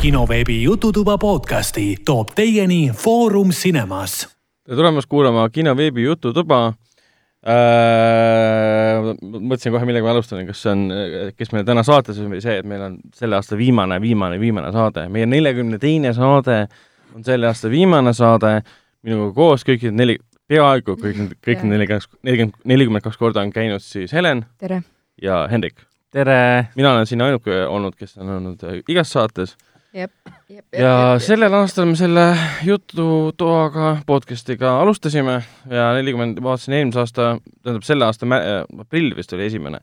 kinoveebi Jututuba podcasti toob teieni Foorum Cinemas. tere tulemast kuulama kinoveebi Jututuba äh,. mõtlesin kohe, millega ma alustan, kas see on, kes meil täna saates on või see, et meil on selle aasta viimane, viimane, viimane saade. meie neljakümne teine saade on selle aasta viimane saade. minuga koos kõik need neli, peaaegu kõik need, kõik need nelikümmend, nelikümmend, nelikümmend kaks korda on käinud siis Helen tere! ja Hendrik. tere! mina olen siin ainuke olnud, kes on olnud igas saates jep, jep, ja jep, sellel aastal me selle jututoaga podcast'iga alustasime ja nelikümmend, vaatasin eelmise aasta, tähendab selle aasta aprill vist oli esimene,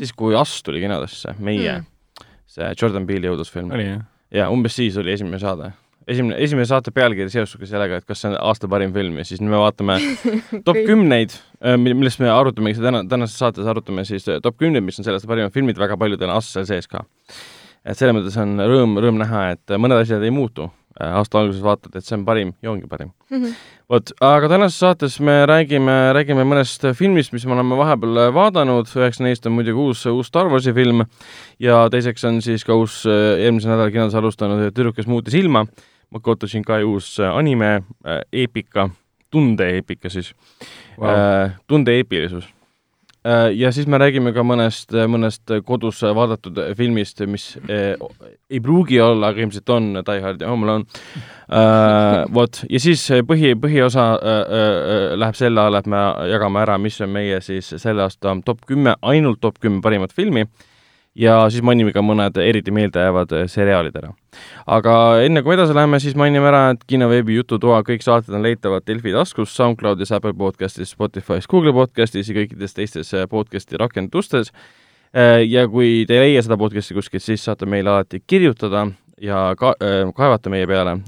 siis kui Us tuli kinodesse, meie mm., see Jordan Peele'i õudusfilm. ja umbes siis oli esimene saade. esimene, esimene saate pealkiri seostus sellega, et kas see on aasta parim film ja siis me vaatame top kümneid, millest me arutamegi täna, tänases saates arutame siis top kümneid, mis on selle aasta parimad filmid, väga paljudel on Us seal sees ka et selles mõttes on rõõm, rõõm näha, et mõned asjad ei muutu. aasta alguses vaatad, et see on parim ja ongi parim mm -hmm.. vot, aga tänases saates me räägime, räägime mõnest filmist, mis me oleme vahepeal vaadanud, üheks neist on muidugi uus, uus Star Warsi film ja teiseks on siis ka uus eelmisel nädalal kinodes alustanud Tüdruk, kes muutis ilma. Makoto Shinkai uus anime, eepika, tunde-eepika siis wow., Äh, ja siis me räägime ka mõnest, mõnest kodus vaadatud filmist, mis äh, ei pruugi olla, aga ilmselt on Die Hard ja Home Alone äh,. vot, ja siis põhi, põhiosa äh, äh, läheb selle alla, et me jagame ära, mis on meie siis selle aasta top kümme, ainult top kümme parimat filmi äh, ja siis mainime ka mõned eriti meeldejäävad äh, seriaalid ära. aga enne kui edasi läheme, siis mainime ära, et kinoveebi Jututoa kõik saated on leitavad Delfi taskus, SoundCloudis, Apple podcastis, Spotify's, Google podcastis ja kõikides teistes äh, podcasti rakendustes. Äh, ja kui te ei leia seda podcasti kuskilt, siis saate meile alati kirjutada ja ka-, kaevata meie peale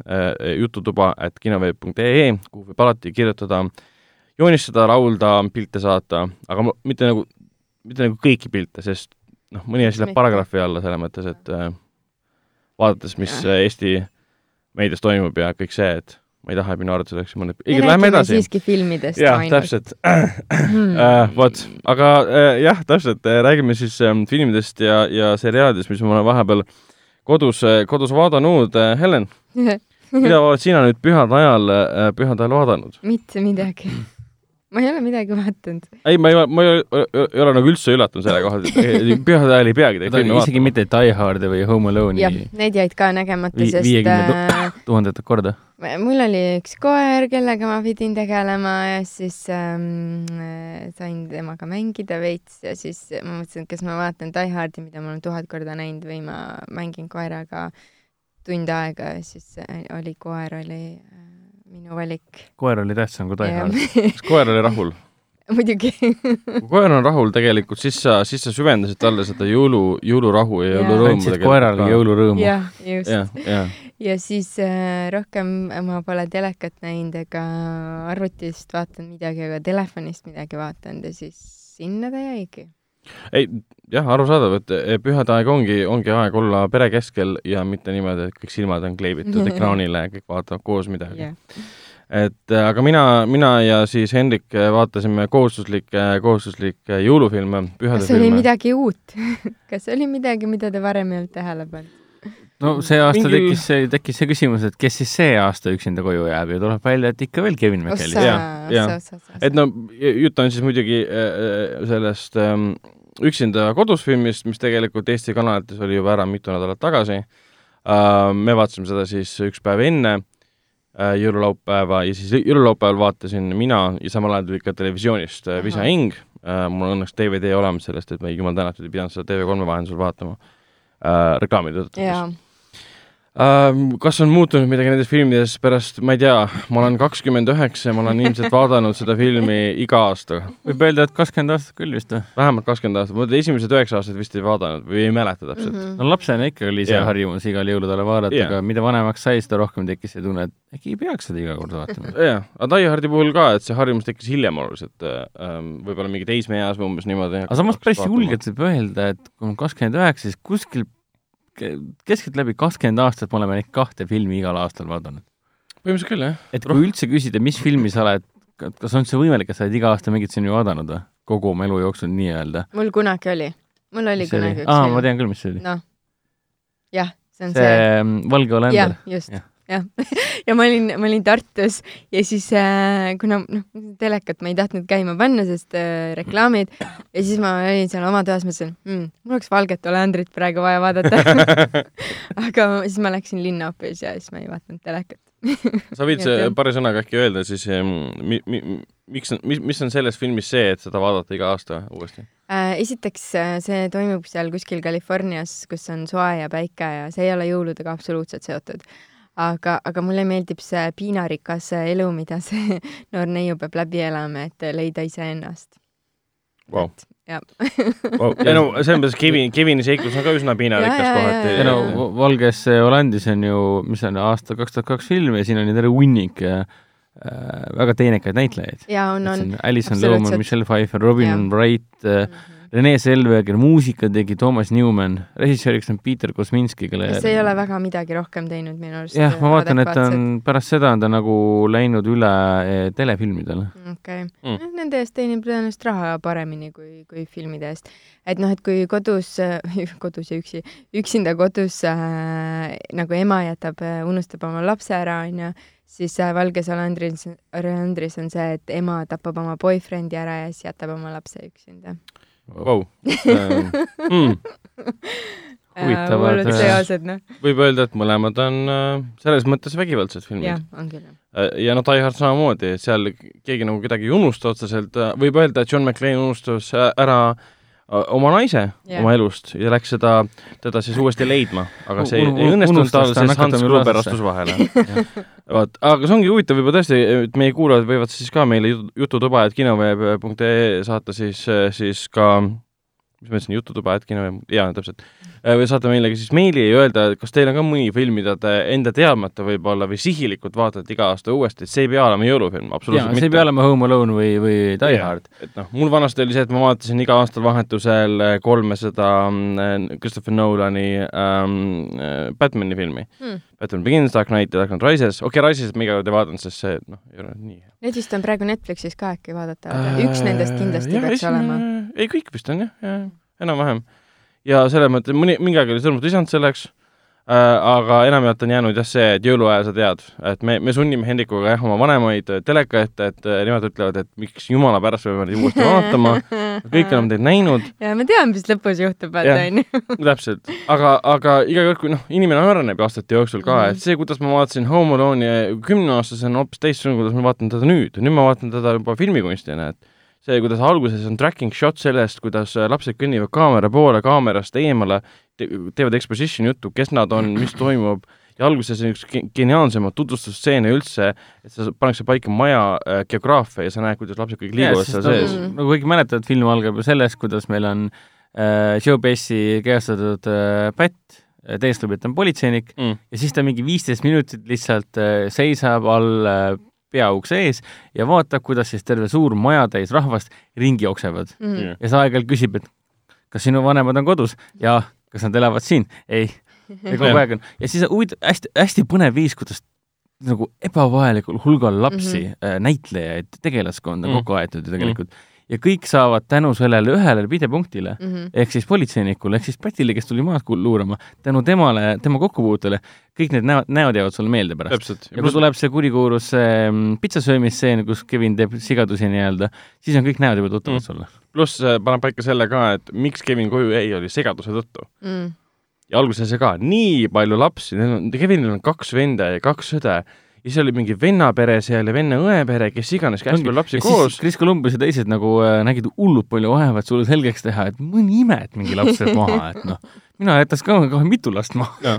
jututuba at kinoveeb.ee, kuhu võib alati kirjutada, joonistada, laulda, pilte saata, aga mitte nagu, mitte nagu kõiki pilte, sest noh, mõni asi läheb paragrahvi alla selles mõttes, et äh, vaadates, mis ja. Eesti meedias toimub ja kõik see, et ma ei taha, et minu arvates oleks mõned, ikkagi lähme edasi. siiski filmidest jah, täpselt hmm. uh,. vot, aga uh, jah, täpselt uh,, räägime siis um, filmidest ja, ja seriaalidest, mis ma olen vahepeal kodus uh,, kodus vaadanud uh,. Helen mida oled sina nüüd pühade ajal uh,, pühade ajal vaadanud? mitte midagi ma ei ole midagi vaadanud. ei, ma ei, ma ei, ei ole nagu üldse üllatunud selle koha pealt, pühade ajal ei peagi neid filme vaatama. isegi mitte Die Hard'i või Home Alone'i. jah, need jäid ka nägemata Vi, sest viiekümne äh, tuhandet korda. mul oli üks koer, kellega ma pidin tegelema ja siis ähm, sain temaga mängida veits ja siis ma mõtlesin, et kas ma vaatan Die Hard'i, mida ma olen tuhat korda näinud või ma mängin koeraga tund aega ja siis äh, oli koer oli äh, minu valik. koer oli tähtsam kui taihal. kas koer oli rahul? muidugi kui koer on rahul tegelikult, siis sa, siis sa süvendasid talle seda jõulu, jõulurahu ja jõulurõõmu. andsid koerale jõulurõõmu. jah, just. ja, ja. ja siis äh, rohkem ma pole telekat näinud ega arvutist vaadanud midagi, aga telefonist midagi vaadanud ja siis sinna ta jäigi ei, jah, arusaadav, et pühade aeg ongi, ongi aeg olla pere keskel ja mitte niimoodi, et kõik silmad on kleebitud ekraanile ja kõik vaatavad koos midagi yeah. et äh, aga mina, mina ja siis Hendrik vaatasime kohustuslikke, kohustuslikke jõulufilme, pühade kas oli midagi uut kas oli midagi, mida te varem ei olnud tähele pannud? no see aasta Mingi... tekkis see, tekkis see küsimus, et kes siis see aasta üksinda koju jääb ja tuleb välja, et ikka veel Kevin McKellis. et no jutt on siis muidugi äh, sellest ähm, üksinda kodus filmist, mis tegelikult Eesti kanalites oli juba ära mitu nädalat tagasi. Äh, me vaatasime seda siis üks päev enne äh, jõululaupäeva ja siis jõululaupäeval vaatasin mina ja samal ajal tuli ka televisioonist äh, Visa Hing. mul on õnneks DVD olemas sellest, et ma jumal tänatud ei pidanud seda TV3 vahendusel vaatama reklaami tõttu Uh, kas on muutunud midagi nendes filmides pärast, ma ei tea, ma olen kakskümmend üheksa ja ma olen ilmselt vaadanud seda filmi iga aasta. võib öelda, et kakskümmend aastat küll vist või? vähemalt kakskümmend aastat, ma esimesed üheksa aastat vist ei vaadanud või ei mäleta täpselt mm. -hmm. no lapsena ikka oli see yeah. harjumus igal jõuludele vaadata yeah., aga mida vanemaks sai, seda rohkem tekkis see tunne, et äkki ei peaks seda iga kord vaatama. jah, aga Die Hardi puhul ka, et see harjumus tekkis hiljem oluliselt ähm,, võib-olla mingi teismeeas või umbes niimoodi. aga samas päris julgelt võib öelda, et kui on kakskümmend üheksa, siis kuskil keskeltläbi kakskümmend aastat me oleme neid kahte filmi igal aastal vaadanud. põhimõtteliselt küll, jah. et kui üldse küsida, mis filmi sa oled, kas on üldse võimalik, et sa oled iga aasta mingit filmi vaadanud või? kogu oma elu jooksul nii-öelda? mul kunagi oli. mul oli mis kunagi üks aa, ma tean küll, mis see oli. noh, jah, see on see see, mm, Valge jah olender., just Jah., jah. ja ma olin, ma olin Tartus ja siis äh, kuna noh, telekat ma ei tahtnud käima panna, sest äh, reklaamid ja siis ma olin seal oma toas, mõtlesin mm,, mul oleks valget olendrit praegu vaja vaadata. aga siis ma läksin linna hoopis ja siis ma ei vaadanud telekat. sa võid paari sõnaga äkki öelda siis, mi-, mi-, miks, mis, mis on selles filmis see, et seda vaadata iga aasta uuesti? Äh, esiteks äh, see toimub seal kuskil Californias, kus on soe ja päike ja see ei ole jõuludega absoluutselt seotud. aga, aga mulle meeldib see piinarikas elu, mida see noor neiu peab läbi elama, et leida iseennast. Vau. jah. Wow. ei no selles mõttes Kevin, Kevini seiklus on ka üsna piinarikas Ja, ja, ja, kohati ja, ei no Valges Hollandis on ju, mis see on, aasta kaks tuhat kaks film ja siin on ju terve hunnik äh, väga teenekaid näitlejaid. ja on, on. Alison. Lohman, Michelle Pfeiffer, Robin Jah. Wright äh,, Rene Selveger, muusika tegi Toomas Newman, režissööriks on Peter Kosminski, kelle see ei ole väga midagi rohkem teinud minu arust. jah, ma vaatan, et ta on, pärast seda on ta nagu läinud üle eh, telefilmidele. okei Mm. okay., nende eest teenib tõenäoliselt raha paremini kui, kui filmide eest. et noh, et kui kodus, kodus ja üksi, üksinda kodus äh, nagu ema jätab, unustab oma lapse ära, onju, siis äh, Valges Olendris, Olendris on see, et ema tapab oma boyfriend'i ära ja siis jätab oma lapse üksinda. Vau. Hmm. Huvitavad, hullud äh, seosed, noh. võib öelda, et mõlemad on äh, selles mõttes vägivaldsed filmid jah, on küll. Äh, ja no Die Hard samamoodi, seal keegi nagu kedagi ei unusta otseselt, võib öelda, et John McClane unustas äh, ära äh, oma naise yeah. oma elust ja läks seda, teda siis uuesti leidma, aga see ei, Un- ei õnnestunud tal, ta sest Hans Gruber astus vahele. vot, aga see ongi huvitav võib-olla tõesti, et meie kuulajad võivad siis ka meile jutu- jututuba, et kinoveeb.ee saata siis, siis ka mis ma ütlesin, jututuba, et kinoveeb, jaa, täpselt. või saata meile ka siis meili ja öelda, kas teil on ka mõni film, mida te enda teadmata võib-olla või sihilikult vaatate iga aasta uuesti, et see ei pea olema jõulufilm, jaa, absoluutselt see mitte ei pea olema Home Alone või, või Die Jaa. Hard. et noh, mul vanasti oli see, et ma vaatasin iga aastal vahetusel äh, kolme seda mm, Christopher Nolani ähm, äh, Batman'i filmi Hmm. Batman Begins, Dark Knight ja Dark Knight Rises, okei okay,, Rises ma iga kord ei vaadanud, sest see noh, ei ole nii hea. Need vist on praegu Netflixis ka äkki vaadata, üks nendest kindlasti Äh, Jaa, peaks esimene- olema. ei, kõik vist on jah, jah, enam-vähem. ja selles mõttes mõni, mingi aeg oli sõnumit lisanud selleks äh,, aga enamjaolt on jäänud jah see, et jõuluajal sa tead, et me, me sunnime Hendrikuga jah, oma vanemaid äh, teleka ette, et äh, nemad ütlevad, et miks jumala pärast me peame uuesti vaatama, kõik oleme teid näinud, ja me teame, mis lõpus juhtub, vaata Jah. onju. täpselt, aga, aga iga kord, kui noh, inimene areneb ju aastate jooksul ka mm. -hmm. et see, kuidas ma vaatasin Home Alone'i kümneaastasena, on hoopis teistsugune, kuidas ma vaatan teda nüüd, nüüd ma vaatan teda juba filmikunstina, et see, kuidas alguses on tracking shot sellest, kuidas äh, lapsed kõnnivad kaamera poole, kaamerast eemale te, teevad exposition juttu, kes nad on, mis toimub, ja alguses on üks ge- geniaalsemaid tutvustusstseene üldse, et sa pannakse paika maja äh, geograafia ja sa näed, kuidas lapsed kõik liiguvad seal sees. Nagu kõik mäletavad, film algab ju sellest, kuidas meil on äh, Joe Pesci kehastatud äh, teestab, et ta on politseinik Mm. ja siis ta mingi viisteist minutit lihtsalt äh, seisab all äh, peaukse ees ja vaatab, kuidas siis terve suur majatäis rahvast ringi jooksevad Mm. ja sa aeg-ajalt küsib, et kas sinu vanemad on kodus ja kas nad elavad siin, ei. ja kogu aeg on ja siis huvitav, hästi, hästi põnev viis, kuidas nagu ebavajalikul hulgal lapsi mm. -hmm. näitlejaid, tegelaskonda Mm. -hmm. kokku aetud ju tegelikult mm. -hmm. Ja kõik saavad tänu sellele ühele pidepunktile Mhm. ehk siis politseinikule ehk siis Pätile, kes tuli maad luurama, tänu temale, tema kokkupuutele, kõik need näod, näod jäävad sulle meelde pärast. täpselt. ja kui tuleb see kurikuulus see mm, pitsasöömisseen, kus Kevin teeb sigadusi nii-öelda, siis on kõik näod juba tuttavad Mm. mm. sulle. pluss äh, paneb paika selle ka, et miks Kevin koju jäi, oli segaduse tõttu. Mm. ja alguses see ka, nii palju lapsi, neil on, Kevinil on kaks venda ja kaks õde ja siis oli mingi venna pere seal ja venna õe pere, kes iganes, hästi palju lapsi ja koos. Kris Columbus ja teised nagu äh, nägid hullult palju vaeva, et sulle selgeks teha, et mõni ime, et mingi laps jääb maha, et noh, mina jätaks ka kohe mitu last maha.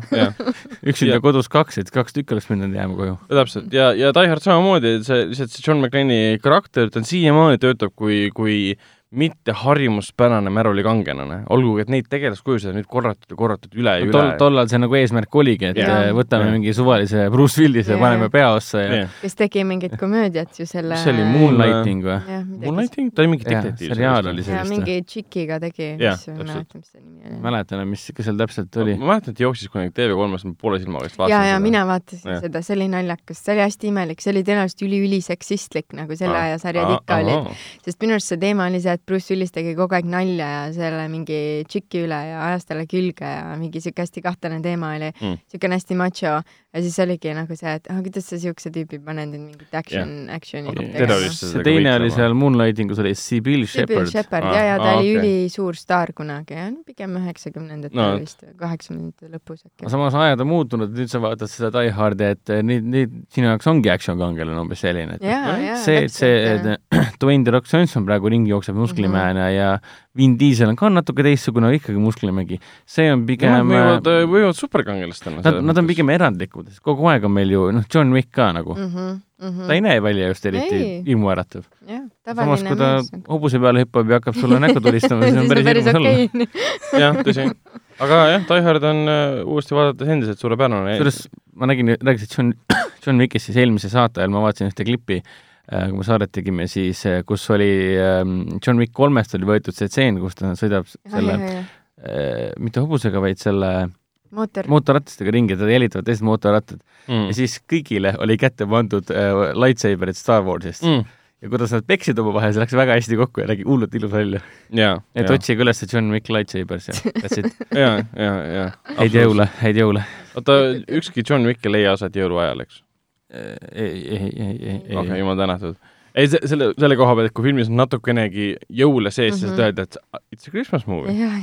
üksinda Ja- kodus kaks, et kaks tükki oleks pidanud jääma koju. täpselt ja, ja Die Hard samamoodi, see lihtsalt see John McClane'i karakter, ta on siiamaani töötab kui, kui mitte harjumuspärane märulikangelane, olgugi et neid tegelaskujusid on nüüd korratud ja korratud üle ja tol, üle. tollal see nagu eesmärk oligi, et Jaa. äh, võtame Jaa. mingi suvalise Bruce Willis'e ja Jaa. paneme peaossa ja jah, kes tegi mingit komöödiat ju selle. Mis see oli, Moonlighting või? Moonlighting, ta oli mingi detektiiv. seriaal oli see ja vist, mingi tšikiga tegi, mis ma ei täpselt. mäleta, mis see nimi oli. mäletan, mis, kes seal täpselt oli. ma mäletan, et jooksis kunagi TV3-s, ma poole silmaga vist ja, vaatasin ja mina vaatasin seda, see oli naljakas, see oli hästi imelik, see oli tõenäoliselt üli-üliseksistlik, nagu selle Aa. aja sarjad ikka olid. sest minu arust see teema oli see, et Bruce Willis tegi kogu aeg nalja ja selle mingi tšiki üle ja ajas talle külge ja mingi siuke hästi kahtlane teema oli Mm. siukene hästi macho ja siis oligi nagu see, et ah, kuidas sa siukse tüübi paned nüüd mingit action yeah., action'i tegema. see teine oli seal Moonlightingus oli Sibyl Sibyl Shepard. Shepard Aa, ja, ja ta aa, oli okei. ülisuur staar kunagi, pigem üheksakümnendatel No. vist, kaheksakümnendate lõpus äkki. samas ajad on muutunud, nüüd sa vaatad seda Die Hardi, et eh, nüüd, nüüd sinu jaoks ongi action kangelane umbes selline, et ja, ja. see, et see et Dwayne The Rock Johnson praegu ringi jookseb musklimehena ja Vin Diesel on ka natuke teistsugune, aga ikkagi musklimehi, see on Nemad pigem võivad, võivad superkangelastena. Nad, nad on pigem erandlikud, sest kogu aeg on meil ju, noh, John Wick ka nagu mm, mm. -hmm, ta ei näe välja just eriti Ei. hirmuäratav. samas, tavaline kui ta mees. hobuse peale hüppab ja hakkab sulle näkku tulistama, siis on päris hirmus olla. okei. jah, tõsi. aga jah, Die Hard on äh, uuesti vaadates endiselt suurepärane. kusjuures ma nägin, rääkisid John, John Wickist siis eelmise saate ajal, ma vaatasin ühte klippi, kui me saadet tegime, siis eh, kus oli ähm, John Wick kolmest oli võetud see tseen, kus ta sõidab selle, mitte hobusega, vaid selle mootor. mootorratastega ringi, teda jälitavad teised mootorrattad mm. ja. siis kõigile oli kätte pandud äh, lightsaberid Star Warsist mm. ja kuidas nad peksid omavahel, see läks väga hästi kokku ja nägi hullult ilus välja. et otsige üles John Wick lightsabers ja that's it. jaa, jaa, jaa. häid jõule, häid jõule. oota, ükski John Wick ei leia aset jõuluajal, eks? ei, ei, ei, ei, ei, okei, ei. jumal tänatud. ei, selle, selle koha pealt, kui filmis on natukenegi jõule sees, siis Mhm. öelda, et it's a Christmas movie. jah,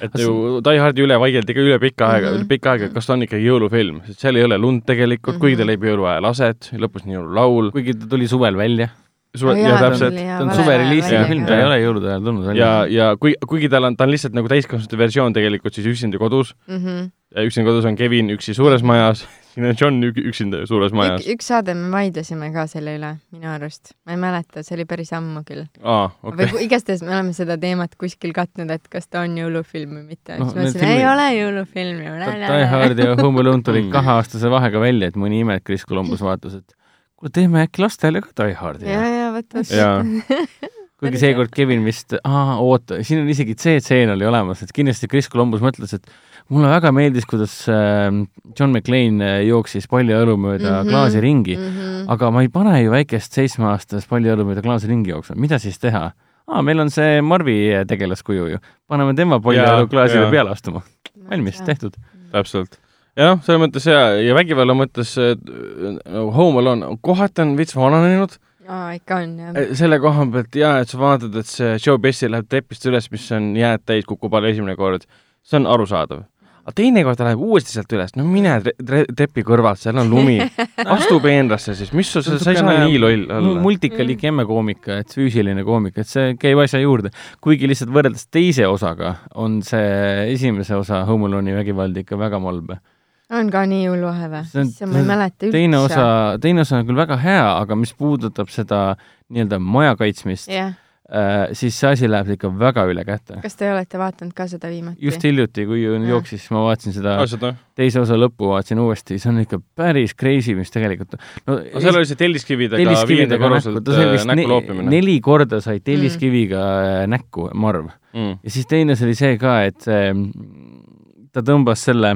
et ju Die Hardi üle vaieldi ka üle pikka aega mm, Mhm. -hmm. pikka aega, kas ta on ikkagi jõulufilm, sest seal ei ole lund tegelikult mm, -hmm. kuigi ta Mhm. leiab jõuluajal aset, lõpus on jõululaul. kuigi ta tuli suvel välja. Suve ja jaa, ta täpselt ta on suvereliisi film, ta ei ole jõulude ajal tulnud välja ja, ja kui, kuigi tal on, ta on lihtsalt nagu täiskasvanute versioon tegelikult siis üksinda kodus. Mhm. üksinda kodus on Kevin üksi suures majas, siin on John ük- üksinda suures majas. üks saade me vaidlesime ka selle üle, minu arust. ma ei mäleta, see oli päris ammu küll aa, okay.. okei. või igastahes me oleme seda teemat kuskil katnud, et kas ta on jõulufilm või mitte no,. siis ma ütlesin, ei filmid- ole jõulufilm ju. Die Hard ja Home Alone tulid Mm. kaheaastase vahega välja, et mõni ime, et Chris Columbus vaatas, et kuule, teeme äkki lastele ka Die Hardi ja, ja vot. Jaa. kuigi seekord Kevin vist, aa, oota, siin on isegi see tseen oli olemas, et kindlasti Chris Columbus mõtles, et mulle väga meeldis, kuidas äh, John McClane äh, jooksis paljaõlu mööda mm. -hmm. klaasi ringi, -hmm. aga ma ei pane ju väikest seitsmeaastast paljaõlu mööda klaasi ringi jooksma, mida siis teha? aa, meil on see Marvi äh, tegelaskuju ju, paneme tema paljaõlu Jaa, klaasile peale astuma. valmis, tehtud. täpselt. Ja noh, selles mõttes ja, ja vägivalla mõttes nagu Home Alone kohati on veits vananenud. aa, ikka on jah. selle koha pealt jaa, et sa vaatad, et see Joe Bessi läheb trepist üles, mis on jääd täis, kukub alla esimene kord, see on arusaadav. aga teinekord ta läheb uuesti sealt üles, no mine tre tre trepi kõrvalt, seal on lumi, astu peenrasse siis, mis sa, sa ei saa nii loll olla. multikalik emmekoomika, et füüsiline koomika, et see käib asja juurde. kuigi lihtsalt võrreldes teise osaga on see esimese osa Home Alone'i vägivald ikka väga malbe. On ka nii jõuluvahe või? See on- issand, ma ei mäleta üldse. teine osa, teine osa on küll väga hea, aga mis puudutab seda nii-öelda maja kaitsmist jah, äh,, siis see asi läheb ikka väga üle käte. kas te olete vaadanud ka seda viimati? just hiljuti, kui Jah. jooksis, siis ma vaatasin seda ausalt või? teise osa lõppu, vaatasin uuesti, see on ikka päris crazy, mis tegelikult no aga seal oli see telliskividega viienda telliskividega näkku, korruselt ta sai äh, vist näkku ne loopimine. neli korda sai telliskiviga mm. näkku Marv Mm. ja siis teine see oli see ka, et see, ta tõmbas selle,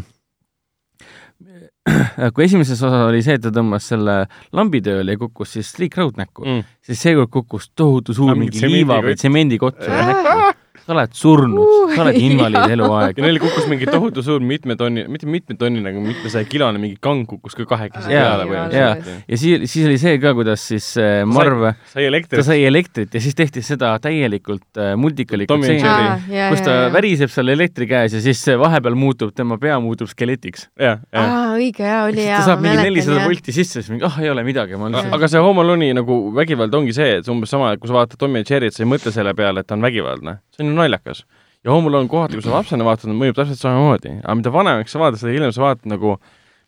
kui esimeses osas oli see, et ta tõmbas selle lambi tööle ja kukkus siis Road näkku mm., siis seekord kukkus tohutu suur Ah, mingi liiva või tsemendikott sulle näkku. Sa oled surnud, sa oled invaliid eluaeg. Ja. neil kukkus mingi tohutu suur mitmetonni, mitte mitmetonni nagu mitmesaja kilone mingi kang kukkus ka kahekesi Jaa, peale põhimõtteliselt. ja siis, siis oli see ka, kuidas siis äh, Marv, sai ta elektrit. sai elektrit ja siis tehti seda täielikult äh, multikalikult stseeni kus ta väriseb seal elektri käes ja siis see vahepeal muutub, tema pea muutub skeletiks. aa, õige jaa, oli jaa, ta saab mingi nelisada volti sisse, siis mingi ah ei ole midagi, ma olen aga see Home Alone'i nagu vägivald ongi see, et umbes sama, et kui sa vaatad Tommy ja Jerry't, sa ei mõtle selle peale, et ta on vägivaldne. See on ju naljakas. ja Home Alone kohati, kui sa lapsena vaatad, mõjub täpselt samamoodi. aga mida vanemaks sa vaatad, seda hiljem sa vaatad nagu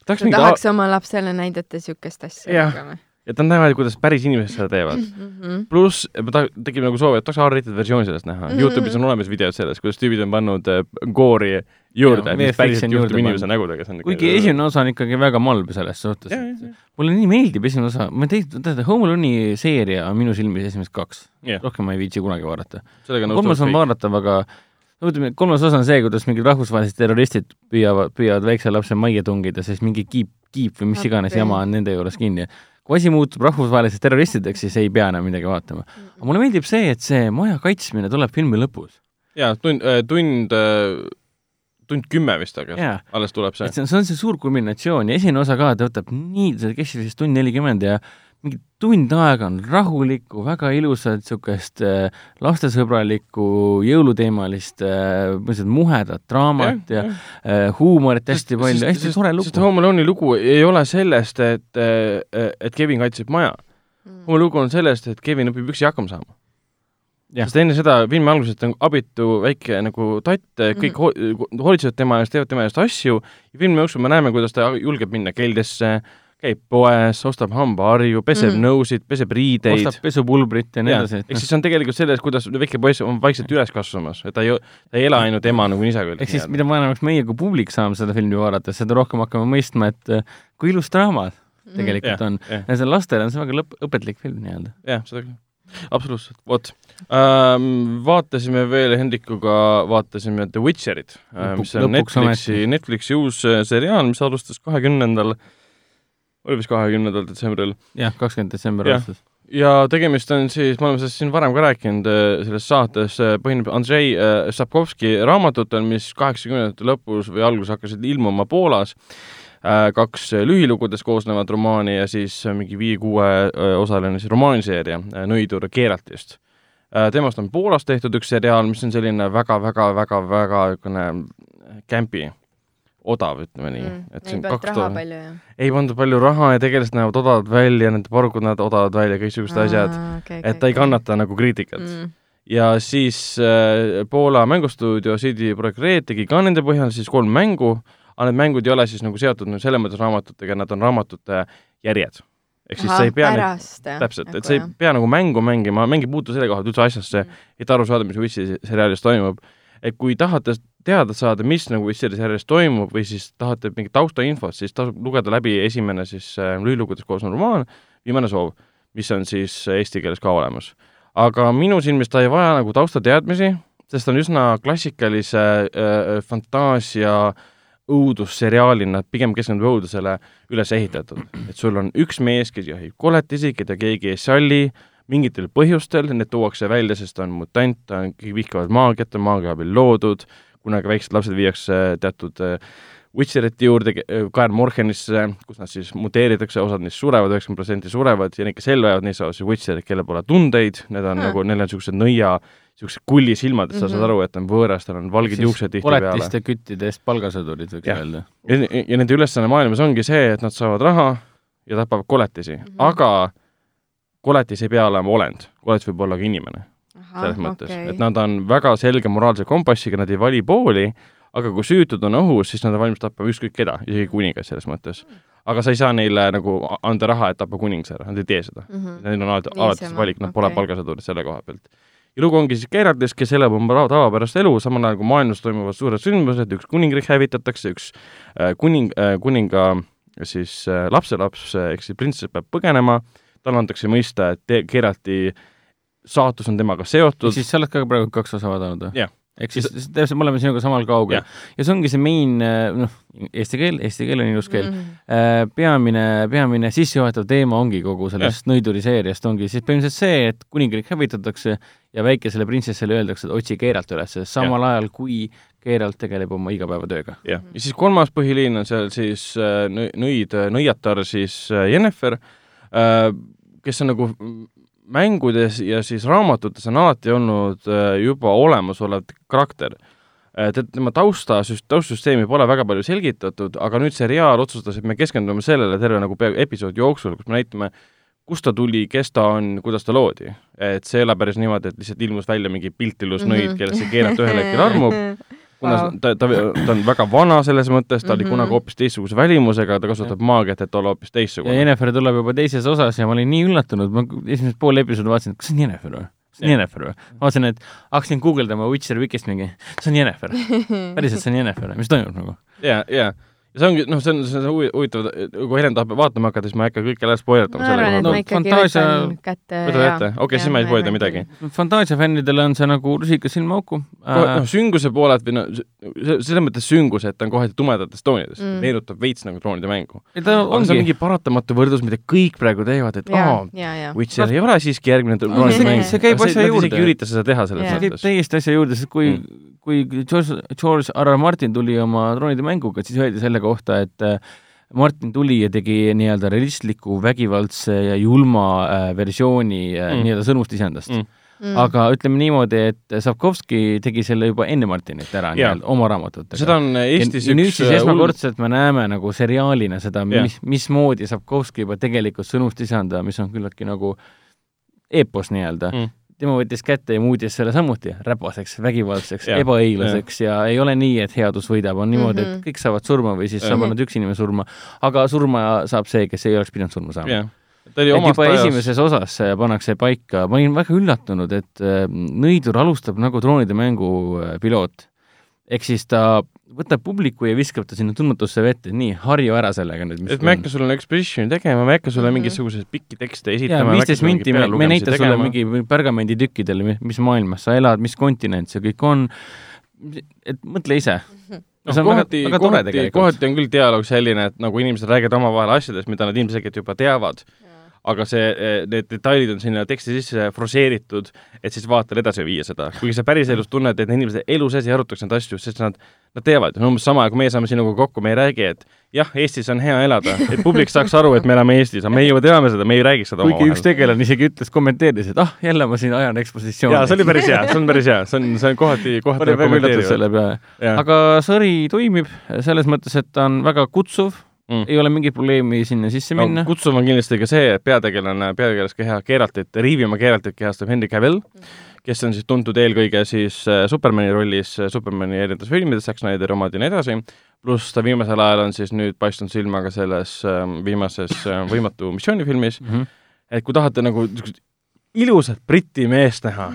tahaks mingi tahaks oma lapsele näidata siukest asja Jah. ja ta näevad, kuidas päris inimesed seda teevad. Mhm. pluss ma ta-, tekib nagu soov, et tahaks R-rated versiooni sellest näha mm. -hmm. Youtube'is on olemas videod sellest, kuidas tüübid on pannud äh, goori juurde mis päriselt on juhtub inimese nägudega, see on kuigi esimene osa on ikkagi väga malbe selles suhtes. Mulle nii meeldib esimene osa, ma tean, teate, Home Alone'i seeria on minu silmis esimesed kaks, rohkem ma ei viitsi kunagi vaadata. sellega kolmas on vaadatav, aga no ütleme, kolmas osa on see, kuidas mingid rahvusvahelised terroristid püüavad, püüavad väikse lapse majja tungida, siis mingi kiip, kiip või mis iganes jama on nende juures kinni. kui asi muutub rahvusvaheliseks terroristideks, siis ei pea enam midagi vaatama. aga mulle meeldib see, et see maja kaitsmine tuleb filmi lõpus. jaa, tund, tund, tund kümme vist, aga yeah. alles tuleb see. et see on, see suur kulminatsioon ja esimene osa ka, ta võtab nii, see kestis vist tund nelikümmend ja mingi tund aega on rahulikku, väga ilusat niisugust äh, lastesõbralikku jõuluteemalist äh, muhedat draamat ja, ja äh, huumorit hästi sest, palju, hästi tore lugu. sest Home Alone'i lugu ei ole sellest, et, et Kevin kaitseb maja mm.. Home lugu on sellest, et Kevin õpib üksi hakkama saama. Sest enne seda filmi alguses ta on abitu väike nagu tatt, kõik mm. ho hoolitsevad tema eest, teevad tema eest asju ja filmi jooksul me näeme, kuidas ta julgeb minna keldesse äh,, käib poes, ostab hambaharju, peseb mm. nõusid, peseb riideid. ostab pesupulbrit ja nii edasi. ehk siis see on tegelikult selles, kuidas väike poiss on vaikselt üles kasvamas, et ta ei, ta ei ela ainult ema nagu isa küll. ehk siis mida vanemaks meie kui publik saame seda filmi vaadates, seda rohkem hakkame mõistma, et äh, kui ilus draama mhm. tegelikult mm. on. ja see lastele on see väga lõp-, õpetlik film nii-öelda. jah, seda küll absoluutselt, vot ähm,. vaatasime veel Hendrikuga, vaatasime The Witcherit äh,, mis on Netflixi, Netflixi uus äh, seriaal, mis alustas kahekümnendal 20 oli vist kahekümnendal detsembril. jah, kakskümmend detsember aastas. ja tegemist on siis, me oleme sellest siin varem ka rääkinud äh, selles saates, põhineb Andrei Sapkovski raamatutel, mis kaheksakümnendate lõpus või alguses hakkasid ilmuma Poolas, kaks lühilugudest koosnevat romaani ja siis mingi viie-kuue osaline siis romaaniseeria Nõidur Keeratist temast on Poolas tehtud üks seriaal, mis on selline väga-väga-väga-väga niisugune kämpi odav, ütleme nii mm,. et siin kaks tuhat ei pandud palju raha ja tegelased näevad odavad välja, nende porgud näevad odavad välja, kõiksugused asjad okay,. et ta ei kannata nagu kriitikat mm. ja siis äh, Poola mängustuudio CD Projekt Red tegi ka nende põhjal siis kolm mängu, aga need mängud ei ole siis nagu seotud nüüd selles mõttes raamatutega, nad on raamatute järjed. ehk siis sa ei pea pärast, nüüd, täpselt, et sa ei pea nagu mängu mängima, mäng ei puutu selle koha pealt üldse asjasse mm., et aru saada, mis Witchi seriaalis toimub et kui tahate teada saada, mis nagu selles järjest toimub või siis tahate mingit taustainfot, siis tasub lugeda läbi esimene siis äh, lühilugudest koosnev romaan Viimane soov, mis on siis eesti keeles ka olemas. aga minu silmis ta ei vaja nagu taustateadmisi, sest ta on üsna klassikalise äh, fantaasia õudusseriaalina, pigem keskendub õudusele, üles ehitatud. et sul on üks mees, kes jahib koletisi, keda keegi ei salli, mingitel põhjustel, need tuuakse välja, sest ta on mutant, ta on, kõik vihkavad maagiat, on maagia abil loodud, kunagi väiksed lapsed viiakse teatud äh, Witcherite juurde, äh, Kaer Morhenisse, kus nad siis muteeritakse, osad neist surevad, üheksakümmend protsenti surevad ja need, kes ellu jäävad, neist saavad siis Witcherid, kellel pole tundeid, need on mm. nagu, neil on niisugused nõia, niisugused kullisilmad, et sa mm -hmm. saad mhm. aru, et on võõras, tal on valged juuksed tihtipeale. koletiste küttide eest palgasõdurid, võiks öelda. ja, ja nende ülesanne maailmas ongi see, et nad saavad raha ja tapavad koletisi mm, -hmm. aga koletis ei pea olema olend, koletis võib olla ka inimene. selles mõttes okay., et nad on väga selge moraalse kompassiga, nad ei vali pooli, aga kui süütud on õhus, siis nad on valmis tappama ükskõik keda, isegi kuningas selles mõttes. aga sa ei saa neile nagu anda raha, et tappa kuningas ära, nad ei tee seda mm. -hmm. Neil on alati, alati see valik, nad okay. pole palgasõdurid selle koha pealt. ja lugu ongi siis Gerardis, kes elab oma tavapärast elu, samal ajal kui maailmas toimuvad suured sündmused, üks kuningriik hävitatakse, üks äh, kuning äh,, kuninga siis äh, lapselaps äh, ehk siis printsess peab põgenema talle antakse mõista, et Geralti saatus on temaga seotud. siis sa oled ka praegu kaks osa vaadanud või? jah ehk siis täpselt, me oleme sinuga samal kaugel ja see ongi see main, äh, noh, eesti keel, eesti keel on ilus keel mm. -hmm. peamine, peamine sissejuhatav teema ongi kogu sellest yeah. nõiduri seeriast ongi siis põhimõtteliselt see, et kuningriik hävitatakse ja väikesele printsessile öeldakse, et otsi Keeralt üles, samal yeah. ajal kui Keeralt tegeleb oma igapäevatööga. jah, ja siis kolmas põhiliin on seal siis äh, nõid, nõiatar siis Jennifer kes on nagu mängudes ja siis raamatutes on alati olnud äh, juba olemasolev karakter. et tema tausta, taustsüsteemi pole väga palju selgitatud, aga nüüd seriaal otsustas, et me keskendume sellele terve nagu peaaegu episoodi jooksul, kus me näitame, kust ta tuli, kes ta on, kuidas ta loodi. et see ei ole päris niimoodi, et lihtsalt ilmus välja mingi piltilus nõid mm -hmm., kellesse keerata ühel hetkel armub kuna wow. ta, ta, ta on väga vana selles mõttes, ta oli mm -hmm. kunagi hoopis teistsuguse välimusega, ta kasutab maagiat, et olla hoopis teistsugune. ja Jennifer tuleb juba teises osas ja ma olin nii üllatunud, ma esimesed pool episoodi vaatasin, et kas see on Jennifer või? see on Jennifer või? ma vaatasin, et hakkasin guugeldama Witcher Wikist mingi, see on Jennifer. päriselt, see on Jennifer, mis toimub nagu? ja, ja ja see ongi, noh, see on, see on huvi- huvitav, kui Helen tahab vaatama hakata, siis ma ei hakka kõike jälle spoilerdama ma arvan, et No ma ikkagi fantaasia- võtan kätte võtad ette, okei, siis ma ei spoilda midagi. Fantaasia fännidele on see nagu rusikas silmaauku äh, noh, sünguse poolelt või noh, selles mõttes süngus, et ta on kohati tumedates toonides Mm. meenutab veits nagu troonide mängu. aga see on mingi paratamatu võrdlus, mida kõik praegu teevad, et aa. Witcher ei ole siiski järgmine troonide see- mäng. see käib asja juurde. isegi ei ürita seda teha selles Jaa. see käib mõttes. täiesti asja juurde, sest kui Mm. kui George, George R. R. Martin tuli oma troonide mänguga, siis öeldi selle kohta, et äh, Martin tuli ja tegi nii-öelda realistliku vägivaldse ja julma äh, versiooni äh, Mm. nii-öelda sõnumist iseendast Mm. mm.. aga ütleme niimoodi, et Sapkovski tegi selle juba enne Martinit ära nii-öelda oma raamatutega. seda on Eestis ja, ja nüüd üks siis äh, esmakordselt me näeme nagu seriaalina seda, mis, mismoodi Sapkovski juba tegelikult sõnumist isanda, mis on küllaltki nagu eepos nii-öelda Mm. Tema võttis kätte ja muutis selle samuti räpaseks, vägivaldseks ebaõiglaseks ja. ja ei ole nii, et headus võidab, on niimoodi mm, -hmm. Mhm. et kõik saavad surma või siis saab ainult üks inimene surma, aga surma saab see, kes ei oleks pidanud surma saama. jah, ta oli et omast juba ajast esimeses osas pannakse paika, ma olin väga üllatunud, et äh, Nõidur alustab nagu troonide mängu äh, piloot. ehk siis ta võtab publiku ja viskab ta sinna tundmatusse vette, nii, harju ära sellega nüüd, et ma ei hakka sulle exposition'i tegema, ma ei hakka sulle Mhm. mingisuguseid pikki tekste esitama. viisteist minti, me, me näita sulle mingi pergamenditükkidel, mis maailmas sa elad, mis kontinent see kõik on, et mõtle ise. noh, see on väga, kohati, väga tore kohati, tegelikult. kohati on küll dialoog selline, et nagu inimesed räägivad omavahel asjadest, mida nad ilmselgelt juba teavad, aga see, need detailid on sinna teksti sisse fraseeritud, et siis vaatajal edasi viia seda. kuigi sa päriselus tunned, et inimesed elu sees ei arutaks neid asju, sest nad, nad teavad, no umbes sama, kui meie saame sinuga kokku, me ei räägi, et jah, Eestis on hea elada, et publik saaks aru, et me elame Eestis, aga me juba teame seda, me ei räägi seda kuigi üks tegelane isegi ütles, kommenteeris, et ah, jälle ma siin ajan ekspositsiooni. jaa, see oli päris hea, see on päris hea, see on, see on kohati, kohati peale. aga sari toimib selles mõttes, et ta on väga kutsuv Mm. mm., ei ole mingit probleemi sinna sisse no, minna. kutsuv on kindlasti ka see, et peategelane, peategelast keha Geraltit, Riivimaa Geraltit kehastab Henry Cavill, kes on siis tuntud eelkõige siis äh, Supermani rollis äh, Supermani erinevates filmides, Zack Snyderi omad ja nii edasi, pluss ta viimasel ajal on siis nüüd paistnud silma ka selles äh, viimases äh, Võimatu missiooni filmis, Mm -hmm. et kui tahate nagu niisugust ilusat briti meest näha,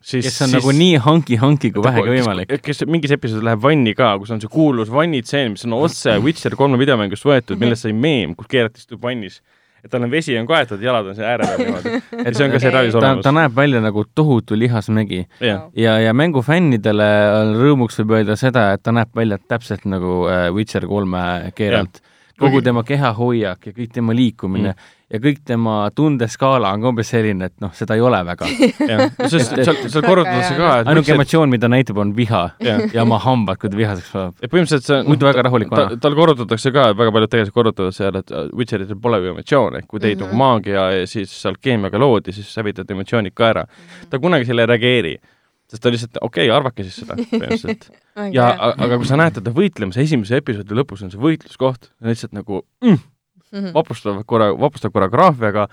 siis kes on siis, nagu nii hanki-hanki kui vähegi võimalik. kes mingis episoodis läheb vanni ka, kus on see kuulus vannitseen, mis on otse Witcher kolme videomängust võetud, millest sai meem, kus Geralt istub vannis. Et tal on vesi on kaetud, jalad on seal ääre peal niimoodi. et see on ka seriaalis ta, olemas ta. näeb välja nagu tohutu lihasmägi jah, ja, ja mängufännidele on rõõmuks võib öelda seda, et ta näeb välja täpselt nagu äh, Witcher kolme Geralt. kogu Kuigi- tema kehahoiak ja kõik tema liikumine mm. Ja kõik tema tundeskaala on ka umbes selline, et noh, seda ei ole väga. sest seal, seal korrutatakse ka, et ainuke emotsioon, mida näitab, on viha jah, ja oma hambad, kui ta vihaseks saab. et põhimõtteliselt see muidu väga rahulik ta, vana. tal korrutatakse ka, et väga paljud tegelikult korrutavad seal, et äh, Witcheritel pole ju emotsioone, kui teid Mhm. nagu maagia ja siis seal keemiaga loodi, siis hävitati emotsioonid ka ära. ta kunagi selle ei reageeri, sest ta lihtsalt, okei okay,, arvake siis seda põhimõtteliselt. ja aga kui sa näed teda võitlemas, esimese episoodi lõpus on see võitluskoht, lihtsalt nagu mm, Mhm. vapustav korra, vapustav koreograafiaga,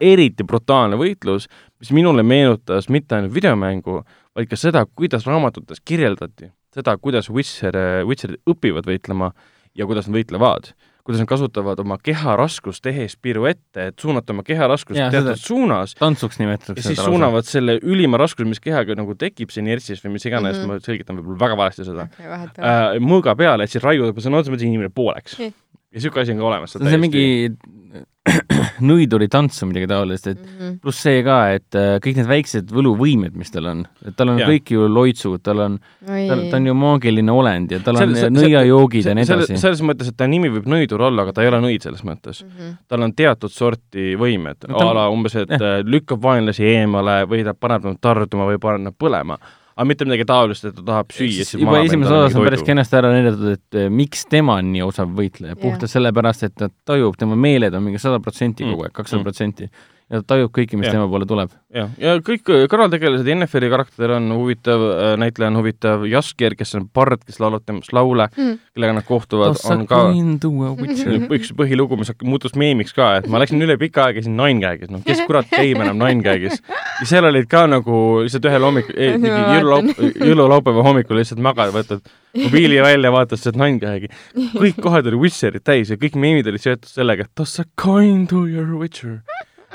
eriti brutaalne võitlus, mis minule meenutas mitte ainult videomängu, vaid ka seda, kuidas raamatutes kirjeldati seda, kuidas Witcher, Witcherid õpivad võitlema ja kuidas nad võitlevad. kuidas nad kasutavad oma keha raskust tehes piruette, et suunata oma keha raskust teatud suunas tantsuks ja nimetatakse siis suunavad selle ülima raskuse, mis kehaga nagu tekib siin inertsis või mis iganes mm. -hmm. ma selgitan võib-olla väga valesti seda vahet äh,, mõõga peale, et siis raiuda sõna otseses mõttes inimene pooleks Jah.. Ja niisugune asi on ka olemas. see on mingi nõiduri tants või midagi taolist, et Mhm. pluss see ka, et äh, kõik need väiksed võluvõimed, mis tal on, et tal on ja. kõik ju loitsud, tal on, ta, ta on ju maagiline olend ja tal on nõiajoogid ja nii selles, edasi. selles mõttes, et ta nimi võib nõidur olla, aga ta ei ole nõid selles mõttes. tal on teatud sorti võimed No a la umbes, et äh, lükkab vaenlasi eemale või ta paneb nad tarduma või paneb nad põlema. Aga mitte midagi taolist, et ta tahab süüa, juba esimeses osas on päris kenasti ära näidatud, et eh, miks tema on nii osav võitleja, puhtalt sellepärast, et ta tajub, tema meeled on mingi sada protsenti Mm. kogu aeg, kakssada protsenti. Ja ta tajub kõike, mis Jah. tema poole tuleb. jah, ja kõik äh, kõrvaltegelased, Yennefer'i karakter on huvitav, näitleja on huvitav, Jaskier, kes on bard, kes laulab temast laule, Mm. kellega nad kohtuvad, on ka üks põhilugu, mis muutus meemiks ka, et ma läksin üle pika aja, käisin Nine-Gagis, noh, kes kurat käib enam Nine-Gagis. ja seal olid ka nagu lihtsalt ühel hommikul, jõululaup-, jõululaupäeva hommikul lihtsalt magad, võtad mobiili välja, vaatad sealt Nine-Gagi. kõik kohad olid Witcherit täis ja kõik meemid olid seotud sellega, et toss a coin to your Witcher.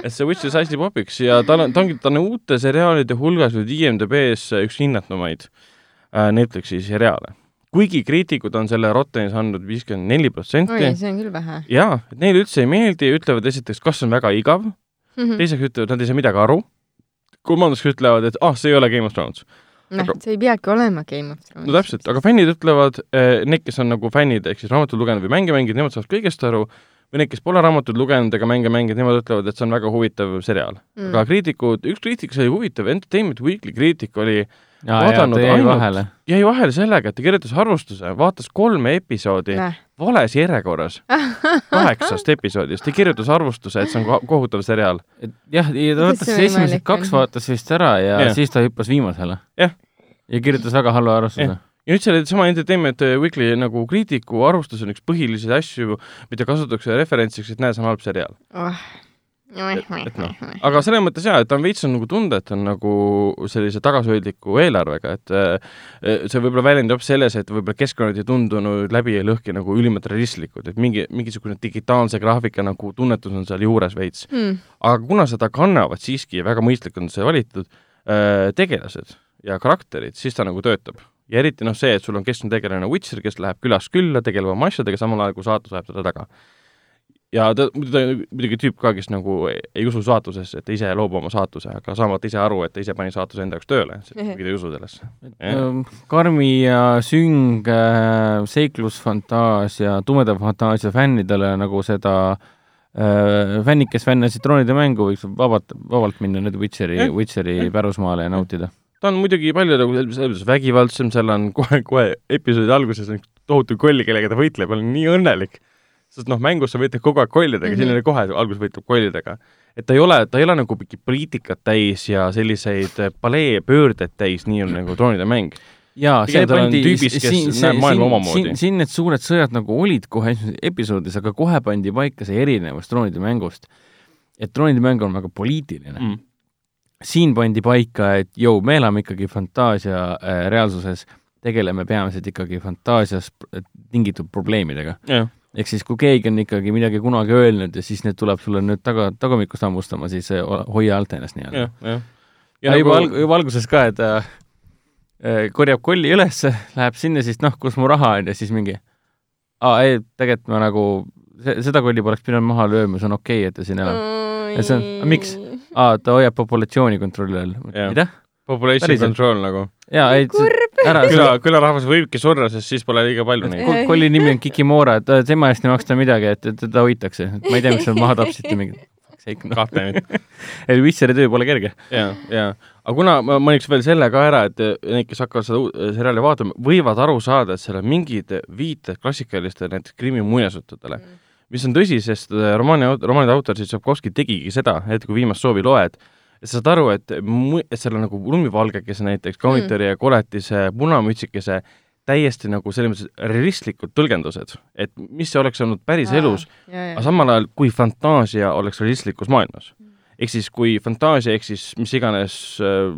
Et see sai hästi popiks ja tal on, ta ongi, ta on uute seriaalide hulgas nüüd IMDB-s üks hinnatumaid äh, Netflixi seriaale. kuigi kriitikud on selle Rottenis andnud viiskümmend neli oi, protsenti, see on küll vähe jaa, et neile üldse ei meeldi, ütlevad esiteks, kas on väga igav, mm. teiseks ütlevad, nad ei saa midagi aru, kolmandaks ütlevad, et ah, see ei ole Game of Thrones. noh, see ei peagi olema Game of Thrones. no täpselt, aga fännid ütlevad, need, kes on nagu fännid ehk siis raamatuid lugenud või mänge mänginud, nemad saavad kõigest aru, või need, kes pole raamatuid lugenud ega mänge mänginud, nemad ütlevad, et see on väga huvitav seriaal mm.. aga kriitikud, üks kriitik, see oli huvitav, Entertainment Weekly kriitik oli, ja, ja vaadanud jäi ainult- vahele. jäi vahele sellega, et ta kirjutas arvustuse, vaatas kolme episoodi näh, vales järjekorras, kaheksast episoodist ja kirjutas arvustuse, et see on ko- kohutav seriaal. jah, ja ta vaatas see esimesed kaks vaatas vist ära ja Jah. siis ta hüppas viimasele. Jah. ja kirjutas väga halva arvustuse. Ja nüüd selle sama Entertainment Weekly nagu kriitiku arvustus on üks põhilisi asju, mida kasutatakse referentsiks, et näe, see on halb seriaal. oh. et noh, aga selles mõttes jaa, et ta on veits on nagu tunda, et on nagu sellise tagasihoidliku eelarvega, et äh, see võib-olla väljendub selles, et võib-olla keskkonnad ei tundunud läbi ja lõhki nagu ülimalt realistlikud, et mingi, mingisugune digitaalse graafika nagu tunnetus on seal juures veits. hmm.. aga kuna seda kannavad siiski ja väga mõistlik on see valitud äh, tegelased ja karakterid, siis ta nagu töötab. Ja eriti noh, see, et sul on keskne tegelane Witcher, kes läheb külast külla, tegeleb oma asjadega, samal ajal kui saatus ajab teda taga. ja ta, ta muidugi tüüp ka, kes nagu ei, usu saatusesse, et ta ise loob oma saatuse, aga saamata ise aru, et ta ise pani saatuse enda jaoks tööle, kuigi ta ei usu sellesse. karmi ja süng äh, seiklusfantaasia, tumeda fantaasia fännidele nagu seda äh, fännid, kes fännasid troonide mängu, võiks vabalt, vabalt minna nüüd Witcheri Witcheri pärusmaale ja nautida. Ta on muidugi palju nagu selles mõttes vägivaldsem, seal on kohe-kohe episoodi alguses on tohutu koll, kellega ta võitleb, olen nii õnnelik. sest noh, mängus sa võitled kogu aeg kollidega mm, -hmm. siin oli kohe alguses võitleb kollidega. et ta ei ole, ta ei ole nagu mingi poliitikat täis ja selliseid paleepöördeid täis, nii on nagu troonide mäng. jaa, Pigem see ta on tüübis, kes näeb maailma omamoodi. siin, siin need suured sõjad nagu olid kohe esimeses episoodis, aga kohe pandi paika see erinevus troonide mängust. et troonide mäng on väga poliitiline mm.. Mm. siin pandi paika, et jõu, me elame ikkagi fantaasia äh, reaalsuses, tegeleme peamiselt ikkagi fantaasias pr- tingitud probleemidega. ehk siis, kui keegi on ikkagi midagi kunagi öelnud ja siis nüüd tuleb sulle nüüd taga, tagamikkust hammustama, siis äh, hoia alt ennast nii-öelda. jah, jah. ja juba alg-, juba alguses ka, et äh, korjab kolli ülesse, läheb sinna, siis noh, kus mu raha on ja siis mingi aa, ei, tegelikult ma nagu, seda kolli poleks pidanud maha lööma, see on okei okay,, et ta siin elab. Ja see on- miks? aa, ta hoiab populatsiooni kontrolli all. Mida? Population Päriselt? control nagu. jaa, ei, ära, küla, külarahvas võibki surra, sest siis pole liiga palju neid. Ei. kolli nimi on Kikimora, et äh, tema eest ei maksta midagi, et et teda hoitakse. ma ei tea, miks nad maha tapsite mingi noh. kaptenid. ei, Witcheri töö pole kerge. ja, ja, aga kuna ma mainiks veel selle ka ära, et need, kes hakkavad seda uu- seriaali vaatama, võivad aru saada, et seal on mingid viited klassikalistele näiteks krimi muinasjuttudele mm., mis on tõsi, sest äh, romaani, romaanide autor siis Sapkovski tegigi seda, et kui viimast soovi loed, sa saad aru, et et seal on nagu lummivalgekese näiteks, kaunitori ja koletise, punamütsikese täiesti nagu selles mõttes realistlikud tõlgendused, et mis see oleks olnud päris elus, aga samal ajal kui fantaasia oleks realistlikus maailmas. ehk siis kui fantaasia ehk siis mis iganes äh,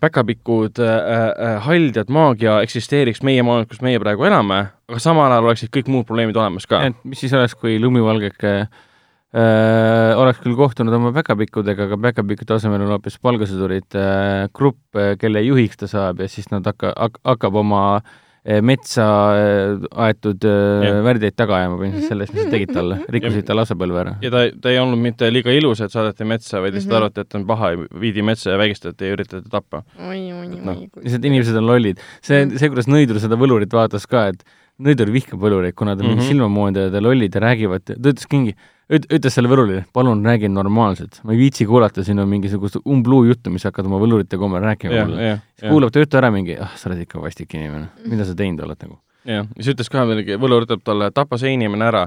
päkapikud äh, äh,, haldjad, maagia eksisteeriks meie maailmas, kus meie praegu elame, aga samal ajal oleksid kõik muud probleemid olemas ka. et mis siis oleks, kui lumivalgeke äh, oleks küll kohtunud oma päkapikkudega, aga päkapikkude asemel on hoopis palgasõdurid äh, grupp, kelle juhiks ta saab ja siis nad hakka- hak-, hakkab oma äh, metsa äh, aetud äh, Jah. värdeid taga ajama põhimõtteliselt sellest, mis nad tegid talle, rikkusid ta lapsepõlve ära. ja ta, ta ei olnud mitte liiga ilus, et saadeti metsa, vaid lihtsalt Mhm. arvati, et ta on paha, viidi metsa ja vägistati ja üritati tappa. oi, oi, Noh. oi. lihtsalt inimesed on lollid. see, see, kuidas Nõidur seda võlurit vaatas ka, et Nõidur vihkab võlureid, kuna ta on mm Mhm. -hmm. silmamoondajad ja lollid ja räägivad, ta ütles mingi, ütles selle võlurile, palun räägi normaalselt, ma ei viitsi kuulata sinu mingisugust umbluu juttu, mis hakkad oma võlurite kombel rääkima jah, mulle. jah, siis kuulab ta jutu ära mingi, ah, sa oled ikka vastik inimene, mida sa teinud oled nagu. jah, siis ütles ka veel, Võlu ütleb talle, tapa see inimene ära,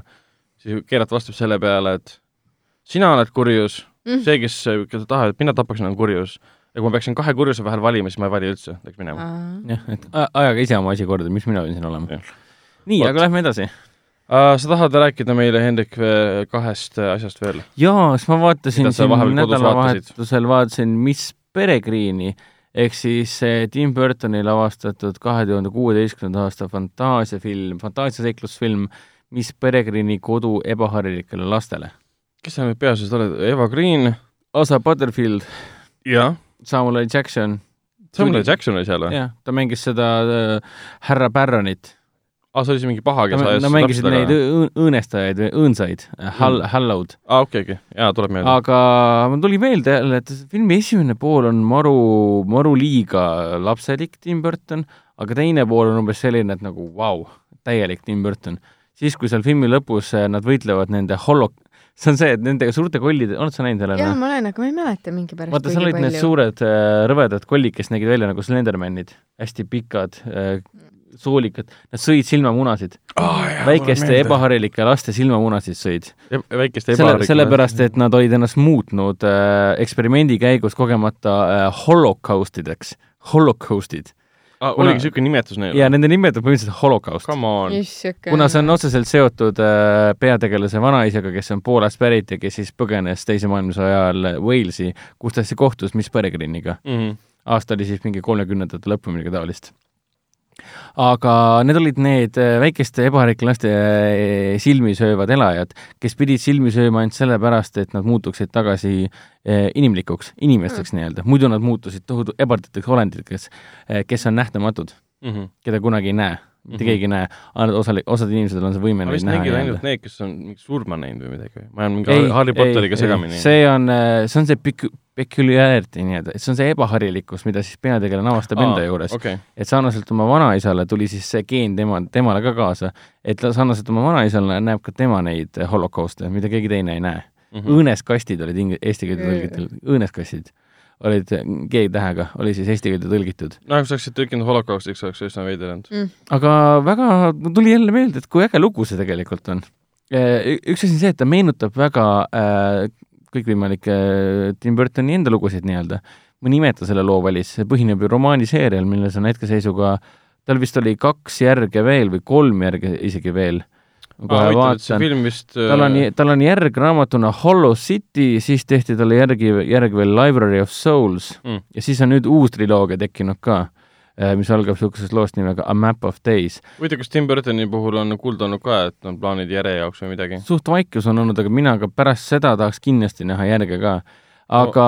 siis Kerat vastab selle peale, et sina oled kurjus, Mm. see, kes, keda tahab, et mina tapaksin, on kurjus. ja kui ma peaksin kahe kurjuse vahel valima, siis ma ei vali üldse, läks minema. jah, et ajage ise oma asi korda, miks mina pean siin olema nii, aga lähme edasi. Uh, sa tahad rääkida meile, Hendrik, kahest äh, asjast veel? jaa, siis ma vaatasin siin nädalavahetusel, vaatasin Miss Peregrini ehk siis Tim Burtoni lavastatud kahe tuhande kuueteistkümnenda aasta fantaasiafilm, fantaasiaseiklusfilm Miss Peregrini kodu ebaharilikele lastele. kes sa nüüd peaosas oled, Eva Green? Asa Butterfield. Samuel L Jackson, Samuel Jackson oli seal või? jah, ta mängis seda äh, härra Barronit aa, see oli see mingi paha, kes ajas Nad mängisid neid õõ- õõnestajaid või õõnsaid, Hall- mm., Hallowed. aa, okei okay,, okei okay., jaa, tuleb meelde. aga mul tuli meelde jälle, et filmi esimene pool on maru, maru liiga lapselik Tim Burton, aga teine pool on umbes selline, et nagu vau wow,, täielik Tim Burton. siis, kui seal filmi lõpus eh, nad võitlevad nende holo-, see on see, et nendega suurte kollide, oled sa näinud, Helena? jaa, ma olen, aga ma ei mäleta mingi pärast vaata, seal olid need suured äh, rõvedad kollid, kes nägid välja nagu Slendermanid, hästi pikad soolikad, nad sõid silmamunasid oh,. väikeste ebaharilike laste silmamunasid sõid. väikeste selle, sellepärast, et nad olid ennast muutnud äh, eksperimendi käigus kogemata äh, holocaustideks, holocaustid ah,. oligi niisugune nimetus neil? jaa, nende nimed on põhimõtteliselt holocaust. kuna see on otseselt seotud äh, peategelase vanaisaga, kes on Poolast pärit ja kes siis põgenes Teise maailmasõja ajal Walesi, kus ta siis kohtus Miss Peregriniga mm. -hmm. aasta oli siis mingi kolmekümnendate lõpp või midagi taolist aga need olid need äh, väikeste ebaharike laste äh, silmi söövad elajad, kes pidid silmi sööma ainult sellepärast, et nad muutuksid tagasi äh, inimlikuks, inimesteks mm. nii-öelda, muidu nad muutusid tohutu ebarditeks olenditeks, kes on nähtamatud mm, -hmm. keda kunagi ei näe mitte mm -hmm. keegi ei näe, ainult osal-, osad inimesed on see võime neid näha. mängivad ainult need, kes on mingi surma näinud või midagi või? ma jään mingi ei, Harry Potteriga segamini. see on, see on see pik-, peculiarity nii-öelda, et see on see ebaharilikus, mida siis peategelane avastab Aa, enda juures okay.. et sarnaselt oma vanaisale tuli siis see geen tema, temale ka kaasa, et sarnaselt oma vanaisale näeb ka tema neid holokauste, mida keegi teine ei näe mm. -hmm. õõneskastid olid ing-, eesti keelde tõlgitud, õõneskastid olid G-tähega, oli siis eesti keelde tõlgitud. no kui sa oleksid tõlkinud holokaustiks, oleks üsna veider olnud mm.. aga väga, tuli jälle meelde, et kui äge lugu see tegelikult on. üks asi on see, et ta meenutab väga äh, kõikvõimalikke Tim Burtoni enda lugusid nii-öelda. ma ei nimeta selle loo valis, see põhineb ju romaaniseerial, milles on hetkeseisuga, tal vist oli kaks järge veel või kolm järge isegi veel. kohe vaatan, vist... tal on, äh, tal on järg raamatuna Hollow City, siis tehti talle järgi, järg veel Library of Souls mm. ja siis on nüüd uus triloogia tekkinud ka Äh, mis algab niisugusest loost nimega A Map of Days. huvitav, kas Tim Burtoni puhul on kuulda olnud ka, et on plaanid järje jaoks või midagi? suht vaikus on olnud, aga mina ka pärast seda tahaks kindlasti näha järge ka. aga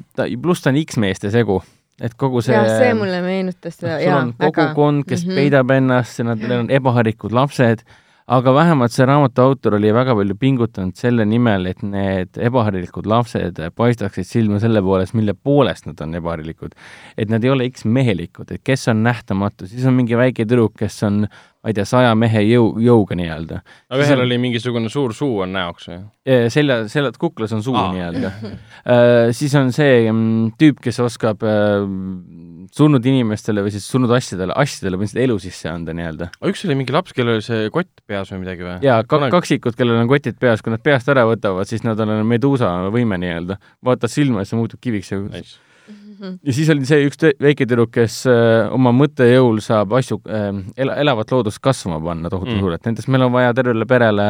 no. pluss ta on X-meeste segu et kogu see jah, see mulle meenutas seda, jaa, väga. kogukond, kes mm -hmm. peidab ennast ja nad, neil on ebaharikud lapsed aga vähemalt see raamatu autor oli väga palju pingutanud selle nimel, et need ebaharilikud lapsed paistaksid silma selle poolest, mille poolest nad on ebaharilikud. et nad ei ole X-mehelikud, et kes on nähtamatu, siis on mingi väike tüdruk, kes on ma ei tea, saja mehe jõu, jõuga nii-öelda. aga ühel oli mingisugune suur suu on näoks või? selja, selja, kuklas on suu nii-öelda siis on see um, tüüp, kes oskab uh, surnud inimestele või siis surnud asjadele, asjadele põhimõtteliselt elu sisse anda nii-öelda. üks oli mingi laps, kellel oli see kott peas või midagi või? jaa, kak-, kaksikud, kellel on kotid peas, kui nad peast ära võtavad, siis nad on meduusa võime nii-öelda. vaatad silma ja see muutub kiviks ja nice -hmm. ja siis oli see üks väike tüdruk, kes äh, oma mõttejõul saab asju äh,, ela, elavat loodust kasvama panna tohutu mm. suurelt, nendest meil on vaja tervele perele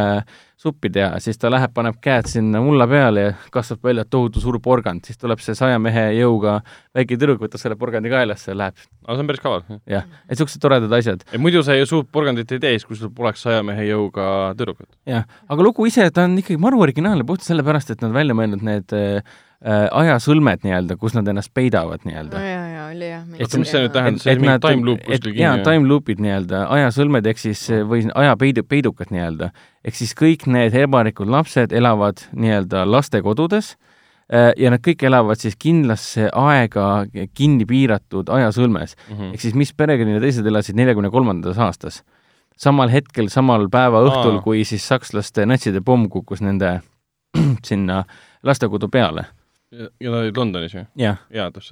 suppi teha, siis ta läheb, paneb käed sinna mulla peale ja kasvab välja tohutu suur porgand, siis tuleb see saja mehe jõuga väike tüdruk, võtab selle porgandi kaelasse ja läheb. aga see on päris kaval. jah, et niisugused toredad asjad. muidu sa ju suurt porgandit ei tee, siis kui sul poleks saja mehe jõuga tüdrukut. jah, aga lugu ise, ta on ikkagi maru originaalne puhtalt sellepärast, et nad välja mõelnud need äh, äh, ajasõlmed nii-öelda, kus nad ennast peidavad nii-öelda no,. jaa, jaa, oli jah. oota, mis see nüüd tähendab, see oli mingi time loop kuskil kinni? jaa, time loop'id nii-öelda, ajasõlmed ehk siis või ajapeidu, peidukad nii-öelda. ehk siis kõik need ebarikud lapsed elavad nii-öelda lastekodudes äh, ja nad kõik elavad siis kindlasse aega kinni piiratud ajasõlmes mm. -hmm. ehk siis mis perekonnad teised elasid neljakümne kolmandas aastas. samal hetkel, samal päeva õhtul, kui siis sakslaste natside pomm kukkus nende sinna lastekodu peale ja nad olid Londonis ju? jah.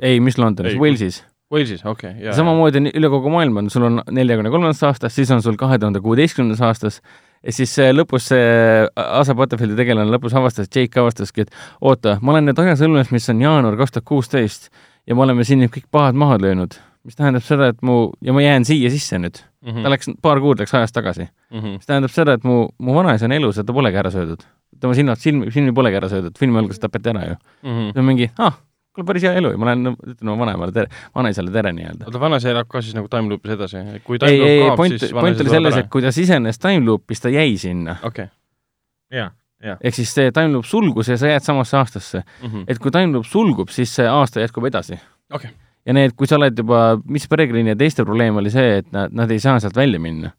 ei, mis Londonis, Walesis. Walesis, okei okay,, jaa. samamoodi on üle kogu maailma sul on neljakümne kolmandas aastas, siis on sul kahe tuhande kuueteistkümnendas aastas, ja siis lõpus see Asa Butterfieldi tegelane lõpus avastas, Jake avastaski, et oota, ma olen nüüd ajasõlmes, mis on jaanuar kaks tuhat kuusteist ja me oleme siin nüüd kõik pahad maha löönud, mis tähendab seda, et mu, ja ma jään siia sisse nüüd mm. -hmm. ta läks, paar kuud läks ajas tagasi mm. -hmm. mis tähendab seda, et mu, mu vanaisa on elus ja ta polegi ära söödud tema sinnad, silm, silmi polegi ära söödud, filmi alguses tapeti ära ju mm. -hmm. see on mingi, ah, kuule, päris hea elu ju, ma lähen, ütlen oma vanaemale tere, vanaisale tere nii-öelda. oota, vanaisa elab ka siis nagu time loop'is edasi? kui time ei, loop kaob, siis point oli selles, et kui ta sisenes time loop'is, ta jäi sinna. okei okay., jaa ehk siis see time loop sulgus ja sa jääd samasse aastasse mm. -hmm. et kui time loop sulgub, siis see aasta jätkub edasi okay.. ja need, kui sa oled juba Miss Peregrine ja teiste probleem oli see, et nad, nad ei saa sealt välja minna.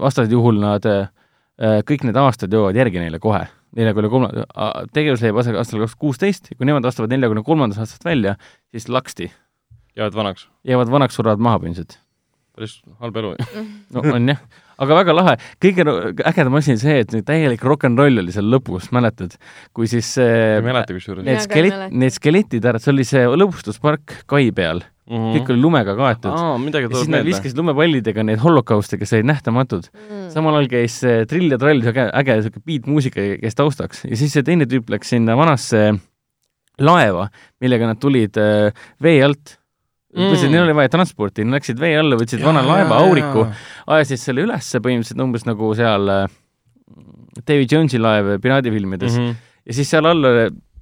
vastasel juhul nad äh, kõik need aastad jõuavad järgi neile kohe, neljakümne kolme, tegevus leiab aset aastal kaks tuhat kuusteist, kui nemad astuvad neljakümne kolmandast aastast välja, siis laksti, jäävad vanaks. jäävad vanaks, surevad maha põhimõtteliselt. päris halb elu. no on jah, aga väga lahe, kõige ägedam asi on see, et täielik rock n roll oli seal lõpus, mäletad, kui siis ei äh, mäleta kusjuures. need ei skelet-, need skeletid ära, see oli see lõbustuspark kai peal, kõik oli lumega kaetud. Ja siis nad viskasid lumepallidega neid holokauste, kes olid nähtamatud. Mm. samal ajal käis äh, Trill ja Trall, äge, äge siuke beatmuusika käis taustaks ja siis see teine tüüp läks sinna vanasse laeva, millega nad tulid äh, vee alt. Mm. neil oli vaja transporti, nad läksid vee alla, võtsid vana laeva auriku, ajasid selle ülesse põhimõtteliselt umbes nagu seal äh, Davy Jonesi laev piraadifilmides mm. -hmm. ja siis seal all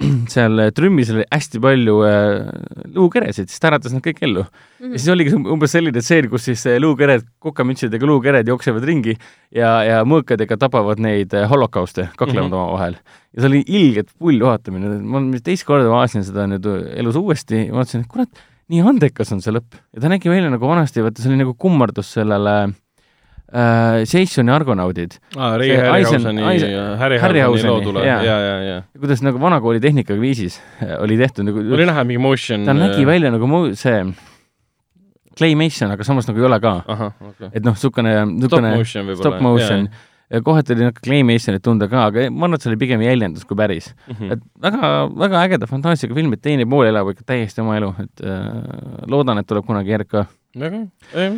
seal trümmis oli hästi palju äh, luukeresid, siis ta äratas nad kõik ellu. ja siis oligi um- umbes selline tseen, kus siis äh, luukered, kokamütsidega luukered jooksevad ringi ja, ja mõõkadega tapavad neid äh, holokauste, kaklevad mm Mhm. -hmm. omavahel. ja see oli ilgelt pull vaatamine, ma teist korda vaatasin seda nüüd elus uuesti ja vaatasin, et kurat, nii andekas on see lõpp ja ta nägi välja nagu vanasti, vaata see oli nagu kummardus sellele äh, Argonaudid ja, ja, ja. ja kuidas nagu vanakooli tehnikaga viisis äh, oli tehtud nagu oli näha mingi motion. ta nägi. välja nagu mu-, see Claymation, aga samas nagu ei ole ka. okei. et noh, niisugune, niisugune stop motion. ja kohati oli natuke Claymationit tunda ka, aga ma arvan, et see oli pigem jäljendus kui päris. Mhm. et väga, väga ägeda fantaasiaga film, et teine pool elab ikka täiesti oma elu, et äh, loodan, et tuleb kunagi järg ka. väga hea.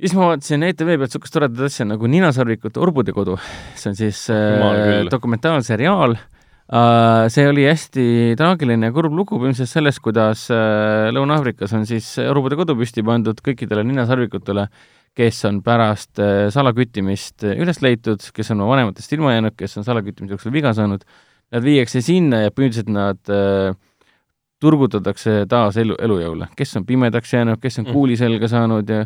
Ja siis ma vaatasin ETV pealt niisugust toredat asja nagu Ninasarvikute Orbude kodu. see on siis äh, dokumentaalseriaal uh,. see oli hästi traagiline ja kurb lugu põhimõtteliselt sellest, kuidas uh, Lõuna-Aafrikas on siis Orbude kodu püsti pandud kõikidele ninasarvikutele, kes on pärast uh, salaküttimist äh, üles leitud, kes on oma vanematest ilma jäänud, kes on salaküttimise jooksul viga saanud. Nad viiakse sinna ja põhimõtteliselt nad uh, turgutatakse taas elu, elujõule, kes on pimedaks jäänud, kes on Mm. kuuli selga saanud ja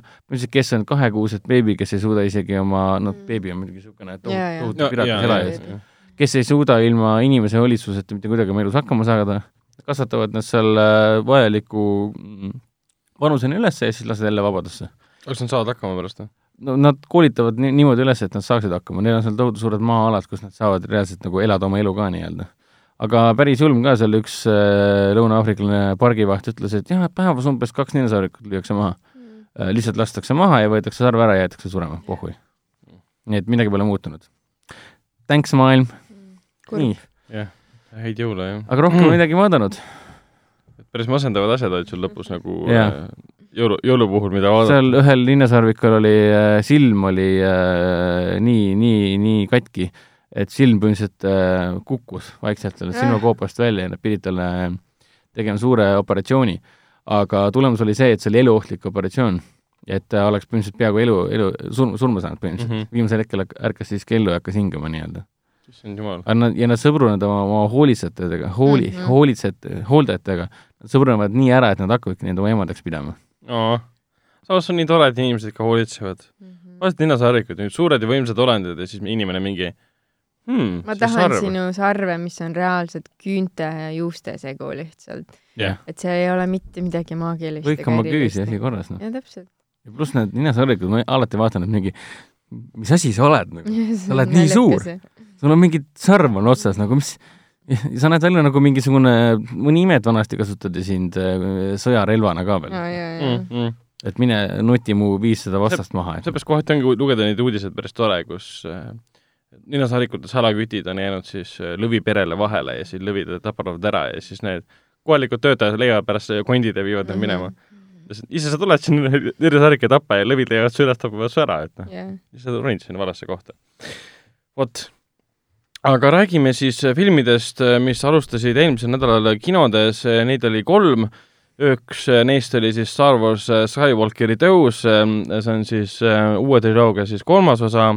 kes on kahekuuset beebi, kes ei suuda isegi oma, noh, beebi on muidugi niisugune tohutu pirakas elaja, kes ei suuda ilma inimese hoolitsuseta mitte kuidagi oma elus hakkama saada, kasvatavad nad seal äh, vajaliku mm, vanuseni üles ja siis lasevad jälle vabadusse. kas nad saavad hakkama pärast või? no nad koolitavad ni niimoodi üles, et nad saaksid hakkama, neil on seal tohutu suured maa-alad, kus nad saavad reaalselt nagu elada oma elu ka nii-öelda. Aga päris julm ka, seal üks äh, lõuna-aafriklane pargivaht ütles, et jah, et päevas umbes kaks ninasarvikut lüüakse maha äh,. lihtsalt lastakse maha ja võetakse sarv ära ja jäetakse surema, pohhui. nii et midagi pole muutunud. Thanks, maailm. nii, jah, häid jõule jah. aga rohkem mm. midagi vaadanud. päris masendavad asjad olid sul lõpus nagu Jaa. äh, jõulu, jõulu puhul, mida vaadata. seal ühel linnasarvikul oli äh, silm oli äh, nii, nii, nii katki, et silm põhimõtteliselt äh, kukkus vaikselt selle silmakoopast välja ja nad pidid talle tegema suure operatsiooni. aga tulemus oli see, et see oli eluohtlik operatsioon. et ta oleks põhimõtteliselt peaaegu elu, elu, surma, surma saanud põhimõtteliselt mm. -hmm. viimasel hetkel ärk- ärkas siiski ellu ja hakkas hingama nii-öelda. issand jumal. aga nad, ja nad sõbrunevad oma, oma hoolitsejatega, hooli mm. -hmm. hoolitsejate, hooldajatega. Nad sõbrunevad nii ära, et nad hakkavadki neid oma emadeks pidama. samas on nii tore, et inimesed ikka hoolitsevad. Mhm. vaesed ninasarvikud, nüüd suured ja võimsad olendid ja siis inimene mingi hmm, ma tahan sinu sarve, mis on reaalselt küünte ja juuste segu lihtsalt. jah, et seal ei ole mitte midagi maagilist. kõik oma küüsi asi. korras, noh. jah, täpselt. ja pluss need ninasarvikud, ma alati vaatan, et mingi, mis asi sa oled nagu, sa oled nii suur. sul on mingi sarv on otsas nagu, mis, sa näed välja nagu mingisugune, mõni imed vanasti kasutati sind äh, sõjarelvana ka veel. ja, ja, ja. mm,. Mm. et mine nuti mu viissada vastast maha, seepärast kohati ongi lugeda neid uudiseid päris tore, kus äh, ninasarvikute salakütid on jäänud siis äh, lõviperele vahele ja siis lõvid tapavad ära ja siis need kohalikud töötajad leiavad pärast kondid ja viivad need minema. ise sa tuled sinna ninasarvike tappa ja lõvid leiavad su üles, tapavad su ära, et noh, jah, sa ronid sinna valasse kohta. vot. aga räägime siis filmidest, mis alustasid eelmisel nädalal kinodes, neid oli kolm. üks neist oli siis Star Wars Skywalkeri tõus, see on siis äh, uue triloogia siis kolmas osa,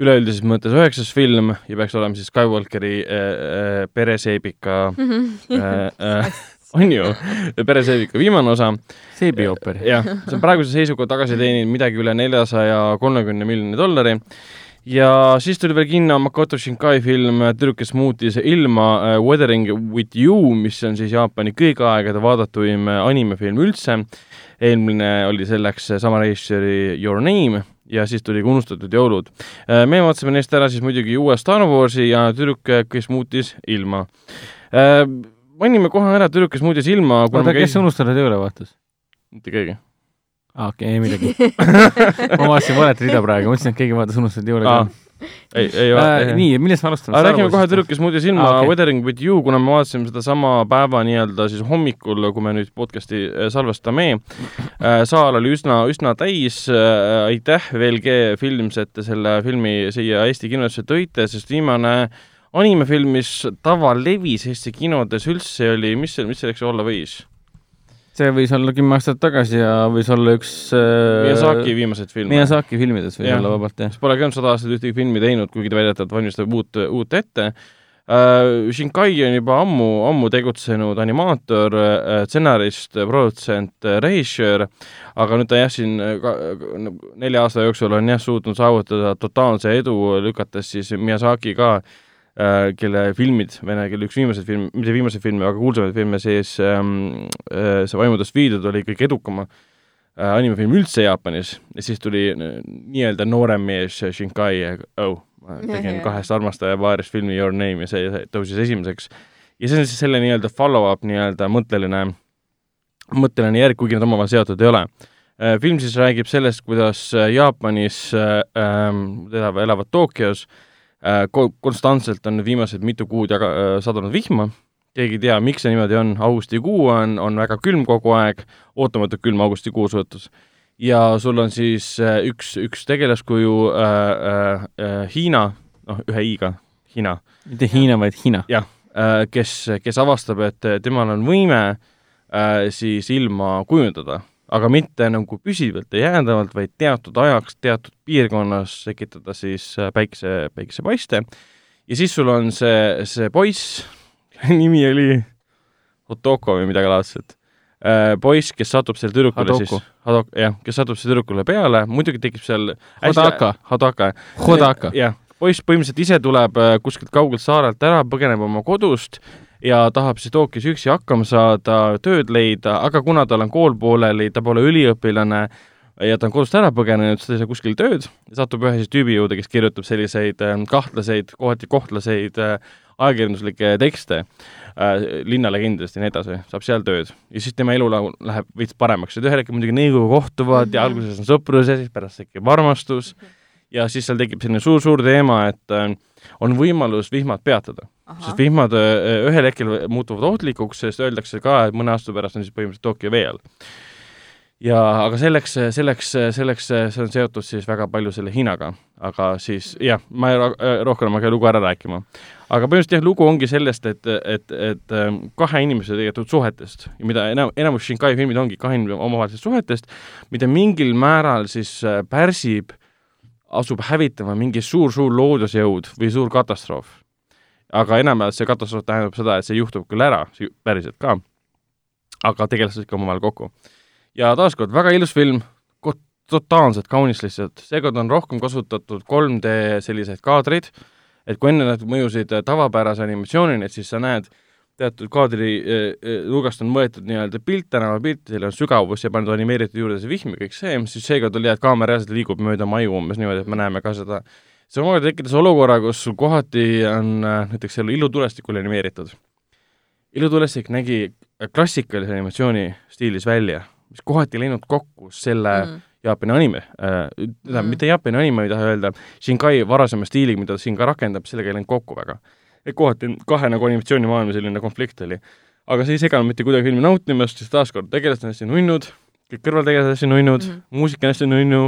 üleüldises mõttes üheksas film ja peaks olema siis Skywalkeri äh, äh, pereseebika äh, äh, on ju, pereseebika viimane osa. seebiooper. jah, see on praeguse seisuga tagasi teeninud midagi üle neljasaja kolmekümne miljoni dollari ja siis tuli veel kinno Makoto Shinkai film Tüdruk, kes muutis ilma uh, Weathering with you, mis on siis Jaapani kõigi aegade vaadatuim animefilm üldse. eelmine oli selleks sama režissööri Your Name ja siis tuli ka Unustatud jõulud. me vaatasime neist ära siis muidugi uue Star Warsi ja Tüdruk, kes muutis ilma mainime kohe ära Tüdruk, kes muutis ilma. oota, kes käis... Unustatud jõule vaatas? mitte keegi aa, okei okay,, ei midagi ma vaatasin valet rida praegu, mõtlesin, et keegi vaatas Unustatud jõule ka. Ei, ei äh,. nii, millest me alustame? räägime kohe Tüdruk, kes muutis ilma ah, okay. Weathering with you, kuna me vaatasime sedasama päeva nii-öelda siis hommikul, kui me nüüd podcast'i äh, salvestame äh,. saal oli üsna, üsna täis äh,. aitäh, VLG Films, et te selle filmi siia Eesti kinodesse tõite, sest viimane animefilm, mis tavalevis Eesti kinodes üldse oli, mis mis selleks olla võis? See võis olla kümme aastat tagasi ja võis olla üks äh, Miyazaki viimaseid filme. Miyazaki filmides võis ja. olla vabalt, jah. Pole ka sada aastat ühtegi filmi teinud, kuigi ta väidetavalt valmistab uut, uut ette uh,. Shinkai on juba ammu, ammu tegutsenud animaator uh,, stsenarist, produtsent, režissöör, aga nüüd ta jah, siin ka, nelja aasta jooksul on jah suutnud saavutada totaalse edu, lükates siis Miyazaki ka Äh, kelle filmid, vene keele üks viimaseid filme, mitte viimaseid filme, aga kuulsamaid filme sees ähm, äh, see Vaimudest viidud oli kõige edukama äh, animefilm üldse Jaapanis ja siis tuli nii-öelda noorem mees Shinkai, oh, ma tegin kahest armastaja paarist filmi Your Name ja see, tõusis esimeseks. ja see on siis selle nii-öelda follow-up nii-öelda mõtteline, mõtteline järg, kuigi nad omavahel seotud ei ole äh,. film siis räägib sellest, kuidas Jaapanis äh, äh, elavad Tokyos äh, Äh, konstantselt on viimased mitu kuud jaga-, äh, sadunud vihma, keegi ei tea, miks see niimoodi on, augustikuu on, on väga külm kogu aeg, ootamatult külm augustikuu suhtes. ja sul on siis äh, üks, üks tegelaskuju äh, äh, Hiina, noh, ühe i-ga, Hiina. mitte Hiina, vaid Hiina. jah äh,, kes, kes avastab, et temal on võime äh, siis ilma kujundada aga mitte nagu püsivalt ja jäädavalt, vaid teatud ajaks teatud piirkonnas tekitada siis äh, päikse, päiksepaiste. ja siis sul on see, see poiss, nimi oli Otoko või midagi laadset äh,, poiss, kes satub seal tüdrukule Hadoku. siis, Hadok-, jah, kes satub seal tüdrukule peale, muidugi tekib seal Hodaka. Hadaka. Hodaka. jah, poiss põhimõtteliselt ise tuleb äh, kuskilt kaugelt saarelt ära, põgeneb oma kodust ja tahab siis Tokyos üksi hakkama saada, tööd leida, aga kuna tal on kool pooleli, ta pole üliõpilane ja ta on kodust ära põgenenud, siis ta ei saa kuskil tööd, satub ühe siis tüübi juurde, kes kirjutab selliseid äh, kahtlaseid, kohati kohtlaseid äh, ajakirjanduslikke tekste äh,, linnalegendidest ja nii edasi, saab seal tööd. ja siis tema elu läheb veits paremaks, et ühel hetkel muidugi nõukogu kohtuvad mm -hmm. ja mhm. alguses on sõprus ja siis pärast tekib armastus -hmm. ja siis seal tekib selline suur-suur teema, et äh, on võimalus vihmad peatada. sest vihmad äh, ühel hetkel muutuvad ohtlikuks, sest öeldakse ka, et mõne aasta pärast on siis põhimõtteliselt Tokyo vee all. ja aga selleks, selleks, selleks, see on seotud siis väga palju selle Hiinaga, aga siis jah, ma ei, rohkem ma ei hakka lugu ära rääkima. aga põhimõtteliselt jah, lugu ongi sellest, et, et, et ähm, kahe inimese tegelikult suhetest ja mida enam, enamus Shinkai filmid ongi kahe inimese omavahelisest suhetest, mida mingil määral siis äh, pärsib asub hävitama mingi suur-suur loodusjõud või suur katastroof. aga enamjaolt see katastroof tähendab seda, et see juhtub küll ära, päriselt ka, aga tegelased ikka omavahel kokku. ja taaskord, väga ilus film, totaalselt kaunis lihtsalt, seekord on rohkem kasutatud 3D selliseid kaadreid, et kui enne nad mõjusid tavapärase animatsioonini, et siis sa näed teatud kaadri nurgast on võetud nii-öelda pilt, tänavapilt, seal on sügavus ja pandud animeeritud juurde see vihm ja kõik see, siis oli hea, et kaamera reaalselt liigub mööda maju umbes niimoodi, et me näeme ka seda. see omakorda tekitas olukorra, kus sul kohati on näiteks seal ilutulestikul animeeritud. ilutulestik nägi klassikalise animatsiooni stiilis välja, mis kohati ei läinud kokku selle mm. Jaapani anime äh,, tähendab mm., mitte Jaapani anime ei taha öelda, Shinkai varasema stiiliga, mida ta siin ka rakendab, sellega ei läinud kokku väga et kohati kahe nagu animatsioonimaailma selline konflikt oli. aga see ei seganud mitte kuidagi filmi nautimast, sest taaskord tegelased on hästi nunnud, kõik kõrvaltegelased hästi nunnud mm, -hmm. muusika on hästi nunnu,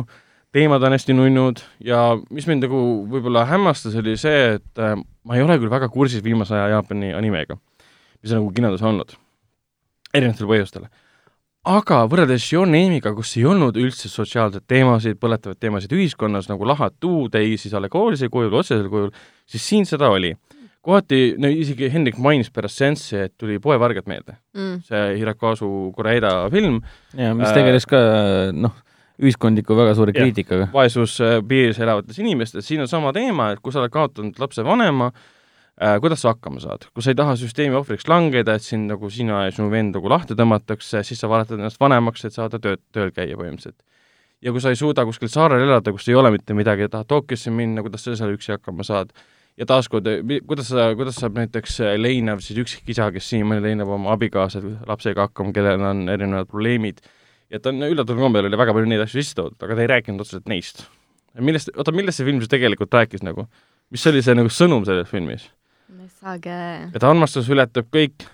teemad on hästi nunnud ja mis mind nagu võib-olla hämmastas, oli see, et äh, ma ei ole küll väga kursis viimase aja Jaapani animega, mis on nagu kinodes olnud, erinevatel põhjustel aga võrreldes Your Name'iga, kus ei olnud üldse sotsiaalseid teemasid, põletavaid teemasid ühiskonnas nagu lahatu, ei siis allegoorisel kujul, otsesel kujul, siis siin seda oli kohati, no isegi Hendrik mainis pärast seanssi, et tuli Poevargad meelde mm.. see Hirokazu Koreeda film. jaa, mis tegeles ka noh, ühiskondliku väga suure kriitikaga. vaesuspiiris elavates inimestes, siin on sama teema, et kui sa oled kaotanud lapsevanema äh,, kuidas sa hakkama saad, kui sa ei taha süsteemi ohvriks langeda, et sind nagu sina ja sinu vend nagu lahti tõmmatakse, siis sa valetad ennast vanemaks, et saada tööd, tööl käia põhimõtteliselt. ja kui sa ei suuda kuskil saarel elada, kus ei ole mitte midagi ja tahad Tokyosse minna, kuidas sa seal üksi hakkama saad, ja taaskord, kuidas sa, kuidas saab näiteks äh, Leinav siis üksikisa, kes siiamaani leinab oma abikaasa lapsega hakkama, kellel on erinevad probleemid, ja ta on üllataval kombel oli väga palju neid asju sisse toodud, aga ta ei rääkinud otseselt neist. millest, oota, millest see film siis tegelikult rääkis nagu? mis oli see nagu sõnum selles filmis? saage. et armastus ületab kõik,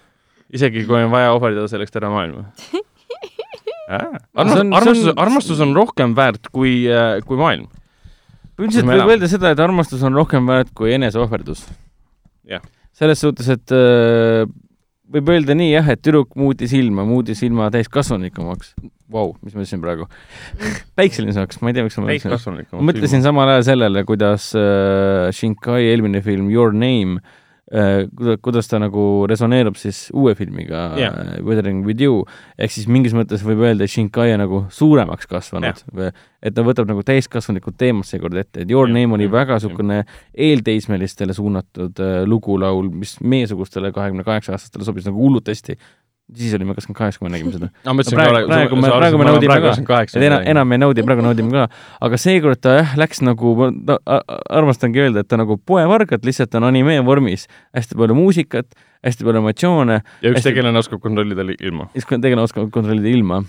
isegi kui on vaja ohverdada selleks terve maailma. armastus on-, armastus on- armastus on rohkem väärt kui, kui maailm. Üldiselt võib öelda seda, et armastus on rohkem väärt kui eneseohverdus. Selles suhtes, et äh, võib öelda nii jah, et tüdruk muutis ilma, muutis ilma täiskasvanulikumaks. Vau, mis ma ütlesin praegu? päikselisemaks, ma ei tea, miks ma mõtlesin. mõtlesin samal ajal sellele, kuidas äh, Shinkai eelmine film Your Name äh,, kuidas, kuidas ta nagu resoneerub siis uue filmiga yeah. Weathering with you, ehk siis mingis mõttes võib öelda, et Shinkai on nagu suuremaks kasvanud yeah., et ta võtab nagu täiskasvanlikud teemad seekord ette, et Your yeah. Name oli jah, väga niisugune eelteismelistele suunatud äh, lugulaul, mis meiesugustele kahekümne kaheksa aastastele sobis nagu hullult hästi. Siis olime kakskümmend kaheksa, kui me nägime seda. No praegu- praegu me- praegu me naudime ka. et enam, enam ei naudi, praegu naudime ka, aga seekord ta jah, läks nagu, ma armastangi öelda, et ta nagu poevargad, lihtsalt on anime vormis, hästi palju muusikat, hästi palju emotsioone, ja üks hästi- tegelane oskab kontrollida li- ilma. kui tegelane oskab kontrollida ilma.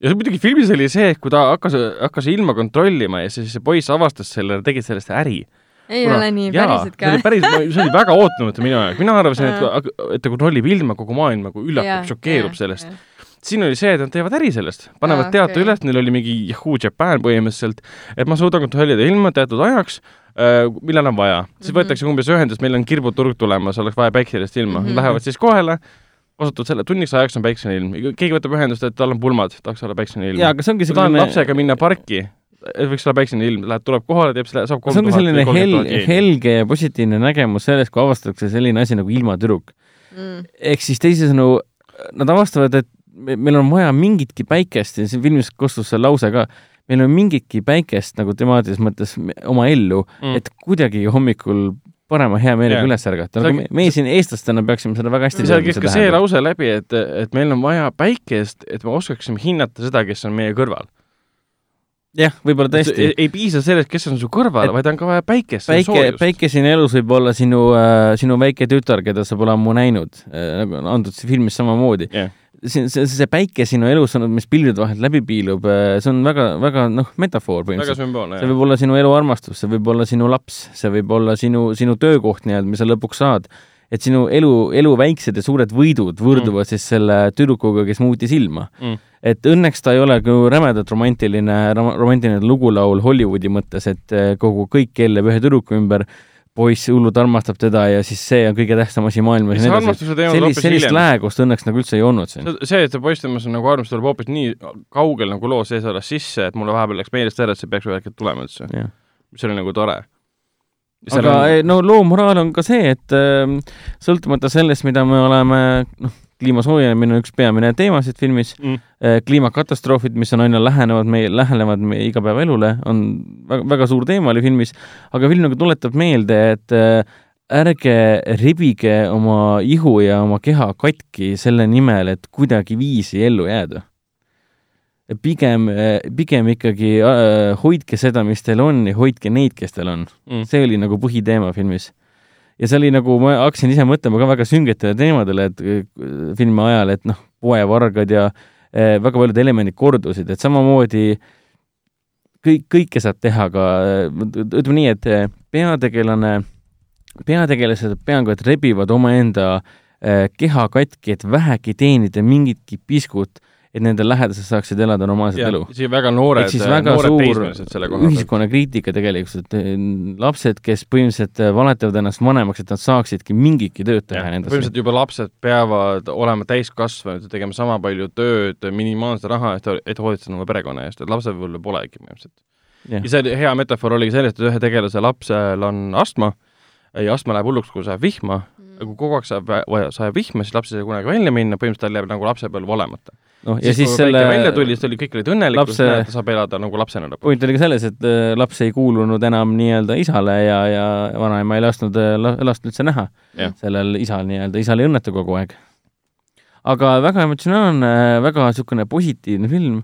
ja see muidugi filmis oli see, et kui ta hakkas, hakkas ilma kontrollima ja siis see poiss avastas selle, tegi sellest äri. Ei ole nii päriselt ka see oli. päris, see oli väga ootamatu minu jaoks, mina arvasin, et, et ta kontrollib ilma kogu maailma, kui üllatab, šokeerub sellest. siin oli see, et nad teevad äri sellest, panevad Aa, teate okei. üles, neil oli mingi Yahoo Japan põhimõtteliselt, et ma suudan kontrollida ilma teatud ajaks, millal on vaja. siis Mhm. võetakse umbes ühendust, meil on kirbuturg tulemas, oleks vaja päikselist ilma mm. -hmm. lähevad siis kohale, kasutavad selle, tunniks ajaks on päiksene ilm, keegi võtab ühendust, et tal on pulmad, tahaks olla päiksene ilm. jaa, aga see ongi sa tahad selline, lapsega minna parki, võiks olla päiksene ilm, läheb, tuleb kohale, teeb selle, saab see ongi selline hel-, helge ja positiivne nägemus sellest, kui avastatakse selline asi nagu ilmatüdruk. Mm. ehk siis teisisõnu, nad avastavad, et me- meil on vaja mingitki päikest ja siin filmis kostus see lause ka, meil on mingitki päikest nagu temaatilises mõttes oma ellu Mm. et kuidagi hommikul parema hea meelega Jaa. üles ärgata, nagu me, meie siin eestlastena peaksime seda väga hästi teadma, see tähendab. lause läbi, et, et meil on vaja päikest, et me oskaksime hinnata seda, kes on meie kõrval. jah, võib-olla tõesti ei,. piisa sellest, kes on su kõrval vaid on ka vaja päikest, päike, päike sinu elus võib olla sinu äh,, sinu väike tütar, keda sa pole ammu näinud äh,, nagu antud siin filmis samamoodi Jah. see, see, see päike sinu elus on, mis pilvide vahelt läbi piilub, see on väga, väga noh, metafoor põhimõtteliselt. see. võib olla sinu elu armastus, see võib olla sinu laps, see võib olla sinu, sinu töökoht nii-öelda, mis sa lõpuks saad. Et sinu elu, elu väiksed ja suured võidud võrduvad mm. siis selle tüdrukuga, kes muutis ilma Mm. et õnneks ta ei ole ka rämedalt romantiline, romantiline lugulaul Hollywoodi mõttes, et eh, kogu kõik keeleb ühe tüdruku ümber, poiss hullult armastab teda ja siis see on kõige tähtsam asi maailmas sellist, sellist läägust õnneks nagu üldse ei olnud siin. see, et see poiss temas on nagu armastus tuleb hoopis nii kaugel nagu loo sees alles sisse, et mulle vahepeal läks meelest ära, et see peaks ühel hetkel tulema üldse. Mis oli nagu tore. Aga on... no loo moraal on ka see, et äh, sõltumata sellest, mida me oleme, noh, kliima soojenemine on üks peamine teema siit filmis mm., äh, kliimakatastroofid, mis on aina lähenevad meie, lähenevad meie igapäevaelule, on väga, väga suur teema oli filmis, aga film nagu tuletab meelde, et äh, ärge rebige oma ihu ja oma keha katki selle nimel, et kuidagiviisi ellu jääda. pigem, pigem ikkagi äh, hoidke seda, mis teil on ja hoidke neid, kes teil on Mm. see oli nagu põhiteema filmis. ja see oli nagu, ma hakkasin ise mõtlema ka väga süngetele teemadele, et äh, filmi ajal, et noh, poevargad ja äh, väga paljud elemendid kordusid, et samamoodi kõik, kõike saab teha ka, ütleme nii, et äh, peategelane, peategelased peaaegu et rebivad omaenda äh, keha katki, et vähegi teenida mingitki piskut, et nende lähedased saaksid elada normaalset elu siia väga noored siis, väga noored suur teismelised selle koha pealt. ühiskonnakriitika tegelikult, et lapsed, kes põhimõtteliselt eh, valetavad ennast vanemaks, et nad saaksidki mingitki tööd teha jah, nendesse. põhimõtteliselt juba lapsed peavad olema täiskasvanud ja tegema sama palju tööd minimaalse raha eest, et hoolitseda oma perekonna eest, et lapsepõlve polegi põhimõtteliselt. Ja see oli hea metafoor oligi sellest, et ühe tegelase lapsel on astma ja astma läheb hulluks, kui sajab vihma ja kui kogu aeg sajab, sajab vihma, siis laps ei saa kunagi välja minna, põhimõtteliselt tal jääb nagu lapsepõlv olemata. noh, ja siis, selle välja tuli, siis olid kõik olid õnnelikud lapse- lapse..., ta saab elada nagu lapsena lõpuks. point oli ka selles, et äh, laps ei kuulunud enam nii-öelda isale ja, ja vanaema ei lasknud äh, la- last üldse näha Jah. sellel isal nii-öelda, isal oli õnnetu kogu aeg. aga väga emotsionaalne, väga niisugune positiivne film,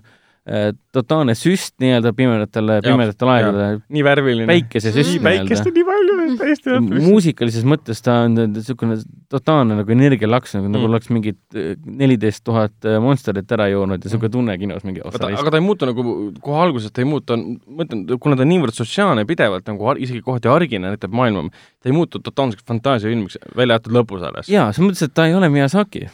totaalne süst nii-öelda pimedatele, pimedatel aegadel, nii värviline. päikesesüst nii päikest on nii palju, täiesti lõpuks. muusikalises mõttes ta on niisugune totaalne nagu energialaks, nagu mm., nagu Mm. oleks mingid neliteist tuhat Monsterit ära joonud ja niisugune tunne kinos mingi ta, aga ta ei muutu nagu kohe alguses ta ei muutu, ma ütlen, kuna ta on niivõrd sotsiaalne pidevalt nagu isegi kohati argina näitab maailma, ta ei muutu totaalseks fantaasiafilmiks, välja arvatud lõpus alles. jaa, selles mõttes, et ta ei ole Miyazaki,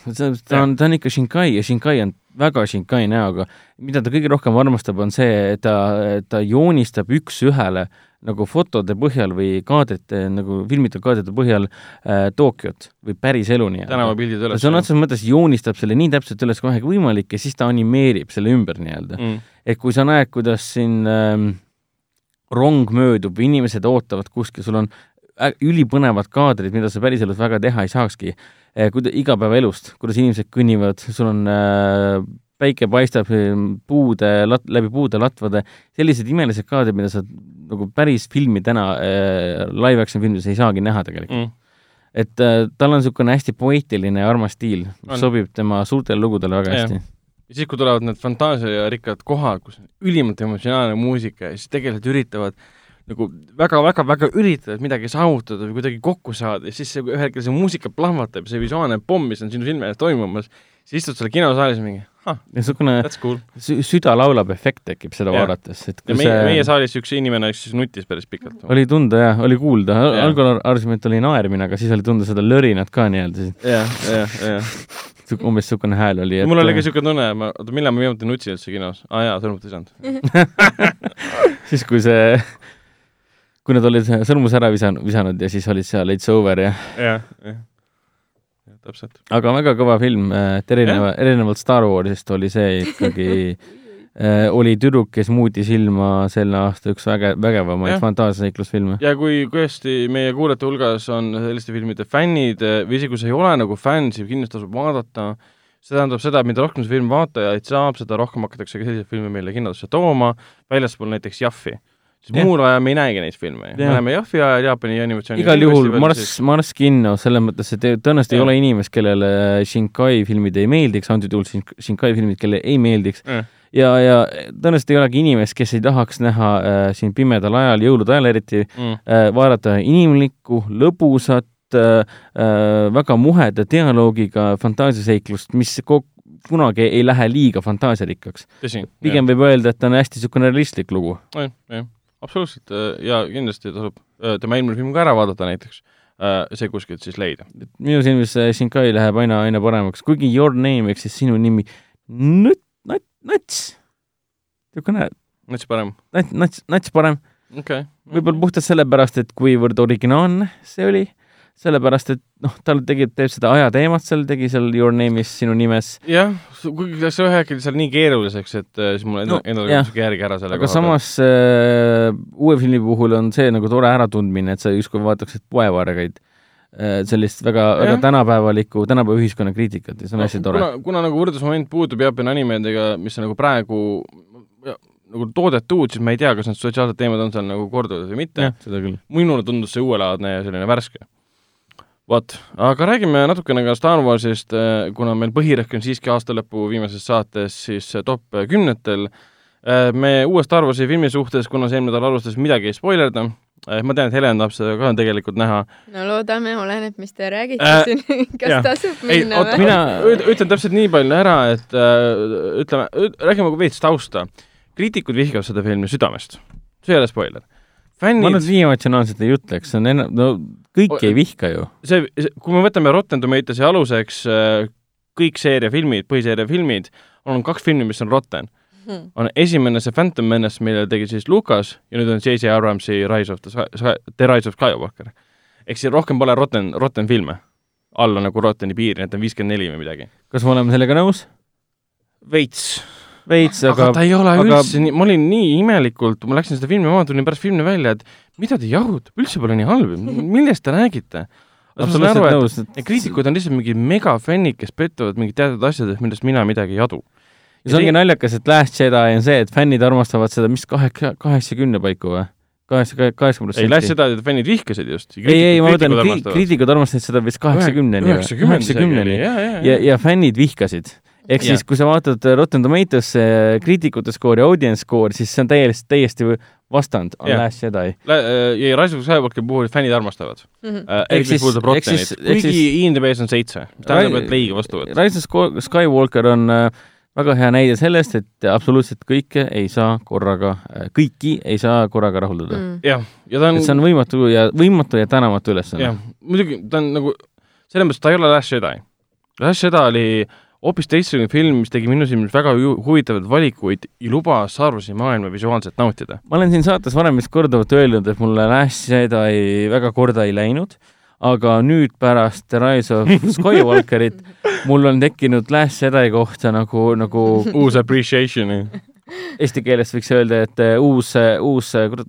ta on, ta on ikka Shinkai ja Shinkai on väga Shinkai näoga. mida ta kõige rohkem armastab, on see, et ta, ta joonistab üks-ühele nagu fotode põhjal või kaadrite nagu filmitud kaadrite põhjal äh, Tokyot või päris elu nii-öelda. tänavapildid üles. sõna otseses mõttes joonistab selle nii täpselt üles kui vähegi võimalik ja siis ta animeerib selle ümber nii-öelda. mm.. et kui sa näed, kuidas siin ähm, rong möödub, inimesed ootavad kuskil, sul on ülipõnevad kaadrid, mida sa päriselus väga teha ei saakski kuida-, igapäevaelust, kuidas inimesed kõnnivad, sul on äh, päike paistab eh, puude, lat-, läbi puude latvade, sellised imelised kaadrid, mida sa nagu päris filmi täna äh, live action filmides ei saagi näha tegelikult. Mm. et äh, tal on niisugune hästi poeetiline ja armas stiil, On. mis sobib tema suurtele lugudele väga hästi. ja siis, kui tulevad need fantaasiarikkad kohad, kus on ülimalt emotsionaalne muusika ja siis tegelased üritavad nagu väga-väga-väga üritavad midagi saavutada või kuidagi kokku saada ja siis see, ühel hetkel see muusika plahvatab, see visuaalne pomm, mis on sinu silme ees toimumas, siis istud seal kinosaalis ja mingi, niisugune cool. sü- süda laulab efekt tekib seda Jah. vaadates, et ja kui meie, see meie saalis üks inimene siis nutis päris pikalt. oli tunda ja oli kuulda, Jah. algul ar- arvasime, et oli naermine, aga siis oli tunda seda lörinat ka nii-öelda, jah, jah, jah. umbes niisugune hääl oli, et mul oli ka niisugune tunne, ma, oota, millal ma viimati nutsin üldse kinos? aa ah, jaa, sõrmut ei saanud. siis, kui see, kui nad olid sõrmuse ära visanud, visanud ja siis olid seal It's over ja jah, jah. täpselt. aga väga kõva film, et erineva, erinevalt Star Warsist oli see ikkagi äh, oli tüdruk, kes muutis ilma selle aasta üks väge, vägevamaid Jah. fantaasiaseiklusfilme. ja kui, kui hästi meie kuulajate hulgas on selliste filmide fännid või isegi kui sa ei ole nagu fänn, siis kindlasti tasub vaadata, see tähendab seda, et mida rohkem see film vaatajaid saab, seda rohkem hakatakse ka selliseid filme meile kinodesse tooma, väljaspool näiteks Jaffi. Siis Jah. muul ajal me ei näegi neid filme, me Jah. näeme Jaffi ajal Jaapani animatsiooni igal juhul Marss, Marss Kinno, selles mõttes, et tõenäoliselt ei Jah. ole inimest, kellele Shinkai filmid ei meeldiks, antud juhul Shin- Shinkai filmid, kellele ei meeldiks, jah, ja, ja tõenäoliselt ei olegi inimest, kes ei tahaks näha äh, siin pimedal ajal, jõulude ajal eriti mm. äh,, vaadata inimlikku, lõbusat äh,, äh, väga muheda dialoogiga fantaasiaseiklust, mis ko- kunagi ei lähe liiga fantaasiarikkaks. pigem võib öelda, et ta on hästi niisugune realistlik lugu. jah, jah, absoluutselt. Äh, ja kindlasti tasub äh, tema eelmine film ka ära vaadata näiteks, see kuskilt siis leida. minu silmis äh, Shinkai läheb aina, aina paremaks, kuigi Your Name ehk siis sinu nimi, nutt, nats, nats, niisugune näiteks parem, nats, nats, nats parem, okei. Okay.. võib-olla puhtalt sellepärast, et kuivõrd originaalne see oli, sellepärast et noh, ta tegi, teeb seda ajateemat seal, tegi seal Your Name'is sinu nimes, jah, kuigi läks ühel hetkel seal nii keeruliseks, et äh, siis mul endal No, no,, endal jah. kadus järgi ära selle aga samas äh, uue filmi puhul on see nagu tore äratundmine, et sa justkui vaataksid poevargaid äh,, sellist väga, väga tänapäevalikku, tänapäeva ühiskonna kriitikat ja see on hästi tore. kuna, nagu võrdlusmoment puudub Jaapani animedega, mis on nagu praegu ja, nagu toodetud, siis ma ei tea, kas need sotsiaalsed teemad on seal nagu korduvad või mitte. minule tundus see uuelaadne ja selline värske. vot, aga räägime natukene ka Star Warsist, kuna meil põhirõhk on siiski aastalõpu viimases saates siis äh, top kümnetel. me uue Star Warsi filmi suhtes, kuna see eelmine nädal alustas, midagi ei spoilerda. ma tean, et Helen tahab seda ka tegelikult näha. no loodame, oleneb, mis te räägite Äh, siin. kas tasub minna või? mina Mina- ütlen täpselt nii palju ära, et äh, ütleme, räägime veits tausta. kriitikud vihkavad seda filmi südamest. see ei ole spoiler. Ma nüüd fännid, nii emotsionaalselt ei ütleks, see on enam, no kõik O- ei vihka ju. see, kui me võtame Rotten Tomatoes'i aluseks äh, kõik seeria filmid, põhiseeria filmid, on kaks filmi, mis on Rotten. Hmm. on esimene see Phantom Menace, mille tegi siis Lucas ja nüüd on J.J. Abramsi Rise of the, the Rise of Skywalker. ehk siis rohkem pole Rotten, Rotten filme. alla nagu Rotteni piiri, need on viiskümmend neli või midagi. kas me oleme sellega nõus? veits veits, aga, aga ta ei ole aga- üldse nii, ma olin nii imelikult, ma läksin seda filmi vaatama, tulin pärast filmi välja, et mida te jahutate, üldse pole nii halb, millest te räägite? absoluutselt et- nõus, ja kriitikud on lihtsalt mingid megafännid, kes pettuvad mingid teatud asjades, millest mina midagi ei adu. ja see ongi naljakas, et Last Jedi on see, et fännid armastavad seda, mis kaheksa, kaheksakümne paiku või? kaheksa, kaheksakümmend ei, Last protsenti. Jedi fännid vihkasid just. ei, ei, ma mõtlen, kriitikud armastasid seda vist kaheksakümneni üheksakümneni. ja, ja, ja, ja fännid vihkasid. Ehk siis, kui sa vaatad Rotten Tomatoes äh, kriitikute skoori ja audience skoori, siis see on täiesti, täiesti vastand, on Jah. Last Jedi. ja Rise of Skywalkeri puhul fännid armastavad. Siis- mis puudutab ehk siis- ehk kuigi siis- IMDB-s on seitse, mis tähendab, et leige vastuvõtt. Rise of Sky- Skywalker on äh, väga hea näide sellest, et absoluutselt kõike ei saa korraga, kõiki ei saa korraga rahuldada mm.. Mm. jah, ja ta on et see on võimatu ja, võimatu ja tänamatu ülesanne jah, muidugi ta on nagu, selles mõttes ta ei ole Last Jedi. Last Jedi oli hoopis teistsugune film, mis tegi minu silmis väga huvitavaid valikuid ja lubas Star Warsi maailma visuaalselt nautida. ma olen siin saates varem vist korduvalt öelnud, et mulle Last Jedi väga korda ei läinud, aga nüüd pärast The Rise of Skywalkerit mul on tekkinud Last Jedi kohta nagu, nagu uus appreciation. eesti keeles võiks öelda, et uus, uus, kurat,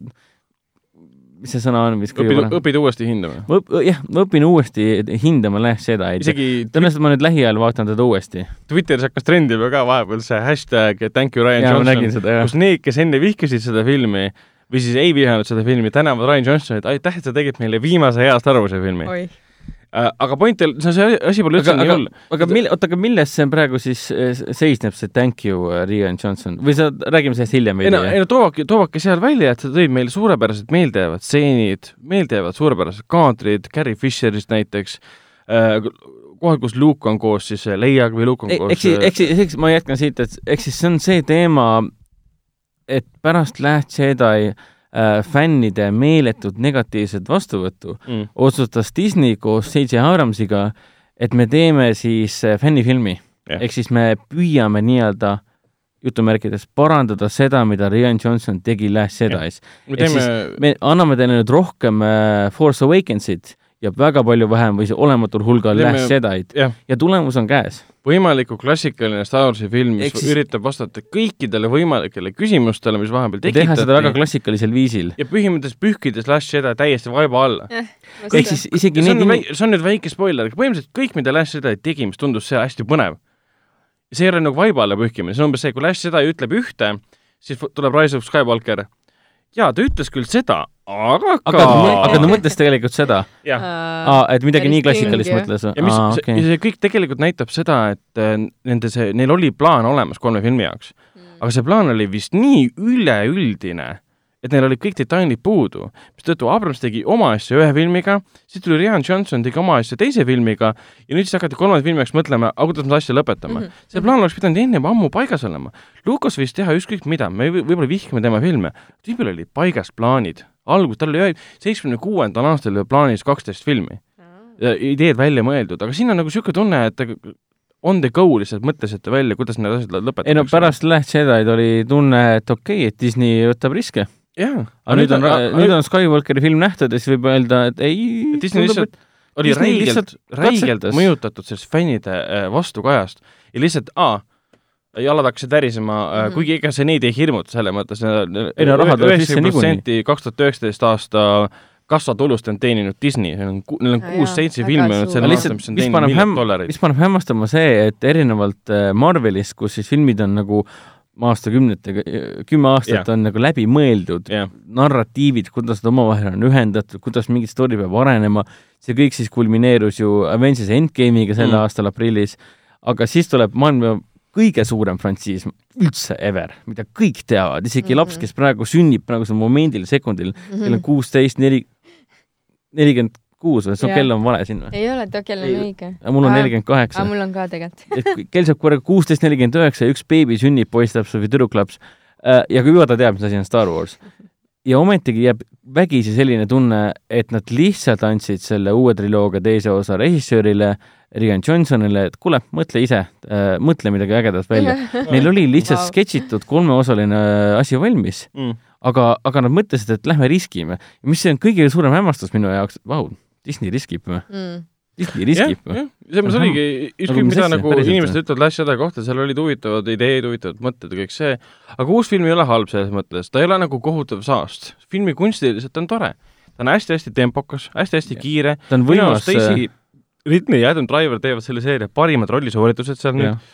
mis see sõna on, mis õpid, õpid uuesti hindama. ma õp-, jah, ma õpin uuesti hindama Last Jedi'd. isegi tõenäoliselt ma nüüd lähiajal vaatan teda uuesti. Twitteris hakkas trendima ka vahepeal see hashtag thank you Ryan ma Johnson seda, jah kus. need, kes enne vihkasid seda filmi või siis ei vihanud seda filmi, tänavad Ryan Johnsonit, aitäh, et sa tegid meile viimase hea Star Warsi filmi. oi, aga point ei, see see asi pole üldse nii aga hull., aga mil-, oota, aga milles see praegu siis eh, seisneb, see thank you, Rian Johnson või sa, räägime sellest hiljem ei veidi no, ei no toovadki, toovadki seal välja, et sa tõid meile suurepärased meeldejäävad stseenid, meeldejäävad suurepärased kaadrid, Carrie Fisherist näiteks äh,, kohal, kus Luke on koos siis äh, Leiaga või Luke on Ei, koos eks siis, eks siis, eks ma jätkan siit, et eks siis see on see teema, et pärast Last Jedi äh, fännide meeletut negatiivset vastuvõttu mm, otsustas Disney koos J.J. Abramsiga, et me teeme siis äh, fännifilmi Jah. ehk siis me püüame nii-öelda jutumärkides parandada seda, mida Rian Johnson tegi Last Jedi's. me Ehk teeme, me anname teile nüüd rohkem äh, Force Awakensit ja väga palju vähem või olematul hulgal Last Jedi'd jah, ja tulemus on käes. Võimalikult klassikaline Star Warsi film, mis siis- üritab vastata kõikidele võimalikele küsimustele, mis vahepeal teha seda väga tekitati klassikalisel viisil. ja põhimõtteliselt pühkides Last Jedi täiesti vaiba alla. ehk siis isegi see on, need väi- see on nüüd väike spoiler, aga põhimõtteliselt kõik, mida Last Jedi tegi, mis tundus see hästi põnev, see ei ole nagu vaiba alla pühkimine, see on umbes see, kui Last Jedi ütleb ühte, siis tuleb Rise of Skywalker. jaa, ta ütles küll seda, aga aga ta, aga ta mõtles tegelikult seda, jah, et midagi nii klassikalist mõtles. Ja mis okei. ja see kõik tegelikult näitab seda, et äh, nende see, neil oli plaan olemas kolme filmi jaoks, aga see plaan oli vist nii üleüldine, et neil olid kõik detailid puudu, mistõttu Abrams tegi oma asja ühe filmiga, siis tuli Rian Johnson, tegi oma asja teise filmiga ja nüüd siis hakati kolmanda filmi jaoks mõtlema, aga kuidas me seda asja lõpetame mm. -hmm. see plaan oleks pidanud enne juba ammu paigas olema. Lucas võis teha ükskõik mida, me või- võib-olla vihkame tema filme, tüübil olid paigas plaanid, algus, tal oli seitsmekümne kuuendal aastal oli plaanis kaksteist filmi ja ideed välja mõeldud, aga siin on nagu niisugune tunne, et on the go lihtsalt mõtlesite välja, kuidas need asjad lõpetatakse. ei no pärast Last Jedi'd oli tunne, et okei okay,, et Disney võtab riske. jaa, aga nüüd on, nüüd on Skywalkeri film nähtud ja siis võib öelda, et ei. Disney lihtsalt oli räigelt räigelt mõjutatud sellest fännide äh, vastukajast ja lihtsalt, aa, jalad hakkasid värisema mm. -hmm. kuigi ega see neid ei hirmuta selle mõttes, Ei no raha tuleb sisse protsenti kaks tuhat üheksateist aasta kassatulust on teeninud Disney, neil on, neil on kuus-seitse filmi olnud suur. sel Aga aastal, lihtsalt, mis on teeninud paneb miljon häm- dollarit. mis paneb hämmastama see, et erinevalt äh, Marvelist, kus siis filmid on nagu aastakümnetega, kümme aastat Jah. on nagu läbi mõeldud jah, narratiivid, kuidas nad omavahel on ühendatud, kuidas mingi story peab arenema, see kõik siis kulmineerus ju Avengers Endgame'iga sel Mm. mm. aastal aprillis, aga siis tuleb maailma kõige suurem frantsiis üldse ever, mida kõik teavad, isegi mm. -hmm. laps, kes praegu sünnib praegusel momendil, sekundil, kell on kuusteist, neli, nelikümmend kuus või, see kell on vale siin või? ei ole, too kell on Ei, õige. mul on nelikümmend kaheksa mul on ka tegelikult. kell saab korraga kuusteist nelikümmend üheksa ja üks beebi sünnib, poisslaps või tüdruklaps äh, ja kui juba ta teab, mis asi on Star Wars. Ja ometigi jääb vägisi selline tunne, et nad lihtsalt andsid selle uue triloogia teise osa režissöörile, Rian Johnsonile, et kuule, mõtle ise äh,, mõtle midagi ägedat välja. Neil oli lihtsalt wow. sketšitud kolmeosaline äh, asi valmis, mm. aga, aga nad mõtlesid, et lähme riskime. mis see on kõige suurem hämmastus minu jaoks, vau, Disney riskib või? Mm. Või? jah, selles mõttes oligi, ükskõik mis mida nagu inimesed ütlevad Last Jedi kohta, seal olid huvitavad ideed, huvitavad mõtted ja kõik see, aga uus film ei ole halb selles mõttes, ta ei ole nagu kohutav saast. filmi kunstiliselt on tore, ta on hästi-hästi tempokas, hästi-hästi kiire, ta on võimas arust, Daisy Ridley ja Adam Driver teevad selle seeria parimad rollisooritused seal nüüd jah,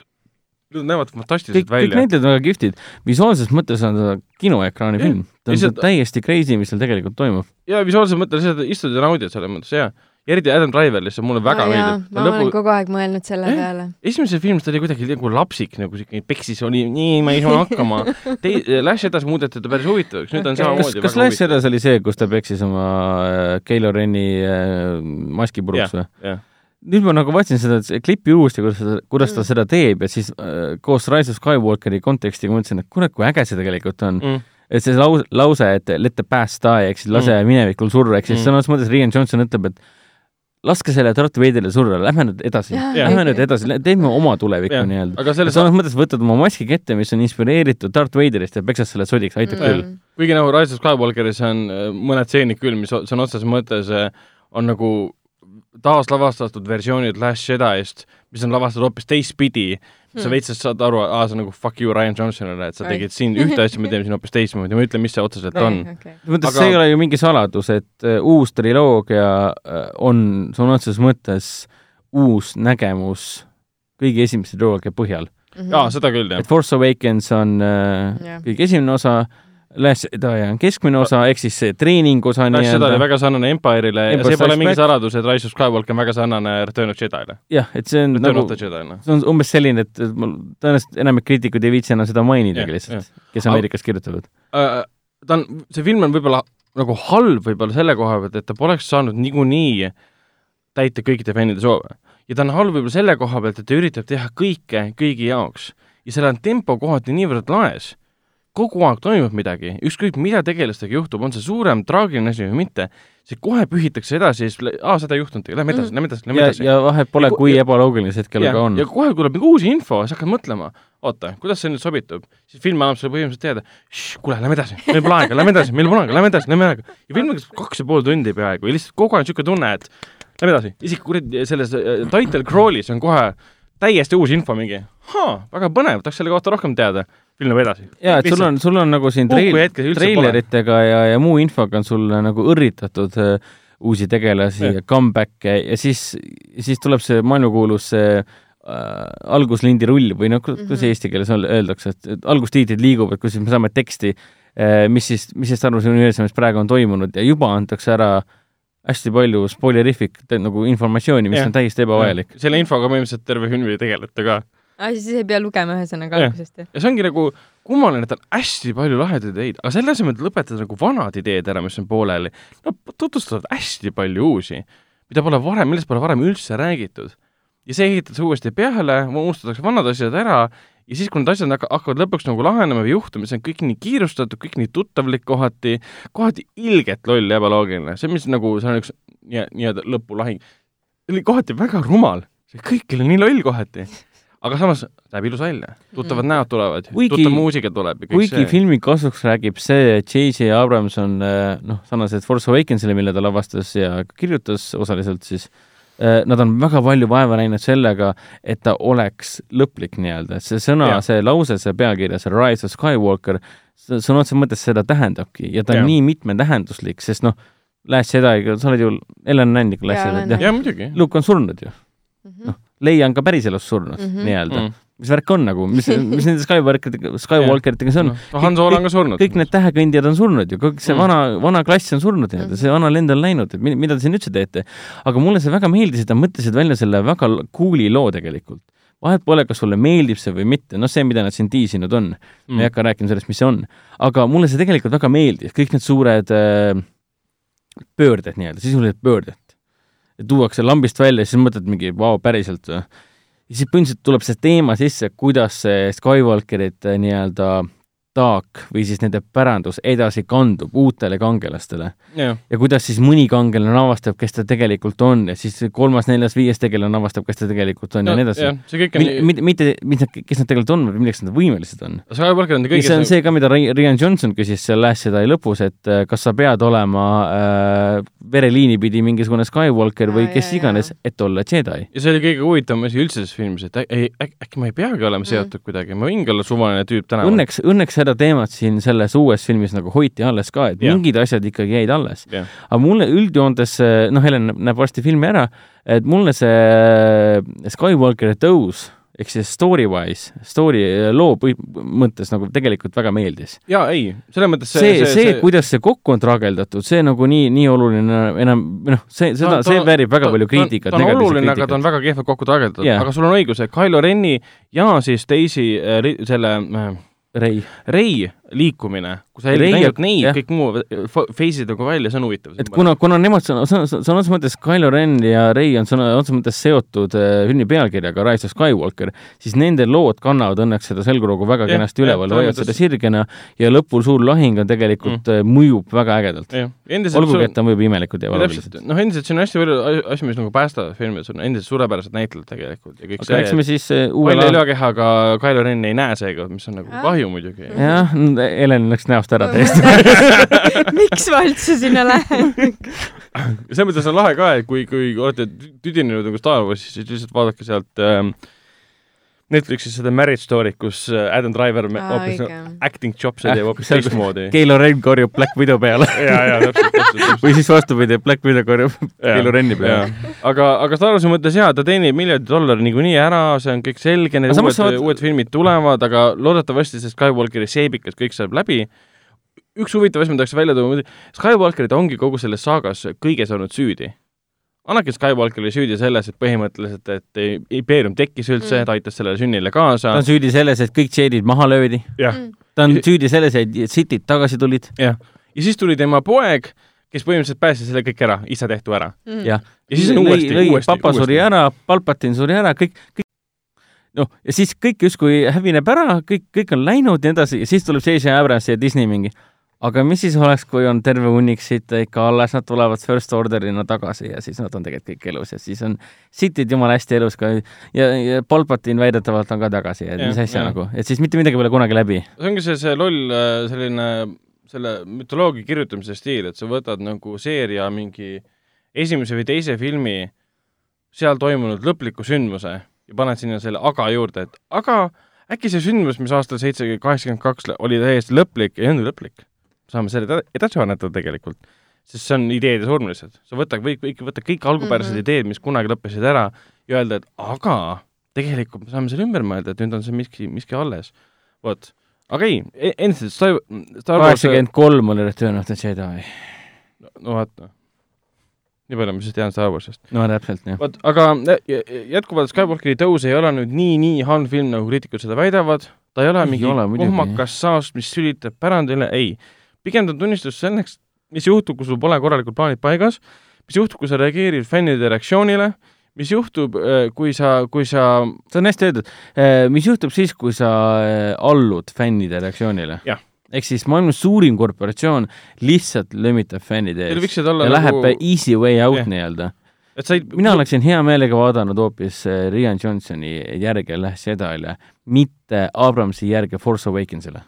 Nad näevad kõik, fantastilised kõik välja. näitlejad on väga kihvtid. visuaalses mõttes on ta kinoekraani film. ta on lihtsalt- täiesti crazy, mis seal tegelikult toimub. ja visuaalses mõttes istud ja naudid selles mõttes ja, ja eriti Adam Driver lihtsalt mulle väga jaa, meeldib. ma olen kogu aeg mõelnud selle Eh? peale. esimeses filmis ta oli kuidagi nagu lapsik nagu siuke peksis oli, nii ma ei saa hakkama. Tei-, Lash edasi muudeti ta päris huvitavaks, nüüd on kas, samamoodi kas Lash edasi oli see, kus ta peksis oma äh, Keilo Renni äh, maski puruks või? nüüd ma nagu vaatasin seda klippi uuesti, kuidas ta, kuidas ta Mm. seda teeb ja siis äh, koos Rise of Skywalkeri kontekstiga mõtlesin, et kurat, kui äge see tegelikult on. Mm. et see lause, lause, et let the past die ehk siis lase mm. minevikul surra, ehk siis Mm. sõna otseses mõttes Rian Johnson ütleb, et laske selle Darth Vaderile surra, lähme nüüd edasi, lähme nüüd edasi, teeme oma tulevikku nii-öelda. aga selles selles mõttes võtad oma maski kätte, mis on inspireeritud Darth Vaderist ja peksad selle sodiks, aitab Mm. küll. kuigi nagu Rise of Skywalkeris on äh, mõned stseenid küll, mis sõna otseses mõttes äh, on nagu taaslavastatud versioonid Last Jedi'st, mis on lavastatud hoopis teistpidi sa Hmm. veits saad aru, aa, see on nagu fuck you Ryan Johnsonile, et sa tegid siin ühte asja, me teeme siin hoopis teistmoodi, ma ütlen, mis see otseselt on. okei. mõttes Aga- see ei ole ju mingi saladus, et äh, uus triloogia äh, on sõna otseses mõttes uus nägemus kõigi esimese triloogia põhjal. Mhm. jaa, seda küll, jah et. Force Awakens on äh, Jah. kõige esimene osa, Last Jedi on keskmine osa, ehk siis see treeningosa Last Jedi oli nii-öelda. väga sarnane Empire'ile ja Empire see pole mingi saladus, et Rise of Skywalker on väga sarnane Return of Jedi'le. jah, et see on Return nagu Jedi'le. see on umbes selline, et mul tõenäoliselt enamik kriitikud ei viitsi enam seda mainidagi lihtsalt, kes Ameerikas kirjutavad. äh, ta on, see film on võib-olla nagu halb võib-olla selle koha pealt, et ta poleks saanud niikuinii täita kõikide fännide soove. ja ta on halb võib-olla selle koha pealt, et ta üritab teha kõike kõigi jaoks ja seal on tempo kohati niivõrd laes. Kogu aeg toimub midagi, ükskõik mida tegelastega juhtub, on see suurem traagiline asi või mitte, see kohe pühitakse edasi ja siis, aa, seda ei juhtunudki, lähme edasi, Mhm. lähme edasi, lähme ja, edasi. ja vahet pole kui ebaloogiline see hetkel ka on ja. kohe tuleb mingi uus info, sa hakkad mõtlema, oota, kuidas see nüüd sobitub, siis film annab sulle põhimõtteliselt teada, kuule, lähme edasi, meil pole aega, lähme edasi, meil pole aega, lähme edasi, lähme aega. ja film kestab kaks ja pool tundi peaaegu ja lihtsalt kogu aeg niisugune tunne, et lähme edasi, isegi kuradi selles äh, title crawl'is on kohe täiesti uus info mingi, väga põnev, tahaks selle kohta rohkem teada, film läheb edasi. jaa, et sul on, sul on nagu siin treil- treileritega ja, ja muu infoga on sulle nagu õrritatud äh, uusi tegelasi ja comeback'e ja siis, siis tuleb see maailmakuulus see äh, alguslindi rull või noh, kuidas Mhm. eesti keeles on- öeldakse, et, et algustiitrid liiguvad, kus siis me saame teksti äh,, mis siis, mis siis Star Warsi universumis praegu on toimunud ja juba antakse ära hästi palju spoilerific nagu informatsiooni, mis Jah. on täiesti ebavajalik. selle infoga põhimõtteliselt terve film ei tegeleta ka. aa, siis ei pea lugema ühesõnaga algusest, jah? ja see ongi nagu kummaline, et on hästi palju lahedaid ideid, aga selle asemel, et lõpetada nagu vanad ideed ära, mis on pooleli, no tutvustavad hästi palju uusi, mida pole varem, millest pole varem üldse räägitud. ja see ehitatakse uuesti peale, unustatakse vanad asjad ära ja siis, kui need asjad hakka- hakkavad lõpuks nagu lahenema või juhtuma, see on kõik nii kiirustatud, kõik nii tuttavlik kohati, kohati ilgelt loll ja ebaloogiline, see, mis nagu, see on üks nii- nii-öelda lõpulahing, oli kohati väga rumal, see kõik oli nii loll kohati aga samas näeb ilus välja, tuttavad Mm. näod tulevad, Kuigi- tuttav muusika tuleb ja kõik kuigi see. filmi kasuks räägib see, et J.J. Abrams on äh, noh, sarnaselt Force Awakensile, mille ta lavastas ja kirjutas osaliselt siis, nad on väga palju vaeva näinud sellega, et ta oleks lõplik nii-öelda, et see sõna see lause, see pealkirja, see Rise of Skywalker, sõna otseses mõttes seda tähendabki ja ta on Jah. nii mitmetähenduslik, sest noh, Last Jedi'ga, sa oled ju, Ellen on näinud ikka Last Jedi'd, jah? jaa, muidugi. Luke on surnud ju, Leia on ka päriselus surnud mm Mhm. -hmm. nii-öelda Mm. mis värk on nagu, mis, mis nende Skywalkeritega, Skywalkeritega see on? no Han Solo on ka surnud. kõik need tähekõndijad on surnud ju, kõik see Mm. vana, vana klass on surnud nii-öelda, see vana lend on läinud, et mi- mida te siin üldse teete. aga mulle see väga meeldis, et nad mõtlesid välja selle väga cool'i loo tegelikult. vahet pole, kas sulle meeldib see või mitte, noh, see, mida nad siin tiisinud on mm., ma ei hakka rääkima sellest, mis see on, aga mulle see tegelikult väga meeldis, kõik need suured äh, pöörded nii-öelda, sisulised pöörded. Tuuakse lambist välja ja siis mõtled mingi, vau, päriselt või? ja siis põhimõtteliselt tuleb see teema sisse, kuidas see Skywalkerite nii-öelda taak või siis nende pärandus edasi kandub uutele kangelastele ja kuidas siis mõni kangelane avastab, kes ta tegelikult on ja siis kolmas, neljas, viies tegelane avastab, kes ta tegelikult on ja, ja nii edasi. see kõik on nii, mitte, mitte, kes nad tegelikult on või milleks nad võimelised on. See on kõiges, see ka, mida Ri- Rian Johnson küsis seal Last Jedi lõpus, et äh, kas sa pead olema äh, vereliini pidi mingisugune Skywalker või kes iganes, et olla Jedi. ja see oli kõige huvitavam asi üldse selles filmis, et ä- ei, äkki ma ei peagi olema Mm. seotud kuidagi, ma võingi olla suvaline tüüp tänaval. õnneks, õnneks seda teemat siin selles uues filmis nagu hoiti alles ka, et Jah. mingid asjad ikkagi jäid alles. jah, aga mulle üldjoontes, noh, Helen näeb varsti filmi ära, et mulle see Skywalkeri tõus ehk siis story-wise, story äh, loo põhi- mõttes nagu tegelikult väga meeldis jaa, ei, selles mõttes see, see, see, kuidas see kokku on traageldatud, see nagu nii, nii oluline enam, noh, see, seda Ta-, see väärib väga ta- palju kriitikat, ta on oluline, aga ta on väga kehvalt kokku targeldatud Jaa. yeah., aga sul on õigus, et Kylo Reni ja siis teisi äh, selle äh, Rei, Rei liikumine, kui sa Rey ja- ainult neid kõik muu fa- face'id nagu välja, see on huvitav. et kuna, kuna nemad sõna, sõna, sõna otseses mõttes Kylo Ren ja Rei on sõna otseses mõttes seotud äh, filmi pealkirjaga Rise of Skywalker, siis nende lood kannavad õnneks seda selgroogu väga Jah, kenasti üleval, hoiavad seda sirgena ja lõpul suur lahing on tegelikult mm., mõjub väga ägedalt. olgugi, et ta on võib-olla imelikult ja valuliselt. noh, endiselt siin on hästi palju asju, mis nagu päästavad filmi, see on endiselt suurepärased näitlejad tegelikult ja kõik aga eks me see, siis äh, uuel välja aastal, löökehaga Kylo Ren ei näe seekord, mis on nagu Ah. kahju muidugi. jah, Helen läks näost ära täiesti. miks ma üldse sinna lähen? selles mõttes on lahe ka, et kui, kui olete tüdinenud nagu Star Warsis, siis lihtsalt vaadake sealt ähm, Netflixis seda Marriage Story't, kus äh, Adam Driver hoopis õige. acting chops'e teeb hoopis Seal, kus- teistmoodi. Keilo Renn korjub Black Widow peale ja, ja täpselt, täpselt, või siis vastupidi, Black Widow korjab Keilo Renni peale. aga, aga Star Warsi mõttes jaa, ta teenib miljardi dollari niikuinii ära, see on kõik selge, need uued samas, sa vaat- uued filmid tulevad, aga loodetavasti see Skywalkeri seebikas kõik saab läbi. üks huvitav asi, ma tahaks välja tuua, Skywalkerid ongi kogu selles saagas kõiges olnud süüdi. Anakin Skywalker oli süüdi selles, et põhimõtteliselt, et ei- impeerium tekkis üldse Mm. mm., ta aitas sellele sünnile kaasa ta on. süüdi selles, et kõik džeedid maha löödi. jah, ta on süüdi selles, et sitid tagasi tulid. jah. ja siis tuli tema poeg, kes põhimõtteliselt päästis selle kõik ära, ise tehtu ära. Mm. ja siis on uuesti, uuesti, papa suri uuesti. ära, Palpatine suri ära, kõik, kõik noh, ja siis kõik justkui hävineb ära, kõik, kõik on läinud ja nii edasi ja siis tuleb J.J. Abrams ja Disney mingi aga mis siis oleks, kui on terve hunnik sitte ikka alles, nad tulevad First Orderina tagasi ja siis nad on tegelikult kõik elus ja siis on sitid jumala hästi elus ka ja, ja Palpatine väidetavalt on ka tagasi ja Jah, mis asja jah. nagu, et siis mitte midagi pole kunagi läbi. see ongi see, see loll äh, selline selle mütoloogia kirjutamise stiil, et sa võtad nagu seeria mingi esimese või teise filmi seal toimunud lõpliku sündmuse ja paned sinna selle aga juurde, et aga äkki see sündmus, mis aastal seitse, kaheksakümmend kaks oli täiesti lõplik, ei olnud lõplik. Saame selle eda- edasi annetada tegelikult, sest see on ideede surm lihtsalt. sa võta, või ikka võta kõik algupärased mm. -hmm. ideed, mis kunagi lõppesid ära ja öelda, et aga tegelikult me saame selle ümber mõelda, et nüüd on see miski, miski alles. vot, aga ei, endiselt Star, Star Wars, kaheksakümmend kolm oli Return of the Jedi. no vaata, nii palju ma siis tean Star Warsist. no täpselt, jah. vot, aga jätkuvalt Skywalkeri tõus ei ole nüüd nii, nii halb film, nagu kriitikud seda väidavad, ta ei ole Ei mingi ole muidugi. kohmakas saast, mis sülitab pärandile, ei. Pigem ta on tunnistus selleks, mis juhtub, kui sul pole korralikult plaanid paigas, mis juhtub, kui sa reageerid fännide reaktsioonile, mis juhtub, kui sa, kui sa see on hästi öeldud. mis juhtub siis, kui sa eh, allud fännide reaktsioonile Jah.? ehk siis maailma suurim korporatsioon lihtsalt lömitab fännide ees ja nagu- läheb easy way out Jah. nii-öelda. et sa ei mina oleksin hea meelega vaadanud hoopis Rian Johnsoni järge Last Jedi'le, mitte Abramsi järge Force Awakensile.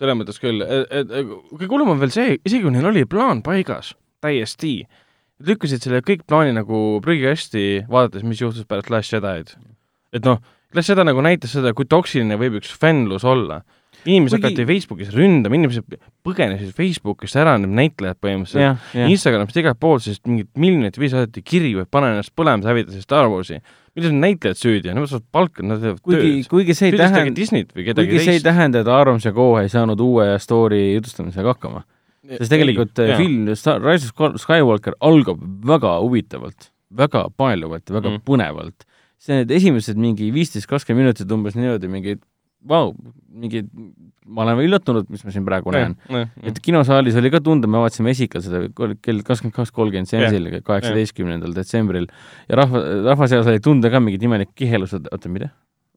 Selles mõttes küll, kõige hullem on veel see, isegi kui neil oli plaan paigas täiesti, lükkasid selle kõik plaani nagu prügikasti, vaadates, mis juhtus pärast Last Jedi'd. et noh, Last Jedi nagu näitas seda, kui toksiline võib üks fännlus olla. inimesed Kuigi- hakati Facebookis ründama, inimesed põgenesid Facebookist ära, need näitlejad põhimõtteliselt. Instagramist igalt poolt, sest mingid miljonit viis saadeti kirju, et pane ennast põlema, sa hävitasid Star Warsi. Milles on näitlejad süüdi, nemad saavad palka, nad teevad kuigi, kuigi see ei tähenda, kuigi see ei teist. tähenda, et Abrams ja Co ei saanud uue story jutustamisega hakkama. sest tegelikult ei, film Star- Rise of Sky- Skywalker algab väga huvitavalt, väga paeluvalt ja väga Mm. põnevalt. see need esimesed mingi viisteist, kakskümmend minutit umbes niimoodi mingi vau, mingi, ma olen üllatunud, mis ma siin praegu näen. et kinosaalis oli ka tunda, me vaatasime esikal seda kell kakskümmend kaks kolmkümmend seitse, kaheksateistkümnendal detsembril ja rahva, rahva seas oli tunda ka mingit imelikku kihelust, et oota, mida?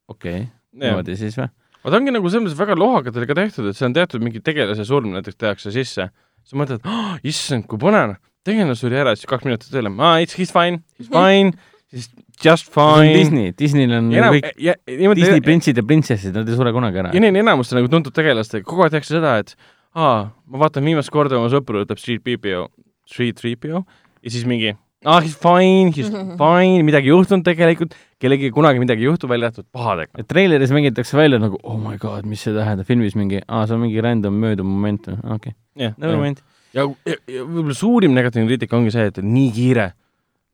okei okay,, niimoodi siis või? aga ta ongi nagu selles mõttes väga lohakalt oli ka tehtud, et see on teatud mingi tegelase surm näiteks tehakse sisse. sa mõtled oh,, issand, kui põnev, tegelane suri ära, siis kaks minutit hiljem, aa, it's, he's fine, he's fine, siis just fine. Disney, Disneyl on enam, kõik ja niimoodi Disney printsid ja printsessid, nad ei sure kunagi ära ja. neil enamuste nagu tuntud tegelastega, kogu aeg tehakse seda, et aa, ma vaatan viimast korda oma sõpru, ütleb Street PPO, Street 3PO ja siis mingi aa, he's fine, he's fine, midagi ei juhtunud tegelikult, kellelgi kunagi midagi ei juhtu, välja arvatud pahadega. et treileris mängitakse välja nagu oh my god, mis see tähendab, filmis mingi, aa, see on mingi random mööduv moment, okei, jah, never mind. ja, ja, ja võib-olla suurim negatiivne kriitika ongi see, et on nii kiire.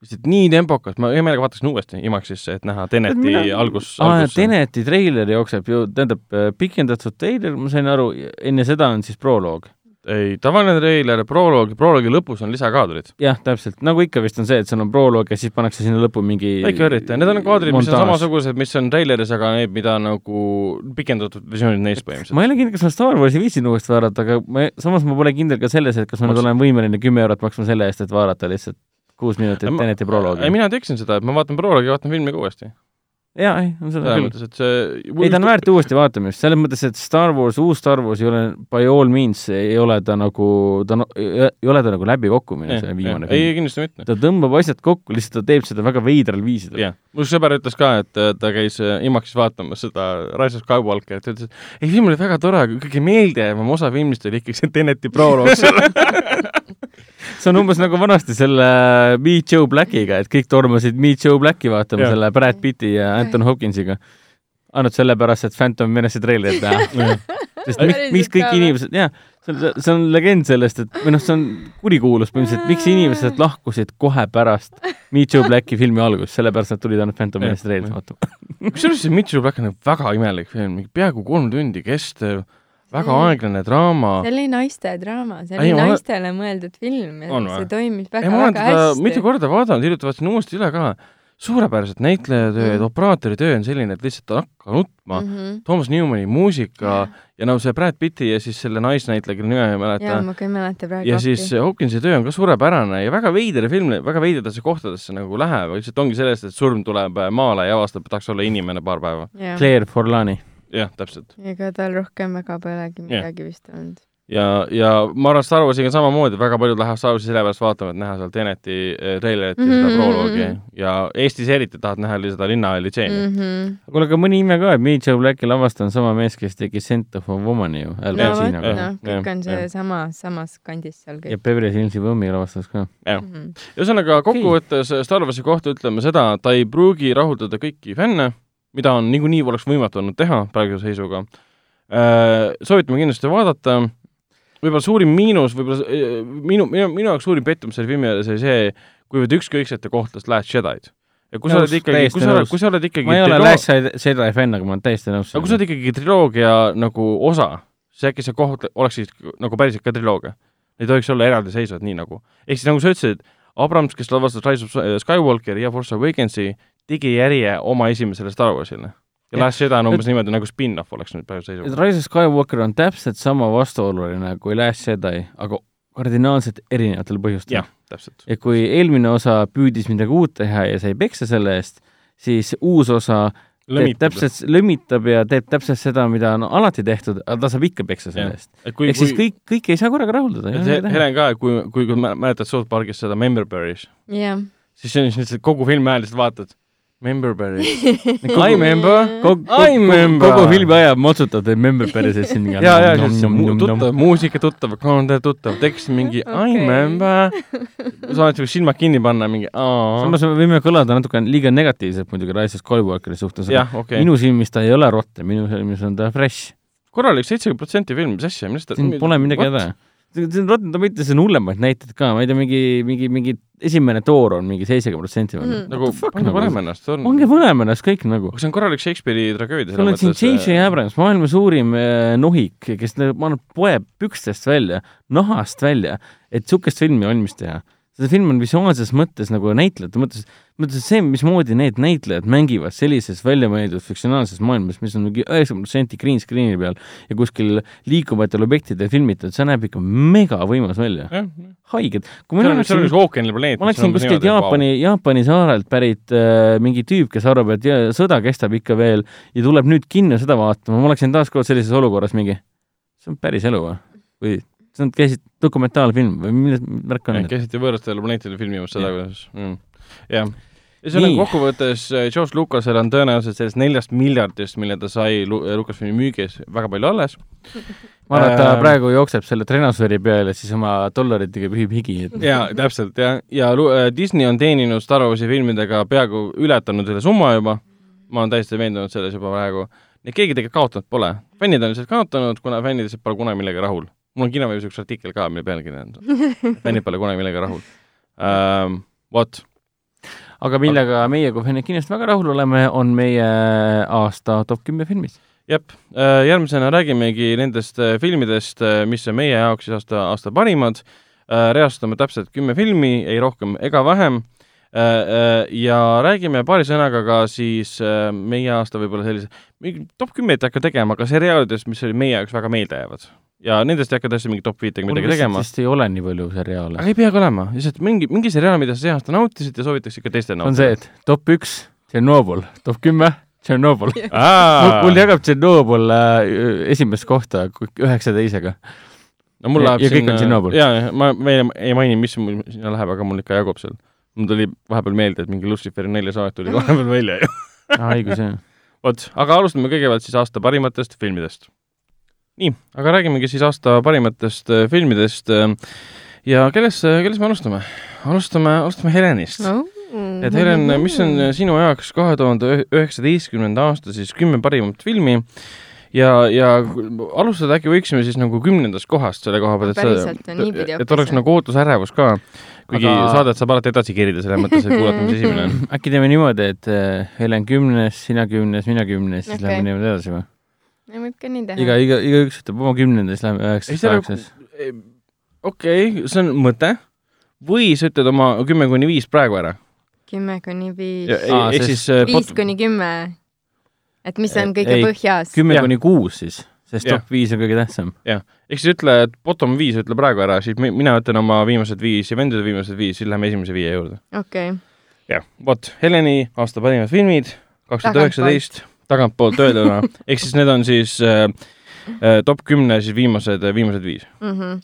Lihtsalt nii tempokas, ma hea meelega vaataksin uuesti IMAX-isse, et näha Teneti Mina- algus, algus. Teneti treiler jookseb ju, tähendab äh, pikendatud treiler, ma sain aru, enne seda on siis proloog. ei, tavaline treiler, proloog, proloogi lõpus on lisakaadrid. jah, täpselt, nagu ikka vist on see, et sul on proloog ja siis pannakse sinna lõppu mingi väike üritaja, need on kaadrid, mis on samasugused, mis on treileris, aga need, mida nagu pikendatud versioonid neist põhimõtteliselt. ma ei ole kindel, kas ma Star Warsi viitsin uuesti vaadata, aga ma, samas ma pole kindel ka selles, et kas ma nüüd olen võimeline kümme eurot maksma selle eest, et vaadata lihtsalt kuus minutit Ma- Teneti proloogi ei,. mina teeksin seda, et ma vaatan proloogi ja vaatan filmi ka uuesti. jaa, ei, on seda selles mõttes, et see ei, ta on väärt uuesti vaatamist, selles mõttes, et Star Wars, uus Star Wars ei ole by all means, ei ole ta nagu, ta on, ei ole ta nagu läbikukkumine, see viimane ei, film. kindlasti mitte. ta tõmbab asjad kokku, lihtsalt ta teeb seda väga veidral viisidel. jah, mu sõber ütles ka, et ta käis äh, IMAX-is vaatamas seda Rise of Skywalkerit ja ütles, et ei, film oli väga tore, aga kõige meeldejäävam osa filmist oli ikkagi see Teneti proloog seal. see on umbes nagu vanasti selle Meet Joe Blackiga, et kõik tormasid Meet Joe Blacki vaatama selle Brad Pitti ja Anton Hopkinsiga. ainult sellepärast, et Phantom Menace'i treilerit näha. sest miks, miks kõik inimesed, jah, see on, see on legend sellest, et või noh, see on kurikuulus põhimõtteliselt, miks inimesed lahkusid kohe pärast Meet Joe Blacki filmi algust, sellepärast nad tulid ainult Phantom Jah. Menace'i treilerit vaatama. kusjuures see Mitchell Black on nagu väga imelik film, peaaegu kolm tundi kestev, väga Mm. aeglane draama. see oli naiste draama, see Ei, oli ma olen- naistele mõeldud film ja On see toimis ei, olen väga-väga mitu hästi. korda vaadanud, hiljuti vaatasin uuesti üle ka. Suurepärased näitlejatööd Mm. mm., operaatori töö on selline, et lihtsalt hakka nutma mm. -hmm. Thomas Newmani muusika ja no see Brad Pitti ja siis selle naisnäitleja, kelle nime ma ei mäleta jaa, ma ka ei mäleta praegu ja siis Hopkinsi töö on ka suurepärane ja väga veider film, väga veidratesse kohtadesse nagu läheb, lihtsalt ongi sellest, et surm tuleb maale ja avastab, et tahaks olla inimene paar päeva. Claire Forlani. jah, täpselt. ega tal rohkem väga polegi midagi vist olnud. ja, ja ma arvan, Star Warsiga samamoodi, väga paljud lähevad Star Warsi sellepärast vaatama, et näha seal Teneti eh, treilerit ja seda Mhm, proloogi mhm. ja Eestis eriti tahad näha seda linnahalli tseeni mm. Mhm. kuule, aga mõni ime ka, et Meet Joe Blacki lavastaja on sama mees, kes tegi Scent of a Woman'i ju, no vot, noh, kõik on jah. see sama, samas kandis seal ja kõik. Beverly Hillsi Võmmi lavastas ka. Mhm. ühesõnaga, kokkuvõttes Star Warsi kohta ütleme seda, ta ei pruugi rahuldada kõiki fänne, mida on niikuinii oleks võimatu olnud teha praeguse seisuga. soovitame kindlasti vaadata, võib-olla suurim miinus, võib-olla eh, minu, minu, minu jaoks suurim pettumus selle filmi juures oli see, kuivõrd ükskõikselt ta kohtles Last Jedi'd. ja kui sa oled ikkagi, kui sa oled, kui sa oled ikkagi ma ei ole Last Jedi fänn, aga ma olen täiesti nõus aga kui sa oled ikkagi triloogia nagu osa, siis äkki see koht oleks siis nagu päriselt ka triloogia. ei tohiks olla eraldiseisvad, nii nagu. ehk siis nagu sa ütlesid, Abrams, kes lavastas Rise of Skywalkeri ja Force Awakensi, tegi järje oma esimesele Star Warsile. Ja. Last Jedi on umbes niimoodi nagu spin-off oleks nüüd praegu seisuga. Rise of Skywalker on täpselt sama vastuoluline kui Last Jedi, aga kardinaalselt erinevatel põhjustel ja kui eelmine osa püüdis midagi uut teha ja sai peksa selle eest, siis uus osa teeb täpselt, lömitab ja teeb täpselt seda, mida on alati tehtud, aga ta saab ikka peksa selle eest. ehk siis kui, kõik, kõik ei saa korraga rahuldada. Helen ka, kui, kui, kui mä- mäletad South Parkis seda Memberberry's, jah. siis see on lihtsalt kogu filmi ajal lihtsalt vaatad, Memberberry, I remember, kogu, I remember. kogu filmi aja motsutab teid member päriselt siin ja, ja, mu- tuttav, muusika tuttav, kommentaar tuttav, tekst mingi I Okei. remember. sa oled nagu silmad kinni panna, mingi aa. samas me võime kõlada natuke liiga negatiivselt muidugi Rise of Skywalkeri suhtes, okay.. minu silmis ta ei ole rotte, minu silmis on ta fresh. korralik seitsekümmend protsenti film, mis asja, millest siin pole midagi häda. See on Rotten Tomatoes on hullemaid näiteid ka, ma ei tea, mingi, mingi, mingi esimene toor on mingi seitsekümmend protsenti või Mm. nagu pange paneme ennast, see on, ongi paneme ennast kõik nagu. see on korralik Shakespeare'i tragöödia. sul on siin J.J. Abrams, maailma suurim äh, nohik, kes nagu, ma arvan, poeb pükstest välja, nahast välja, et niisugust filmi valmis teha. See film on visuaalses mõttes nagu näitlejate mõttes, mõttes see, mismoodi need näitlejad mängivad sellises väljamõeldud fiktsionaalses maailmas, mis on mingi üheksakümmend protsenti green screen'i peal ja kuskil liikuvatel objektidel filmitud, see näeb ikka mega võimas välja. jah, haiged. kui mina oleksin ma oleksin kuskilt Jaapani, Jaapani saarelt pärit äh, mingi tüüp, kes arvab, et jaa, sõda kestab ikka veel ja tuleb nüüd kinno seda vaatama, ma oleksin taaskord sellises olukorras mingi, see on päris elu või? või see on, käisid dokumentaalfilm või milles värk on? käisite võõrastele planeetidele filmimas seda, kuidas mm., jah. ühesõnaga Nii. kokkuvõttes äh, George Lucasel on tõenäoliselt sellest neljast miljardist, mille ta sai Lu- Lucasfilmi müügis, väga palju alles. ma arvan, et ta Ähm. praegu jookseb selle trenosfääri peale, siis oma dollaritega pühib higi. jaa, täpselt, jah. ja Lu- äh, Disney on teeninud Star Warsi filmidega peaaegu ületanud selle summa juba, ma olen täiesti veendunud selles juba praegu, et keegi tegelikult kaotanud pole. fännid on lihtsalt kaotanud, kuna fännid lihtsalt pole kunagi millegagi rahul. Mul on kinoveebis üks artikkel ka, mille pealkiri on fännid pole kunagi millegagi rahul ähm,. vot, aga millega meie kui fännid kindlasti väga rahul oleme, on meie aasta top kümme filmid. jep, järgmisena räägimegi nendest filmidest, mis on meie jaoks siis aasta, aasta parimad. reastame täpselt kümme filmi, ei rohkem ega vähem ja räägime paari sõnaga ka siis meie aasta võib-olla sellise, top kümmet ei hakka tegema, aga seriaalidest, mis olid meie jaoks väga meeldejäävad ja nendest ei hakka tõesti mingi top viitega midagi tegema. sest ei ole nii palju seriaale. aga ei peagi olema, lihtsalt mingi, mingi seriaal, mida sa see aasta nautisid ja soovitaks ikka teistele nautida. on see, et top üks, Tšernobõl, top kümme, Tšernobõl. mul jagab Tšernobõl äh, esimest kohta üheksa teisega. no mul läheb ja sinna, jaa, ma veel ei maini, mis mul sinna läheb, aga mul ikka jagub seal. mul tuli vahepeal meelde, et mingi Luciferi neljas aeg tuli vahepeal välja ju. õigus, jah. vot, aga alustame kõigepealt siis aasta parimatest filmidest nii, aga räägimegi siis aasta parimatest äh, filmidest äh, ja kellest, kellest me alustame? alustame, alustame Helenist no.. et Helen, mis on sinu jaoks kahe tuhande üheksateistkümnenda aasta siis kümme parimat filmi ja, ja alustada äkki võiksime siis nagu kümnendast kohast selle koha pealt, et see, et oleks nagu ootusärevus ka. kuigi aga... saadet saab alati edasi kerida, selles mõttes, et kuulata, mis esimene on. äkki teeme niimoodi, et äh, Helen kümnes, sina kümnes, mina kümnes, siis okay. lähme niimoodi edasi või? Võib ka nii teha. iga, iga, igaüks ütleb oma kümnenda, siis läheme üheksas, kaheksas. okei okay,, see on mõte. või sa ütled oma kümme kuni viis praegu ära. kümme kuni viis. ehk siis äh, viis kuni kümme. et mis on kõige ei, põhjas. kümme kuni kuus siis, sest top viis on kõige tähtsam. jah, ehk siis ütle, et bottom viis ütle praegu ära, siis mina ütlen oma viimased viis ja vendade viimased viis, siis läheme esimese viie juurde. okei okay.. jah, vot, Heleni aasta parimad filmid, kaks tuhat üheksateist tagantpoolt öelduna, ehk siis need on siis äh, äh, top kümne siis viimased, viimased viis mm. -hmm.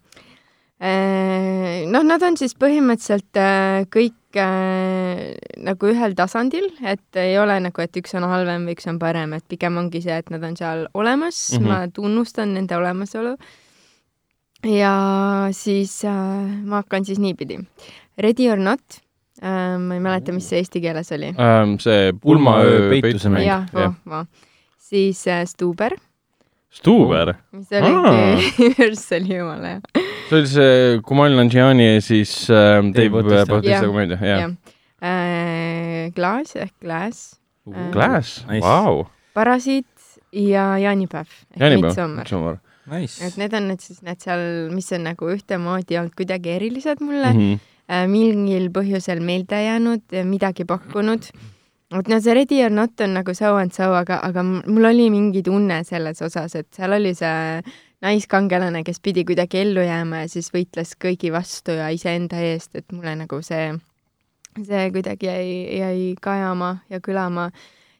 Noh, nad on siis põhimõtteliselt äh, kõik äh, nagu ühel tasandil, et ei ole nagu, et üks on halvem või üks on parem, et pigem ongi see, et nad on seal olemas mm, -hmm. ma tunnustan nende olemasolu. ja siis äh, ma hakkan siis niipidi. Ready or not äh,, ma ei mäleta, mis see eesti keeles oli ähm,. see pulmaöö peituse mäng. jah, voh, siis äh, Stuber. Stuber? mis oligi Universali jumala hea. see oli see Kumail Nanjiani ja siis äh, Dave Bautista komöödia, jah. Äh, Glass ehk Glass uh,. Glass, vau. Parasiit ja jaanipäev ehk Midsommar. Nice. et need on need siis need seal, mis on nagu ühtemoodi olnud kuidagi erilised mulle mm. -hmm mingil põhjusel meelde jäänud, midagi pakkunud. vot no see Ready or Not on nagu so and so, aga, aga mul oli mingi tunne selles osas, et seal oli see naiskangelane, kes pidi kuidagi ellu jääma ja siis võitles kõigi vastu ja iseenda eest, et mulle nagu see, see kuidagi jäi, jäi kajama ja kõlama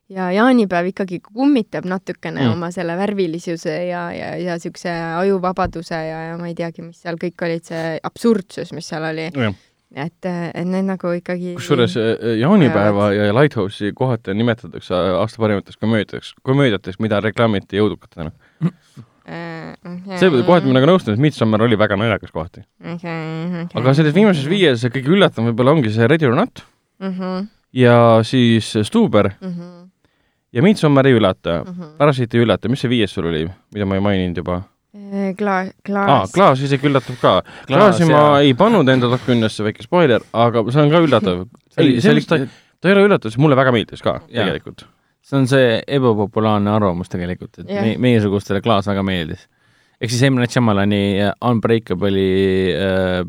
ja jaanipäev ikkagi kummitab natukene mm. oma selle värvilisuse ja, ja, ja niisuguse ajuvabaduse ja, ja ma ei teagi, mis seal kõik olid, see absurdsus, mis seal oli mm et, et need nagu ikkagi kusjuures äh, äh, jaanipäeva ja Lighthouse'i kohati nimetatakse aasta parimateks komöödiateks, komöödiateks, mida reklaamiti jõudukatena äh, see kohati ma nagu nõustun, et Midsommar oli väga naljakas kohati okay,. Okay. aga selles viimases viies kõige üllatavam võib-olla ongi see Ready or Not mm -hmm. ja siis Stuber mm -hmm. ja Midsommar ei üllata mm, -hmm. Parasiit ei üllata, mis see viies sul oli, mida ma ei maininud juba? Klaas, klaas ah,. klaas isegi üllatab ka. klaasi ma ei pannud enda top kümnesse, väike spoiler, aga see on ka üllatav. ei, see oli, ta, ta ei ole üllatav, see mulle väga meeldis ka ja. tegelikult. see on see ebapopulaarne arvamus tegelikult, et yeah. me, meiesugustele klaas väga meeldis. ehk siis M. Night Shyamalani Unbreakable'i äh,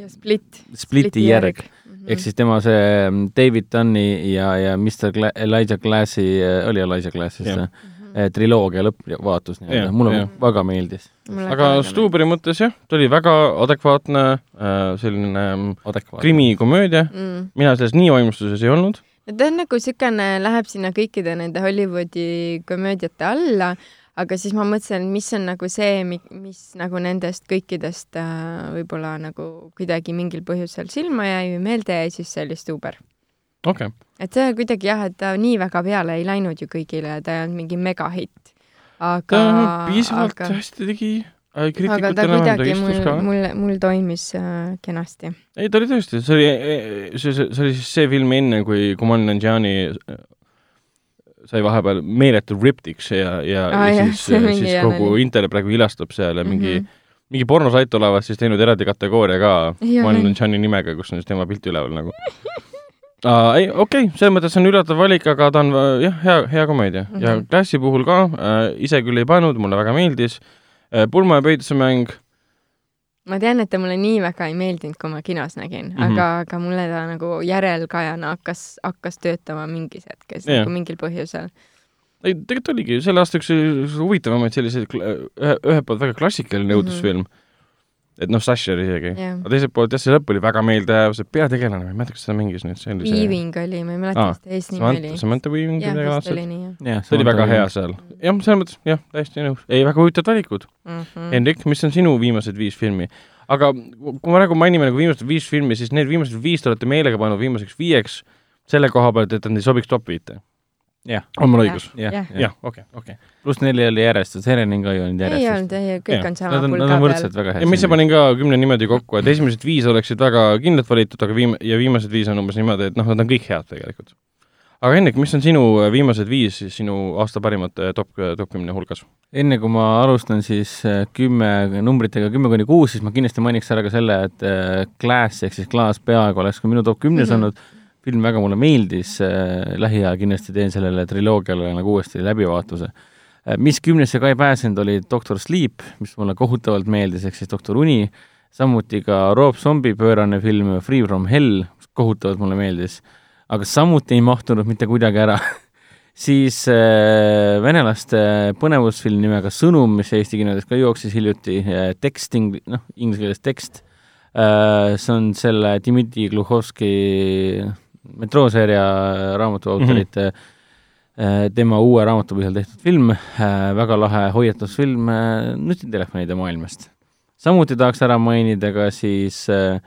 ja Split. Spliti, Spliti järg, järg. Mm -hmm. ehk siis tema see mm, David Dunni ja, ja Mr Gla Elijah Glassi, äh, oli Elijah Glass vist või? Eh, triloogia lõppvaatus nii-öelda, mulle ja. väga meeldis. aga Stuberi mõttes jah, ta oli väga adekvaatne äh, selline mm, krimikomöödia mm., mina selles nii vaimustuses ei olnud. ta on nagu niisugune, läheb sinna kõikide nende Hollywoodi komöödiate alla, aga siis ma mõtlesin, mis on nagu see, mis nagu nendest kõikidest äh, võib-olla nagu kuidagi mingil põhjusel silma jäi või meelde jäi, siis see oli Stuber okay.. Et see kuidagi jah, et ta nii väga peale ei läinud ju kõigile ta ei olnud mingi megahitt. aga ta piisavalt aga... hästi tegi äh, aga ta kuidagi mul, mul, mul toimis äh, kenasti. ei, ta oli tõesti, see oli, see, see, see oli siis see film enne, kui Kumal Nanjiani äh, sai vahepeal meeletu riptiks ja, ja, ah, ja siis, siis kogu internet praegu ilastab seal ja mingi mm -hmm. mingi pornosait olevat siis teinud eraldi kategooria ka Kumal Nanjiani nimega, kus on siis tema pilt üleval nagu Uh, ei, okei okay,, selles mõttes on üllatav valik, aga ta on äh, jah, hea, hea komöödia mm -hmm. ja Mhm. Klassi puhul ka uh, ise küll ei pannud, mulle väga meeldis uh,. pulma ja peiduse mäng ma tean, et ta mulle nii väga ei meeldinud, kui ma kinos nägin mm. -hmm. aga, aga mulle ta nagu järelkajana hakkas, hakkas töötama mingis hetkes Jah. nagu mingil põhjusel. ei, tegelikult oligi selle aasta üks huvitavamaid selliseid ühelt poolt väga klassikaline Mhm. õudusfilm mm. -hmm. Et noh, Slasher isegi Jah. aga teiselt poolt jah, see lõpp oli väga meeldejääv, see peategelane, ma ei mäleta, kas seda mängis nüüd, see oli see Weaving oli, ma ei mäleta mis ta eesnimi oli. Samantha Weaving jah, midagi laadset. see oli väga hea seal. jah, selles mõttes, jah, täiesti nõus. ei, väga huvitavad valikud mm. -hmm. Hendrik, mis on sinu viimased viis filmi? aga kui me praegu mainime nagu viimased viis filmi, siis need viimased viis te olete meelega pannud viimaseks viieks selle koha pealt, et nad ei sobiks top viite. jah, on mul õigus? jah, okei, okei. pluss neli oli järjest, Sereninga ei olnud ei järjest. olnud, ei, kõik Jah. on sama Nad on, nad pulga on peal võrdselt. väga ja hästi. ma ise panin ka kümne niimoodi kokku, et esimesed viis oleksid väga kindlalt valitud, aga viim-, ja viimased viis on umbes niimoodi, et noh, nad on kõik head tegelikult. aga Hendrik, mis on sinu äh, viimased viis siis sinu aasta parimate top, top kümne hulgas? enne kui ma alustan siis äh, kümme numbritega kümme kuni kuus, siis ma kindlasti mainiks ära ka selle, et äh, Glass ehk siis klaas peaaegu oleks ka minu top kümnes olnud mm. -hmm. Film väga mulle meeldis äh,, lähiajal kindlasti teen sellele triloogiale nagu uuesti läbivaatuse äh,. mis kümnesse ka ei pääsenud, oli Doctor Sleep, mis mulle kohutavalt meeldis, ehk siis Doktor Uni, samuti ka Rob Zombie pöörane film Free From Hell, mis kohutavalt mulle meeldis, aga samuti ei mahtunud mitte kuidagi ära siis äh, venelaste põnevusfilm nimega Sõnum, mis Eesti kinodes ka jooksis hiljuti äh,, tekst ing-, noh, inglise keeles tekst äh,, see on selle Dmitri Gluhovski metrooseeria raamatuautorite mm -hmm. tema uue raamatu põhjal tehtud film äh,, väga lahe hoiatusfilm äh, nutitelefonide maailmast. samuti tahaks ära mainida ka siis äh,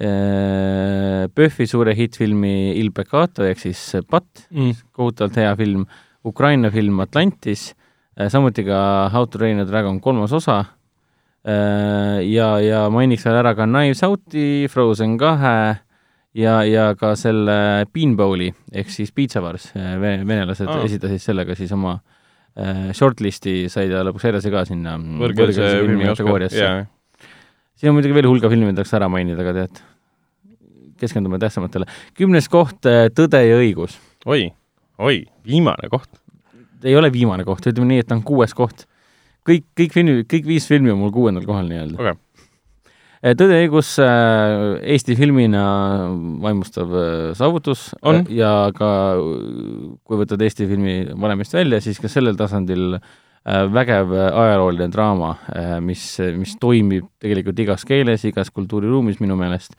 äh, PÖFFi suure hittfilmi Il Peccato ehk siis Patt Mm. kohutavalt hea film, Ukraina film Atlantis, samuti ka How to train a dragon kolmas osa ja, ja mainiks veel ära ka Knives Out'i, Frozen kahe ja, ja ka selle Beanbowli ehk siis Pizza Wars, venelased Aa. ah. esitasid sellega siis oma äh, shortlist'i, sai ta lõpuks edasi ka sinna võõrkeelse filmi kategooriasse jaa. siin on muidugi veel hulga filme, tahaks ära mainida, aga tead, keskendume tähtsamatele. kümnes koht, Tõde ja õigus. oi, oi, viimane koht. ei ole viimane koht, ütleme nii, et ta on kuues koht. kõik, kõik filmi, kõik viis filmi on mul kuuendal kohal nii-öelda okay., tõde ja õigus äh, Eesti filmina vaimustav äh, saavutus On. äh, ja ka kui võtad Eesti filmi valemist välja, siis ka sellel tasandil vägev ajalooline draama mis, mis toimib tegelikult igas keeles, igas kultuuriruumis minu meelest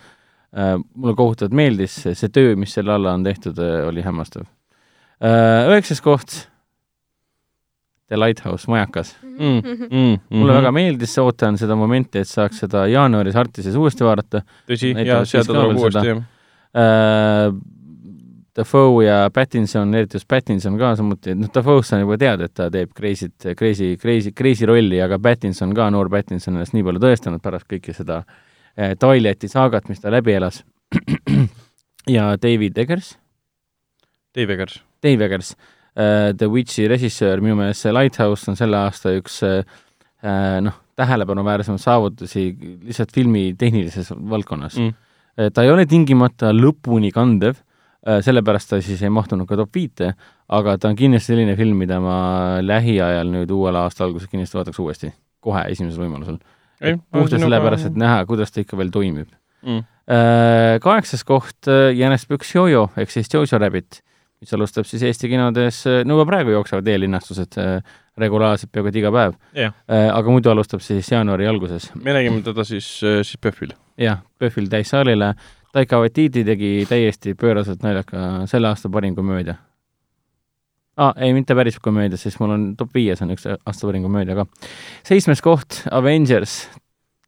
mulle kohutavalt meeldis, see töö, mis selle alla on tehtud oli hämmastav. Üheksas koht, The Lighthouse, majakas mm, mm, mulle väga meeldis, ootan seda momenti, et saaks seda jaanuaris Artises uuesti vaadata tõsi, näitavad ja siis sealt ka tuleb uuesti jah. äh,. Dafoe ja Pattinson, eriti just Pattinson ka samuti, noh, Dafoe'st on juba teada, et ta teeb crazy't, crazy, crazy, crazy rolli, aga Pattinson ka, noor Pattinson ennast nii palju tõestanud pärast kõike seda äh, Twilighti saagat, mis ta läbi elas. ja David Eggers, Dave Eggers. Dave Eggers The Witchi režissöör, minu meelest see Lighthouse on selle aasta üks äh, äh, noh, tähelepanuväärsemaid saavutusi lihtsalt filmi tehnilises valdkonnas mm.. ta ei ole tingimata lõpuni kandev, sellepärast ta siis ei mahtunud ka top viite, aga ta on kindlasti selline film, mida ma lähiajal nüüd uuel aasta alguses kindlasti vaataks uuesti, kohe esimesel võimalusel. puhtalt sellepärast, et näha, kuidas ta ikka veel toimib mm.. Kaheksas koht Jänes Püks Jojo ehk siis Jojo Rabbit, mis alustab siis Eesti kinodes, no juba praegu jooksevad eellinnastused regulaarselt peaaegu et iga päev jah, aga muidu alustab siis jaanuari alguses. me nägime teda siis, siis PÖFFil. jah, PÖFFil täissaalile. Taika Waititi tegi täiesti pööraselt naljaka selle aasta parim komöödia ah,. ei, mitte päris komöödia, sest mul on top viies on üks aasta parim komöödia ka. seitsmes koht Avengers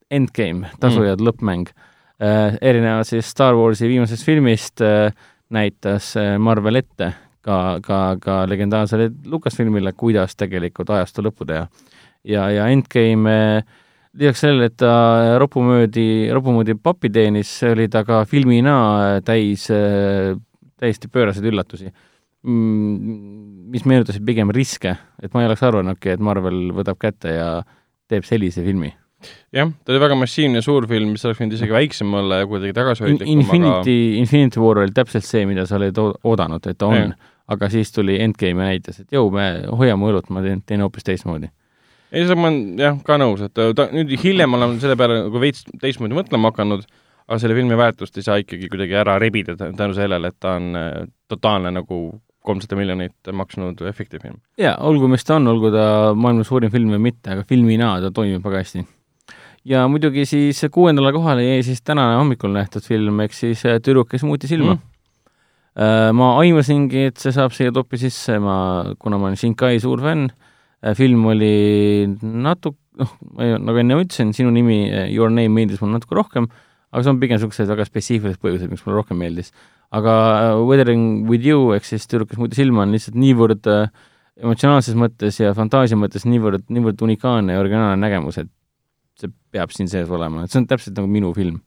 Endgame, tasujad mm. lõppmäng äh,. erinevalt siis Star Warsi viimasest filmist äh, näitas Marvel ette ka, ka, ka legendaarsele Lucasfilmile, kuidas tegelikult ajastu lõppu teha. ja, ja Endgame äh, lisaks sellele, et ta ropumöödi, ropumöödi pappi teenis, oli ta ka filmina täis täiesti pööraseid üllatusi, mis meenutasid pigem riske, et ma ei oleks arvanudki, et Marvel võtab kätte ja teeb sellise filmi. jah, ta oli väga massiivne suur film, mis oleks võinud isegi väiksem olla ja kuidagi In, tagasihoidlikum, Infinity, Infinity War oli täpselt see, mida sa olid oo- oodanud, et ta on aga siis tuli Endgame ja näitas, et jõu, me hoiame õlut, ma teen, teen hoopis teistmoodi. ei, seda ma olen jah, ka nõus, et ta nüüd hiljem olen selle peale nagu veits teistmoodi mõtlema hakanud, aga selle filmi väärtust ei saa ikkagi kuidagi ära rebida tä- tänu sellele, et ta on äh, totaalne nagu kolmsada miljonit maksnud efektifilm. jaa, olgu mis ta on, olgu ta maailma suurim film või mitte, aga filmina ta toimib väga hästi. Ja muidugi siis kuuendale kohale jäi siis täna hommikul nähtud film, ehk siis äh, Tüdruk, kes muutis ilma Mm. mm.. ma aimasingi, et see saab siia topi sisse, ma, kuna ma olen Shinkai suur fänn, film oli natuke, noh, nagu enne ütlesin, sinu nimi, Your Name meeldis mulle natuke rohkem, aga see on pigem niisugused väga spetsiifilised põhjused, miks mulle rohkem meeldis. aga äh, Weathering with you ehk siis Tüdruk, kes muutis ilma, on lihtsalt niivõrd äh, emotsionaalses mõttes ja fantaasia mõttes niivõrd, niivõrd unikaalne ja originaalne nägemus, et see peab siin sees olema, et see on täpselt nagu minu film.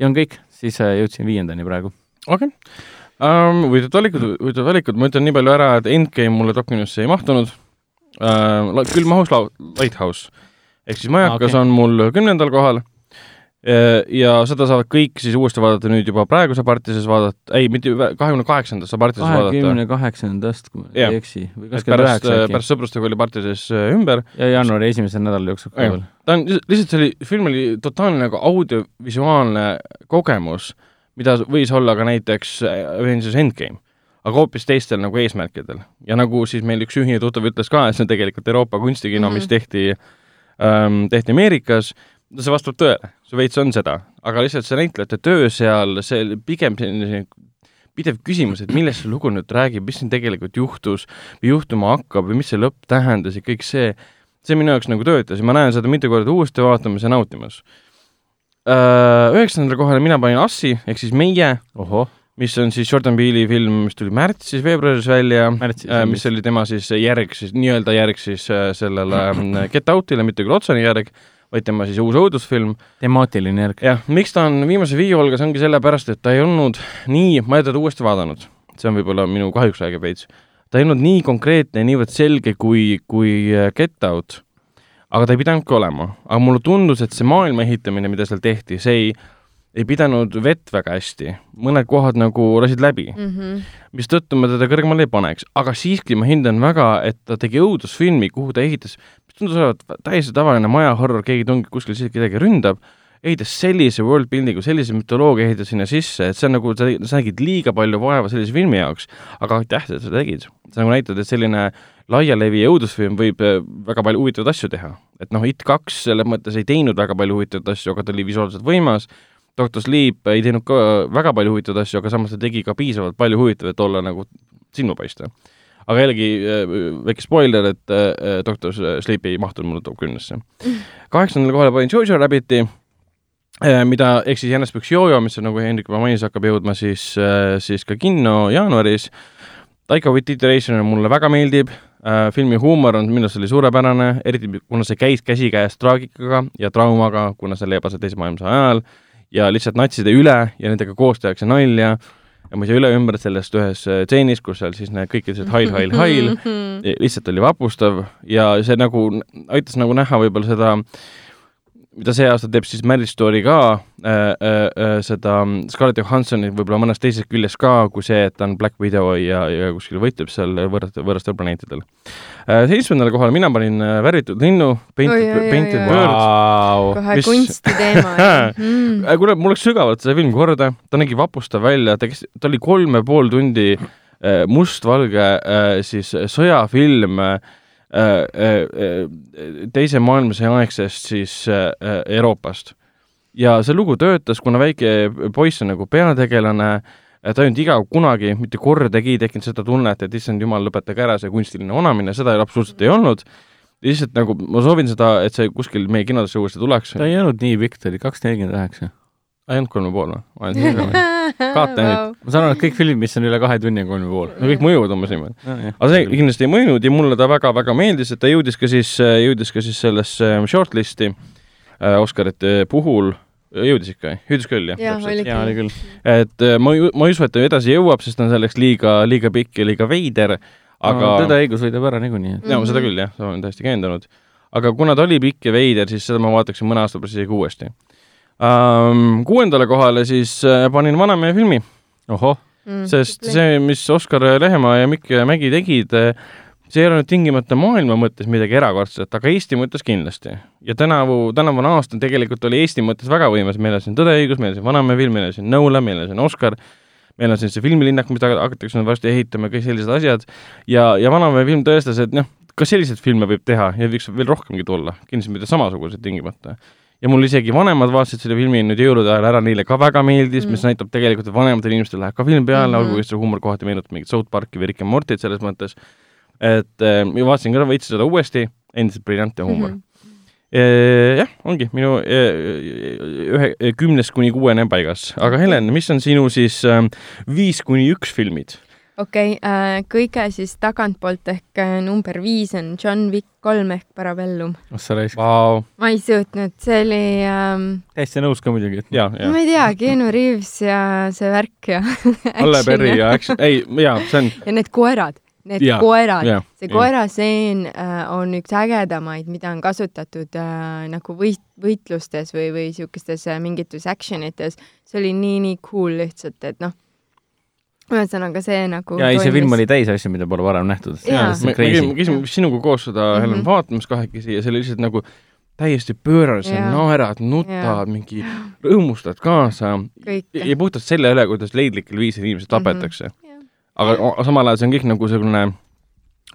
ja on kõik, siis äh, jõudsin viiendani praegu. okei okay. um,. huvitavad valikud, huvitavad valikud, ma ütlen nii palju ära, et Endgame mulle top kümnesse ei mahtunud uh,. küll mahus Lighthouse ehk siis Majakas okay. on mul kümnendal kohal ja seda saavad kõik siis uuesti vaadata nüüd juba praegu saab Artises vaadata, ei, mitte kahekümne kaheksandas saab Artises vaadata. kahekümne kaheksandast, kui ma ei eksi, või kakskümmend üheksa äkki. pärast sõprustega oli Artises uh, ümber ja jaanuari esimese nädala jooksul ka veel. ta on lihtsalt- see oli, film oli totaalne nagu audiovisuaalne kogemus, mida võis olla ka näiteks Avengers Endgame, aga hoopis teistel nagu eesmärkidel. ja nagu siis meil üks ühine tuttav ütles ka, et see on tegelikult Euroopa kunstikino mm, -hmm. mis tehti ähm,, tehti Ameerikas, see vastab tõele, see veits on seda, aga lihtsalt see näitlejate töö seal, see pigem selline pidev küsimus, et millest see lugu nüüd räägib, mis siin tegelikult juhtus või juhtuma hakkab või mis see lõpp tähendas ja kõik see, see minu jaoks nagu töötas. Ja ma näen seda mitu korda uuesti vaatamas ja nautimas. Üheksandale kohale mina panin Assi ehk siis Meie, mis on siis Jordan Peele'i film, mis tuli märtsis-veebruaris välja, märtsis äh, mis oli tema siis järg siis, nii-öelda järg siis äh, sellele äh, Get Out'ile, mitte küll otsene järg, vaid tema siis uus õudusfilm. temaatiline järg. jah, miks ta on viimase viie hulgas, ongi sellepärast, et ta ei olnud nii, ma ei ole teda uuesti vaadanud, see on võib-olla minu kahjuks räägib veits, ta ei olnud nii konkreetne ja niivõrd selge kui, kui äh, Get Out, aga ta ei pidanudki olema. aga mulle tundus, et see maailma ehitamine, mida seal tehti, see ei, ei pidanud vett väga hästi, mõned kohad nagu lasid läbi, mm. -hmm. mistõttu ma teda kõrgemale ei paneks, aga siiski ma hindan väga, et ta tegi õudusfilmi, kuhu ta ehitas, tundus olevat täiesti tavaline maja horror, keegi tungib kuskil sisse, kedagi ründab, ehitas sellise world building'u, sellise mütoloogia ehitas sinna sisse, et see on nagu, sa nägid liiga palju vaeva sellise filmi jaoks, aga aitäh, et sa tegid. sa nagu näitad, et selline laialevi õudusfilm võib äh, väga palju huvitavaid asju teha. et noh, It kaks selles mõttes ei teinud väga palju huvitavaid asju, aga ta oli visuaalselt võimas, Doctor Sleep ei teinud ka väga palju huvitavaid asju, aga samas ta tegi ka piisavalt palju huvitavaid, et olla nagu silmapaistev. Aga jällegi äh, väike spoiler, et äh, Doctor Sleep ei mahtunud mulle top kümnesse. kaheksandale kohale panin Jojo Rabbiti, mida ehk siis Jänes Püks Jojo, mis on nagu Hendrik juba mainis, hakkab jõudma siis, siis ka kinno jaanuaris. Taika Waititi Ration mulle väga meeldib, filmi huumor on minu arust oli suurepärane, eriti kuna see käis käsikäes traagikaga ja traumaga, kuna see leiab aset teise maailmasõja ajal ja lihtsalt natside üle ja nendega koos tehakse nalja ja ma ei saa üle ümber sellest ühes äh, tseenis, kus seal siis need kõik ütlesid hail, hail, hail, lihtsalt oli vapustav. Ja see nagu aitas nagu näha võib-olla seda, mida see aasta teeb siis Marriage Story ka äh,, äh, äh, seda Scarlett Johansoni võib-olla mõnest teisest küljest ka, kui see, et ta on Black Widow ja, ja kuskil võitleb seal võõrast, võõrastel planeetidel äh,. seitsmendale kohale mina panin äh, Värvitud linnu, Painted Oi, oi, oi,, Painted. Bird. Vau. kohe mis- kunstiteema mm.. Äh, kuule, mul läks sügavalt see film korda, ta nägi vapustav välja, ta kes-, ta oli kolm ja pool tundi äh, mustvalge äh, siis sõjafilm äh, teise maailmasõja aegsest siis äh, äh, Euroopast. ja see lugu töötas, kuna väike poiss on nagu peategelane, ta ei olnud iga kunagi mitte kordagi tekkinud seda tunnet, et issand jumal, lõpetage ära see kunstiline onamine, seda absoluutselt ei olnud. lihtsalt nagu ma soovin seda, et see kuskil meie kinodesse uuesti tuleks. ta ei olnud nii pikk, ta oli kaks nelikümmend üheksa. Ainult kolm ja pool või? ma olen siin ka. Vaata nüüd. ma saan aru, et kõik filmid, mis on üle kahe tunni, on kolm ja pool. no kõik mõjuvad umbes niimoodi. aga see kindlasti ei mõjunud ja mulle ta väga-väga meeldis, et ta jõudis ka siis, jõudis ka siis sellesse shortlist'i äh, Oscarite puhul, jõudis ikka, jõudis küll jah Jah, oli jaa, oli küll. et äh, ma ei, ma ei usu, et ta edasi jõuab, sest ta on selleks liiga, liiga pikk ja liiga veider, aga tõde õigus võidab ära niikuinii. jaa, seda küll jah, olen täiesti veendunud. aga kuna ta oli pikk ja veider, siis seda ma vaataksin mõne aasta pärast isegi uuesti. Kuuendale kohale siis uh, panin Vanamehe filmi. ohoh mm, sest see, mis Oskar Lehemaa ja Mikk Mägi tegid, see ei ole nüüd tingimata maailma mõttes midagi erakordset, aga Eesti mõttes kindlasti. ja tänavu, tänavune aasta tegelikult oli Eesti mõttes väga võimas, meil on siin Tõde ja õigus, meil on siin Vanamehe film, meil on siin Nolan, meil on siin Oskar, meil on siin see filmilinnak, mida hakatakse nüüd varsti ehitama, kõik sellised asjad, ja, ja Vanamehe film tõestas, et noh, ka selliseid filme võib teha ja võiks veel rohkemgi tulla, kindlasti mitte samasuguseid tingimata. Ja mul isegi vanemad vaatasid selle filmi nüüd jõulude ajal ära, neile ka väga meeldis mm., mis näitab tegelikult, et vanematel inimestel läheb ka film peale mm, -hmm. olgugi see huumor kohati meenutab mingit South Parki või Rick and Morty't selles mõttes, et äh, ma vaatasin ka veits seda uuesti, endiselt briljantne huumor mm. -hmm jah, ongi minu ühe, kümnest kuni kuuene paigas, aga Helen, mis on sinu siis viis kuni üks filmid? Okei okay, äh,, kõige siis tagantpoolt ehk äh, number viis on John Wick kolm ehk Parabellum. oh sa raisk wow.. ma ei suutnud, see oli ähm,. täiesti nõus ka muidugi, et ja, ja. ma ei tea, Keanu Reaves ja see värk ja Olle Berry ja action, ei, jaa, see on. ja need koerad, need ja, koerad, see koeraseen äh, on üks ägedamaid, mida on kasutatud äh, nagu võit, võitlustes või, või siukestes äh, mingites action ites. see oli nii, nii cool lihtsalt, et noh ühesõnaga see nagu ja ei, see film oli täis asju, mida pole varem nähtud. me käisime sinuga koos seda mm -hmm. Helen vaatamas kahekesi ja see oli lihtsalt nagu täiesti pööras, naerad, nutad, mingi rõõmustad kaasa ja, ja puhtalt selle üle, kuidas leidlikel viisil inimesed mhm. tapetakse mm. -hmm. aga samal ajal see on kõik nagu selline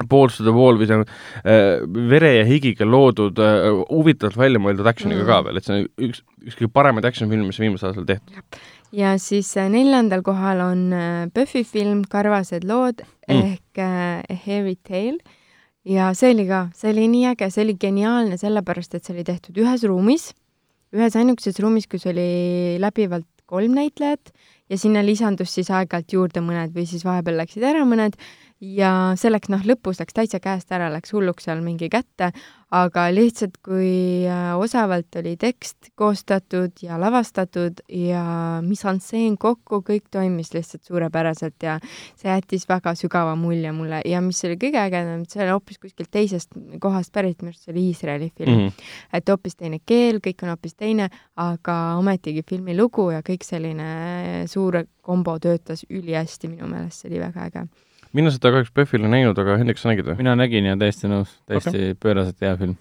balls to the wall või see äh, vere ja higiga loodud äh, huvitavalt välja mõeldud action'iga mm. ka veel, et see on üks, üks kõige paremaid action filme, mis viimasel aastal tehtud. Ja siis äh, neljandal kohal on äh, Buffy film Karvased lood mm. ehk äh, A Hairy Tale ja see oli ka, see oli nii äge, see oli geniaalne sellepärast, et see oli tehtud ühes ruumis, ühes ainukeses ruumis, kus oli läbivalt kolm näitlejat ja sinna lisandus siis aeg-ajalt juurde mõned või siis vahepeal läksid ära mõned ja see läks noh, lõpus läks täitsa käest ära, läks hulluks seal mingi kätte, aga lihtsalt kui äh, osavalt oli tekst koostatud ja lavastatud ja mise-en-scene kokku, kõik toimis lihtsalt suurepäraselt ja see jättis väga sügava mulje mulle ja mis oli kõige ägedam, et see oli hoopis kuskilt teisest kohast pärit, minu arust see oli Iisraeli film mm. -hmm. et hoopis teine keel, kõik on hoopis teine, aga ometigi filmi lugu ja kõik selline suur kombo töötas ülihästi minu meelest, see oli väga äge mina seda kahjuks PÖFFil ei näinud, aga Hendrik, sa nägid või? mina nägin ja täiesti nõus, täiesti okay. pööraselt hea film.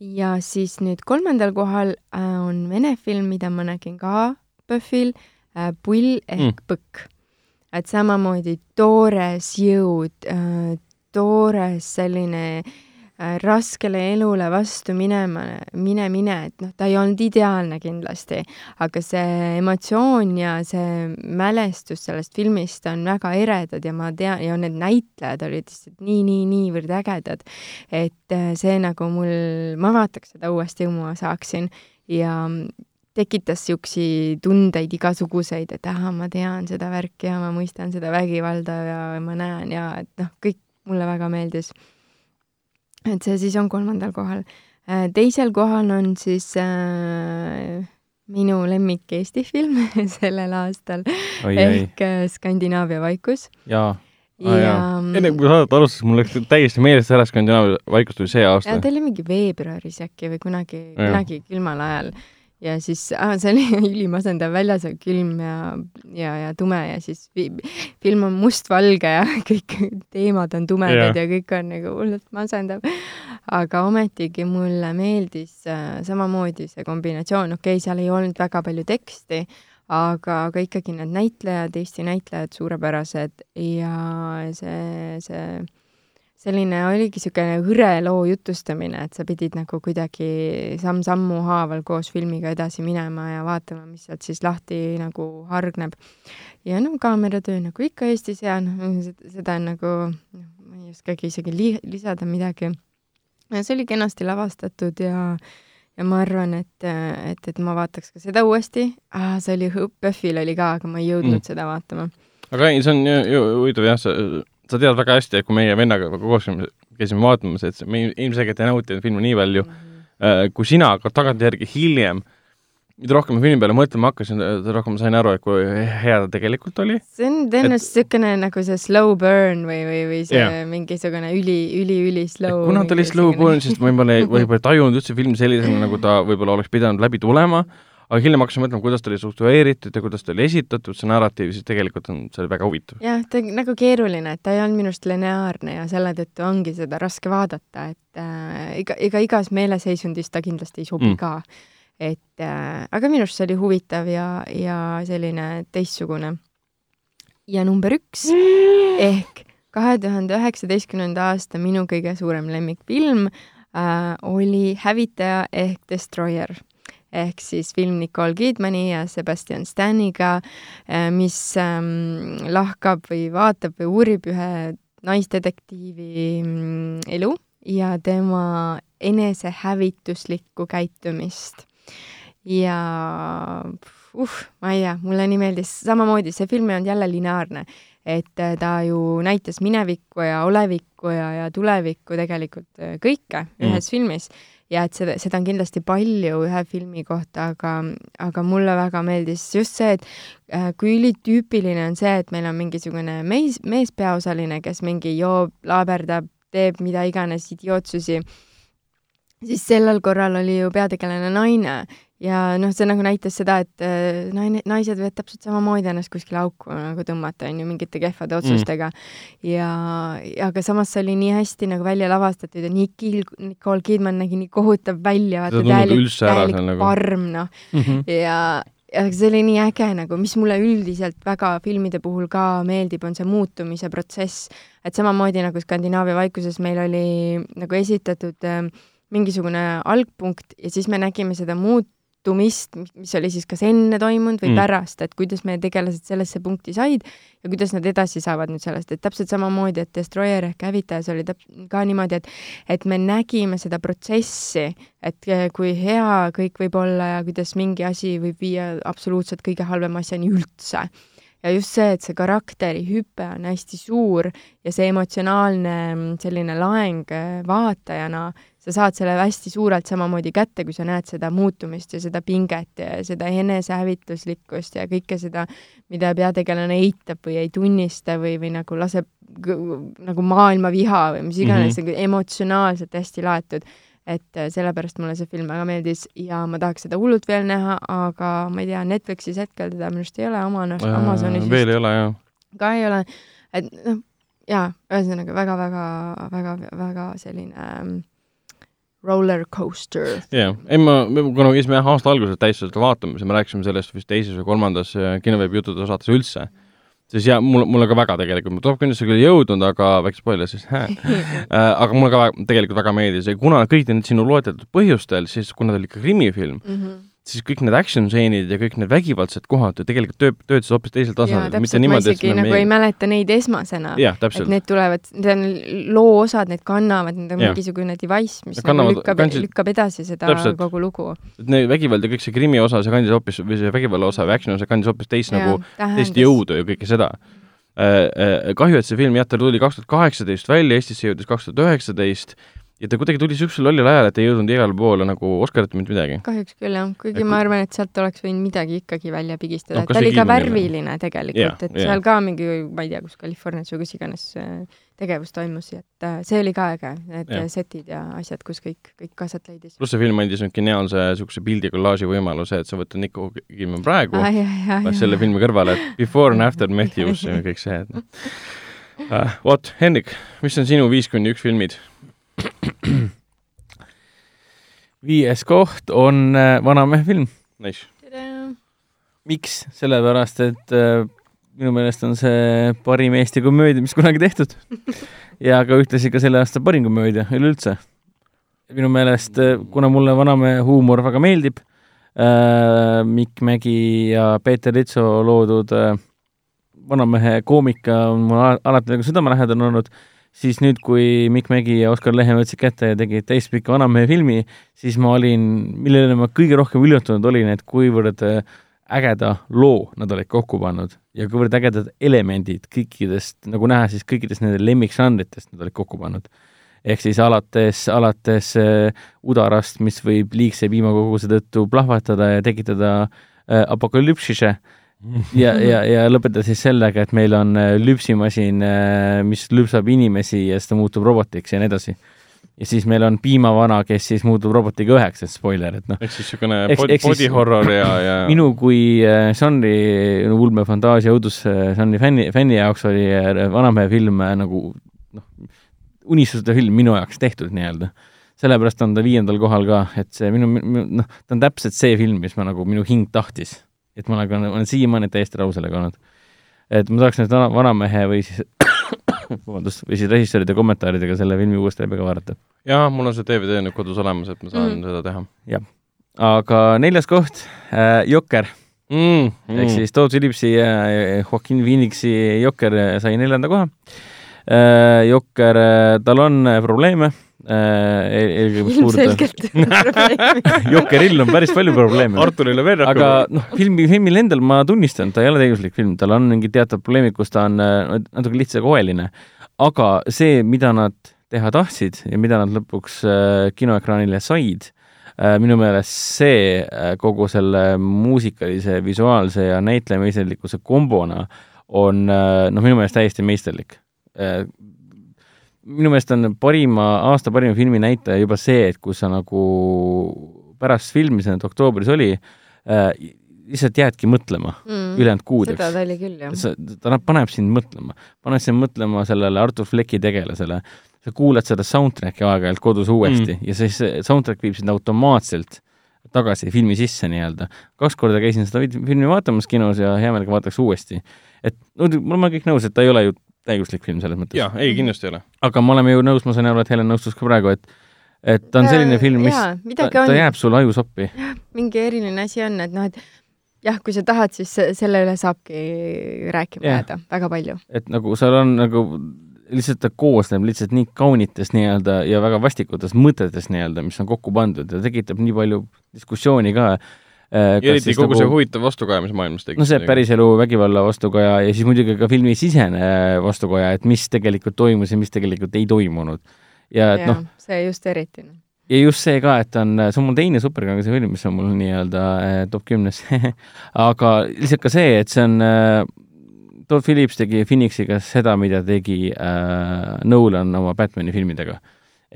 ja siis nüüd kolmandal kohal äh, on vene film, mida ma nägin ka PÖFFil äh,, Pull ehk mm. Põkk. et samamoodi toores jõud äh,, toores selline äh, Äh, raskele elule vastu minema, minemine, et noh, ta ei olnud ideaalne kindlasti, aga see emotsioon ja see mälestus sellest filmist on väga eredad ja ma tean, ja need näitlejad olid lihtsalt nii, nii, niivõrd ägedad, et äh, see nagu mul, ma vaataks seda uuesti, kui ma saaksin ja tekitas niisuguseid tundeid igasuguseid, et ahah, ma tean seda värki ja ma mõistan seda vägivalda ja ma näen ja et noh, kõik mulle väga meeldis et see siis on kolmandal kohal. Äh, teisel kohal on siis äh, minu lemmik Eesti film sellel aastal oi, ehk oi. Äh, Skandinaavia vaikus. jaa Ah, ja enne kui saadet alustas, mul läks täiesti meelest ära Skandinaavia vaikus tuli see aasta. ta oli mingi veebruaris äkki või kunagi, kunagi külmal ajal ja siis ah, see oli ülimasendav, väljas külm ja, ja, ja tume ja siis fi, film on mustvalge ja kõik teemad on tumedad yeah. ja kõik on nagu hullult masendav. aga ometigi mulle meeldis äh, samamoodi see kombinatsioon, okei okay,, seal ei olnud väga palju teksti, aga, aga ikkagi need näitlejad, Eesti näitlejad suurepärased ja see, see selline oligi niisugune hõre loo jutustamine, et sa pidid nagu kuidagi samm-sammu haaval koos filmiga edasi minema ja vaatama, mis sealt siis lahti nagu hargneb. ja no kaameratöö nagu ikka Eestis ja noh, seda on nagu, noh, ma ei oskagi isegi li-, lisada midagi. see oli kenasti lavastatud ja ja ma arvan, et, et, et ma vaataks ka seda uuesti ah,. see oli, PÖFFil oli ka, aga ma ei jõudnud mm. seda vaatama. aga ei, see on ju, ju huvitav jah, sa sa tead väga hästi, et kui meie vennaga koos käisime vaatamas, et me ilmselgelt ei nautinud filmi nii palju mm, -hmm. kui sina, aga tagantjärgi hiljem mida rohkem ma filmi peale mõtlema hakkasin, seda rohkem ma sain aru, et kui hea ta tegelikult oli. see on tõenäoliselt niisugune nagu see slow burn või, või, või see yeah. mingisugune üli, üli, üli slow. kuna ta oli slow burn, siis ma võib-olla ei, võib-olla ei tajunud üldse film sellisena, nagu ta võib-olla oleks pidanud läbi tulema, aga hiljem hakkasin mõtlema, kuidas ta oli struktureeritud ja kuidas ta oli esitatud, see narratiiv, siis tegelikult on, see oli väga huvitav. jah, ta nagu keeruline, et ta ei olnud minu arust lineaarne ja selle tõttu ongi seda raske vaadata, et äh, iga, ega igas meeleseisundis ta kindlasti ei sobi mm. ka et äh, aga minu arust see oli huvitav ja, ja selline teistsugune. ja number üks ehk kahe tuhande üheksateistkümnenda aasta minu kõige suurem lemmikfilm äh, oli Hävitaja ehk Destroyer ehk siis film Nicole Kidmani ja Sebastian Staniga, äh, mis ähm, lahkab või vaatab või uurib ühe naisdetektiivi mm, elu ja tema enesehävituslikku käitumist ja uh, ma ei tea, mulle nii meeldis, samamoodi see film ei olnud jälle lineaarne, et äh, ta ju näitas minevikku ja olevikku ja, ja tulevikku tegelikult äh, kõike mm. ühes filmis ja et seda, seda on kindlasti palju ühe filmi kohta, aga, aga mulle väga meeldis just see, et äh, kui ülitüüpiline on see, et meil on mingisugune mees, meespeaosaline, kes mingi joob, laaberdab, teeb mida iganes idiootsusi siis sellel korral oli ju peategelane naine ja noh, see nagu näitas seda, et äh, naine, naised võivad täpselt samamoodi ennast kuskile auku nagu tõmmata, on ju, mingite kehvade mm. otsustega mm.. ja, ja aga samas see oli nii hästi nagu välja lavastatud ja Nicole, Nicole Kidman nägi nii kohutav välja, vaata täielik, täielik nagu. parm, noh mm. -hmm. ja, ja see oli nii äge nagu, mis mulle üldiselt väga filmide puhul ka meeldib, on see muutumise protsess. et samamoodi nagu Skandinaavia vaikuses meil oli nagu esitatud äh, mingisugune algpunkt ja siis me nägime seda muutumist, mis oli siis kas enne toimunud või mm. pärast, et kuidas meie tegelased sellesse punkti said ja kuidas nad edasi saavad nüüd sellest, et täpselt samamoodi, et Destroyer ehk hävitajas oli täp-, ka niimoodi, et et me nägime seda protsessi, et kui hea kõik võib olla ja kuidas mingi asi võib viia absoluutselt kõige halvema asjani üldse ja just see, et see karakteri hüpe on hästi suur ja see emotsionaalne selline laeng vaatajana sa saad selle hästi suurelt samamoodi kätte, kui sa näed seda muutumist ja seda pinget ja seda enesehävituslikkust ja kõike seda, mida peategelane eitab või ei tunnista või, või nagu laseb nagu maailmaviha või mis iganes mm, -hmm. emotsionaalselt hästi laetud. et äh, sellepärast mulle see film väga meeldis ja ma tahaks seda hullult veel näha, aga ma ei tea, Netflixis hetkel teda minu arust ei ole, Amazonis veel ei ole, jah. ka ei ole, et noh, jaa, ühesõnaga väga-väga-väga-väga selline ähm, roller coaster. jaa, ei ma, kuna me käisime jah aasta alguses täistuselt vaatamas ja me rääkisime sellest vist teises või kolmandas äh, kinoveebi juttude saates üldse, siis jaa, mulle, mulle ka väga tegelikult, ma Top Gunisse küll ei jõudnud, aga väike spoiler siis äh, aga mulle ka tegelikult väga meeldis. Ja kuna kõik need sinu loetletud põhjustel, siis kuna ta oli ikka krimifilm mm, -hmm siis kõik need action stseenid ja kõik need vägivaldsed kohad ju tegelikult töö, töötasid hoopis teisel tasandil, mitte niimoodi, et nagu meie... ei mäleta neid esmasena. et need tulevad, need on loo osad, need kannavad, need on ja. mingisugune device, mis kannavad, nagu lükkab kandsid... lükkab edasi seda täpselt. kogu lugu. et need vägivald ja kõik see krimi osa, see kandis hoopis, või see vägivalla osa või action osa kandis hoopis teist ja, nagu, teist jõudu ja kõike seda äh, äh, kahju, et see film jah, ta tuli kaks tuhat kaheksateist välja, Eestisse jõudis kaks tuhat üheksateist ja ta kuidagi tuli niisugusel lollil ajal, et ei jõudnud igale poole nagu Oscarite mitte midagi. kahjuks küll jah, kuigi ja, ma arvan, et sealt oleks võinud midagi ikkagi välja pigistada no,, et ta oli ka värviline tegelikult, et ja. seal ka mingi, ma ei tea, kus Californias või kus iganes äh, tegevus toimus, et äh, see oli ka äge, need ja. setid ja asjad, kus kõik, kõik aset leidis. pluss see film andis nüüd geniaalse niisuguse pildi kollaaži võimaluse, et sa võtad Nico Kidman praegu ah,, paned selle filmi kõrvale, et before and after Matthews ja kõik see, et noh uh,. vot, Hendrik, mis on sinu viis kuni üks filmid? Viies koht on äh, Vanamehe film. Nice. miks? sellepärast, et äh, minu meelest on see parim Eesti komöödia, mis kunagi tehtud. ja ka ühtlasi ka selle aasta parim komöödia üleüldse. minu meelest, äh, kuna mulle Vanamehe huumor väga meeldib Mikk Mägi ja Peeter Litso loodud Vanamehe koomika on mulle alati nagu südamelähedane olnud siis nüüd, kui Mikk Mägi ja Oskar Lehe võtsid kätte ja tegid täispika vanamehe filmi, siis ma olin, millele ma kõige rohkem üllatunud olin, et kuivõrd äh, ägeda loo nad olid kokku pannud ja kuivõrd ägedad elemendid kõikidest, nagu näha, siis kõikidest nende lemmikžanritest nad olid kokku pannud. ehk siis alates, alates äh, udarast, mis võib liigse piimakoguse tõttu plahvatada ja tekitada äh, apokalüpsise ja, ja, ja lõpetada siis sellega, et meil on äh, lüpsimasin, äh, mis lüpsab inimesi ja siis ta muutub robotiks ja nii edasi ja siis meil on piimavana, kes siis muutub robotiga üheks, et spoiler, et noh. ehk siis niisugune body, body horror ja, ja minu kui äh, žanri no, ulme, fantaasia, õudusžanri fänni, fänni jaoks oli vanamehe film nagu noh, unistuste film minu jaoks tehtud nii-öelda. sellepärast on ta viiendal kohal ka, et see minu, minu, noh, ta on täpselt see film, mis ma nagu, minu hing tahtis. Et ma nagu olen siiamaani täiesti rahul sellega olnud. et ma tahaks nüüd vanamehe või siis vabandust, või siis režissööride kommentaaridega selle filmi uuesti läbi ka vaadata. jaa, mul on see DVD nüüd kodus olemas, et ma saan mm. seda teha. jah. aga neljas koht äh,, Jokker mm,. Mm. ehk siis Todd Phillipsi ja Joaquin Phoenixi Jokker sai neljanda koha äh,. Jokker, äh, tal on probleeme Äh, mis puudutab Jokeril on päris palju probleeme. Arturile veel rohkem. aga noh, filmi, filmil endal ma tunnistan, ta ei ole täiuslik film, tal on mingid teatud probleemid, kus ta on äh, natuke lihtsakoeline. aga see, mida nad teha tahtsid ja mida nad lõpuks äh, kinoekraanile said, minu meelest see kogu selle muusikalise, visuaalse ja näitlejameisterlikkuse kombona on noh, minu meelest täiesti meisterlik minu meelest on parima, aasta parima filmi näitaja juba see, et kui sa nagu pärast filmi, see nüüd oktoobris oli äh,, lihtsalt jäädki mõtlema mm, ülejäänud kuudeks. seda ta oli küll, jah. ta paneb sind mõtlema, paneb sind mõtlema sellele Artur Flecki tegelasele, sa kuulad seda soundtrack'i aeg-ajalt kodus uuesti mm. ja siis soundtrack viib sind automaatselt tagasi filmi sisse nii-öelda. kaks korda käisin seda filmi vaatamas kinos ja hea meelega vaataks uuesti. et no ma olen kõik nõus, et ta ei ole ju täiuslik film selles mõttes. jaa, ei kindlasti ei ole. aga me oleme ju nõus, ma sain aru, et Helen nõustus ka praegu, et et ta on selline film, mis, ta, ta jääb sulle ajusoppi. mingi eriline asi on, et noh, et jah, kui sa tahad, siis selle üle saabki rääkima jääda väga palju. et nagu seal on nagu lihtsalt ta koosneb lihtsalt nii kaunitest nii-öelda ja väga vastikutest mõtetest nii-öelda, mis on kokku pandud ja tekitab nii palju diskussiooni ka eriti kogu nagu, see huvitav vastukaja, mis maailmas tekib. no see päriselu vägivalla vastukaja ja siis muidugi ka filmi sisene äh, vastukaja, et mis tegelikult toimus ja mis tegelikult ei toimunud. ja et noh. see just eriti. Noh. ja just see ka, et on, see on mul teine superkangelase film, mis on mul nii-öelda äh, top kümnes aga lihtsalt ka see, et see on äh, Todd Phillips tegi Phoenixiga seda, mida tegi äh, Nolan oma Batman'i filmidega.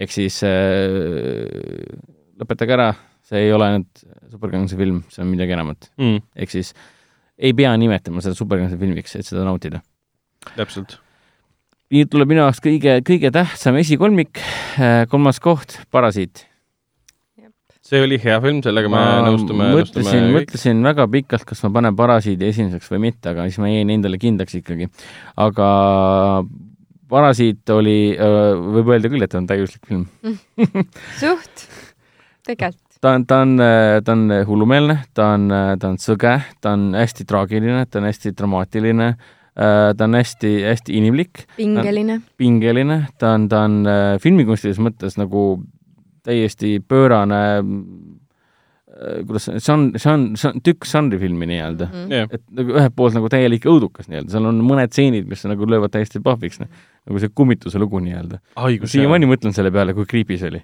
ehk siis äh, lõpetage ära see ei ole ainult superkangelase film, see on midagi enamat mm.. ehk siis ei pea nimetama seda superkangelase filmiks, et seda nautida. täpselt. nii tuleb minu jaoks kõige, kõige tähtsam esikolmik, äh, kolmas koht, Parasiit. see oli hea film, sellega me ma nõustume. mõtlesin, mõtlesin väga pikalt, kas ma panen Parasiidi esimeseks või mitte, aga siis ma jäin endale kindlaks ikkagi. aga Parasiit oli, äh, võib öelda küll, et on täiuslik film suht, tegelikult ta on, ta on, ta on hullumeelne, ta on, ta on sõge, ta on hästi traagiline, ta on hästi dramaatiline, ta on hästi, hästi inimlik. pingeline. pingeline, ta on, ta on filmikunstilises mõttes nagu täiesti pöörane kuidas see on, see on, see on tükk žanrifilmi nii-öelda mm. -hmm. Yeah. et nagu ühelt poolt nagu täielik õudukas nii-öelda, seal on mõned stseenid, mis nagu löövad täiesti pahviks, nagu see kummituse lugu nii-öelda. siiamaani mõtlen selle peale, kui creepy see oli.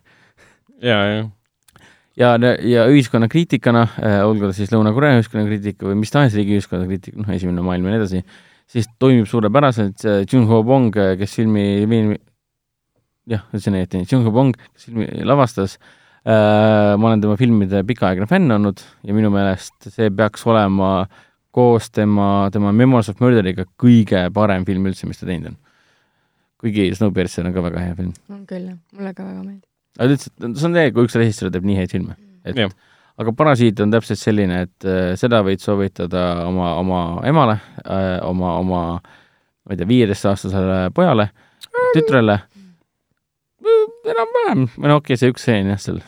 ja, jah ja, ja ühiskonnakriitikana äh,, olgu ta siis Lõuna-Korea ühiskonnakriitika või mis tahes riigi ühiskonnakriitika, noh, Esimene maailm ja nii edasi, siis toimib suurepäraselt äh, Jun Ho Bong, äh, kes filmi, filmi jah, ütlesin õieti, Jun Ho Bong, kes filmi lavastas ma olen tema filmide pikaaegne fänn olnud ja minu meelest see peaks olema koos tema, tema Memoirs of Murderiga kõige parem film üldse, mis ta teinud on. kuigi Snowpiercer on ka väga hea film. on küll, jah, mulle ka väga meeldib aga lihtsalt, see on see, kui üks režissöör teeb nii häid filme, et ja. aga Parasiit on täpselt selline, et äh, seda võid soovitada oma, oma emale äh,, oma, oma ma ei tea, viieteistaastasele pojale, tütrele, enam-vähem, või no okei okay,, see üks stseen jah, seal,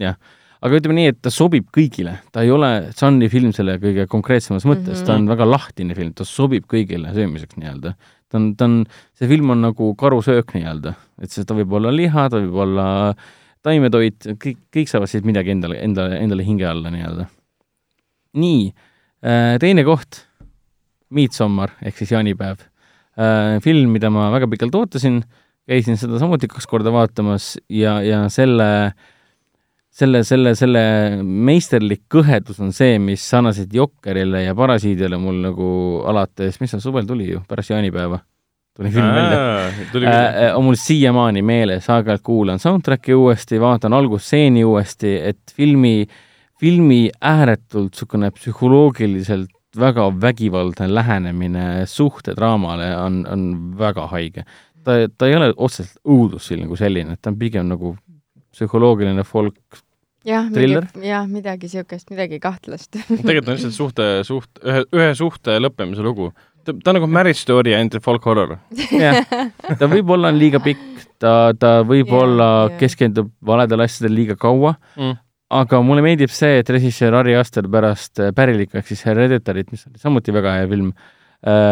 jah. Aga ütleme nii, et ta sobib kõigile, ta ei ole žanri film selle kõige konkreetsemas mõttes. Mm, -hmm. ta on väga lahtine film, ta sobib kõigile söömiseks nii-öelda ta on, ta on, see film on nagu karusöök nii-öelda, et see, ta võib olla liha, ta võib olla taimetoit, kõik, kõik saavad siit midagi endale, endale, endale hinge alla nii-öelda. nii, äh, teine koht, Midsommar ehk siis jaanipäev. Äh, film, mida ma väga pikalt ootasin, käisin seda samuti kaks korda vaatamas ja, ja selle, selle, selle, selle meisterlik kõhedus on see, mis sarnaselt Jokkerile ja Parasiidile mul nagu alates, mis seal suvel tuli ju, pärast jaanipäeva tuli film välja äh,. on mul siiamaani meeles, aeg-ajalt kuulan soundtrack'i uuesti, vaatan algusstseeni uuesti, et filmi, filmi ääretult niisugune psühholoogiliselt väga vägivaldne lähenemine suhtedraamale on, on väga haige. ta, ta ei ole otseselt õudusfilm kui selline, et ta on pigem nagu psühholoogiline folk jah, Thriller? jah, midagi niisugust, midagi kahtlast tegelikult on lihtsalt suhte, suht-, ühe, ühe suhte lõppemise lugu. ta, ta on nagu Marriage Story ainult folk horror. jah, ta võib-olla on liiga pikk, ta, ta võib-olla Jaa, jaa. keskendub valedele asjadele liiga kaua Mm. aga mulle meeldib see, et režissöör Ari Aster pärast äh, Pärilikku ehk siis Hereditarit, mis oli samuti väga hea film,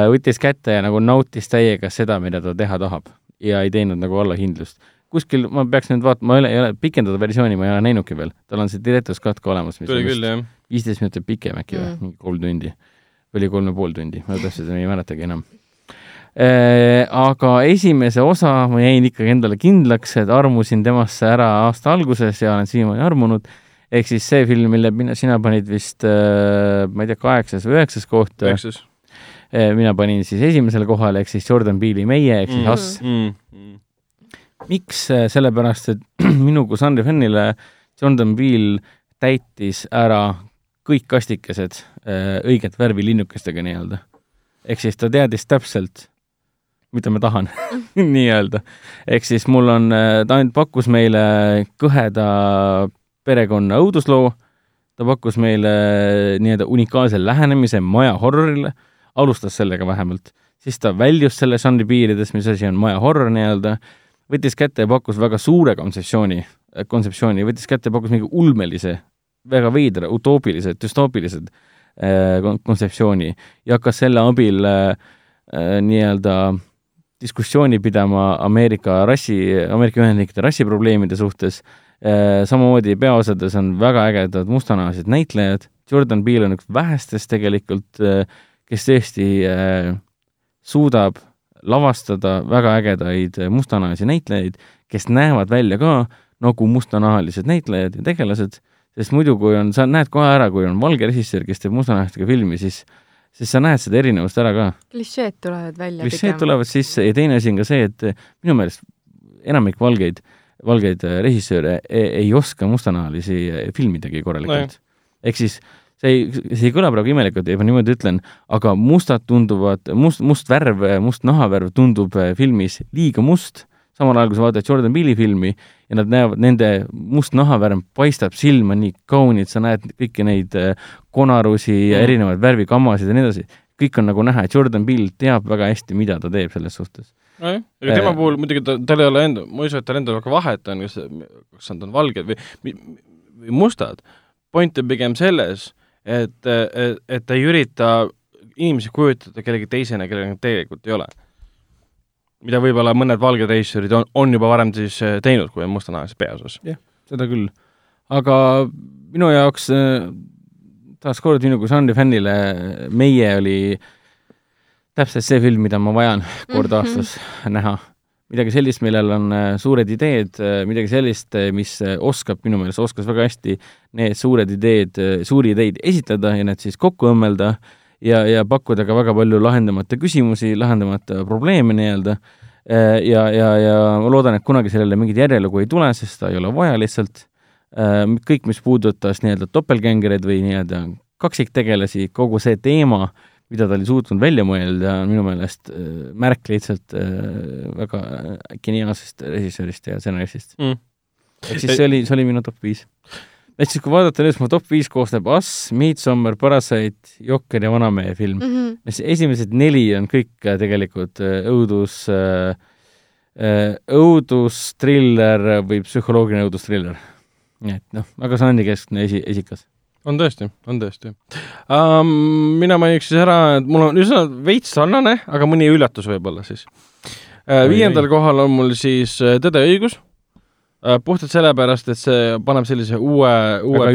võttis kätte ja nagu nautis täiega seda, mida ta teha tahab ja ei teinud nagu allahindlust. Kuskil ma peaks nüüd vaatama, ma ei ole, ei ole, pikendatud versiooni ma ei ole näinudki veel, tal on see Director's Cut ka olemas, mis tuli on küll, vist viisteist minutit pikem äkki või Mm. mingi kolm tundi või oli kolm ja pool tundi, ma täpselt ei mäletagi enam Äh, aga esimese osa ma jäin ikkagi endale kindlaks, et armusin temasse ära aasta alguses ja olen siiamaani armunud. ehk siis see film, mille mina, sina panid vist, ma ei tea, kaheksas või üheksas koht. üheksas. mina panin siis esimesele kohale, ehk siis Jordan Peele'i Meie ehk siis Mm. Us. mm. Miks? sellepärast, et minu kui žanri fännile Jordan Peele täitis ära kõik kastikesed äh, õiget värvi linnukestega nii-öelda. ehk siis ta teadis täpselt, mida ma tahan nii-öelda. ehk siis mul on, ta ainult pakkus meile kõheda perekonna õudusloo, ta pakkus meile nii-öelda unikaalse lähenemise maja horrorile, alustas sellega vähemalt, siis ta väljus selle žanri piiridest, mis asi on maja horror nii-öelda, võttis kätte ja pakkus väga suure kontseptsiooni, kontseptsiooni, võttis kätte ja pakkus mingi ulmelise, väga veidra, utoopilise, düstoopilised äh, kon- kontseptsiooni ja hakkas selle abil äh, äh, nii-öelda diskussiooni pidama Ameerika rassi, Ameerika Ühendriikide rassiprobleemide suhtes äh,. samamoodi peaosades on väga ägedad mustanahalised näitlejad, Jordan Peele on üks vähestest tegelikult äh,, kes tõesti äh, suudab lavastada väga ägedaid mustanahalisi näitlejaid, kes näevad välja ka nagu mustanahalised näitlejad ja tegelased, sest muidu, kui on, sa näed kohe ära, kui on valge režissöör, kes teeb mustanahalistega filmi, siis siis sa näed seda erinevust ära ka. klišeed tulevad välja klišeed tulevad sisse ja teine asi on ka see, et minu meelest enamik valgeid, valgeid režissööre ei, ei oska mustanahalisi filmidagi korralikult no. ehk siis see ei, see ei kõla praegu imelikult, ma niimoodi ütlen, aga mustad tunduvad, must, must värv, must nahavärv tundub äh, filmis liiga must, samal ajal kui sa vaatad Jordan Peele'i filmi ja nad näevad, nende must nahavärv paistab silma nii kaunilt, sa näed kõiki neid äh, konarusi ja Mm. erinevaid värvikammasid ja nii edasi. kõik on nagu näha, et Jordan Peele teab väga hästi, mida ta teeb selles suhtes. nojah, ega tema puhul muidugi ta, tal ei ole enda, ma ei usu, et tal endal väga vahet on, kas, kas nad on valged või, või mustad. point on pigem selles, et, et, et ta ei ürita inimesi kujutada kellegi teisena, kellega nad tegelikult ei ole. mida võib-olla mõned valged režissöörid on, on juba varem siis äh, teinud, kui on mustanahalised peaosas. seda küll. aga minu jaoks äh, taaskord minu kui žanri fännile Meie oli täpselt see film, mida ma vajan kord Mhm. aastas näha. Midagi sellist, millel on äh, suured ideed, midagi sellist, mis äh, oskab, minu meelest oskas väga hästi need suured ideed, suuri ideid esitada ja need siis kokku õmmelda ja, ja pakkuda ka väga palju lahendamata küsimusi, lahendamata probleeme nii-öelda. ja, ja, ja ma loodan, et kunagi sellele mingit järjelugu ei tule, sest ta ei ole vaja lihtsalt. kõik, mis puudutas nii-öelda topeltgängereid või nii-öelda kaksiktegelasi, kogu see teema, mida ta oli suutnud välja mõelda, on minu meelest äh, märk lihtsalt äh, väga geniaalsest režissöörist ja stsenaristist Mm. ehk siis see oli, see oli minu top viis. ehk siis, kui vaadata nüüd, mu top viis koosneb Us, Midsommar, Parasite, Jokker ja Vanamehe film mm. -hmm. esimesed neli on kõik äh, tegelikult äh, õudus äh,, äh, õudustriller või psühholoogiline õudustriller. nii et noh, väga žanrikeskne esi, esikas. On tõesti, on tõesti um,. mina mainiks siis ära, et mul on üsna veits sarnane, aga mõni üllatus võib-olla siis uh,. viiendal kohal on mul siis uh, Tõde ja õigus uh,. puhtalt sellepärast, et see paneb sellise uue, uue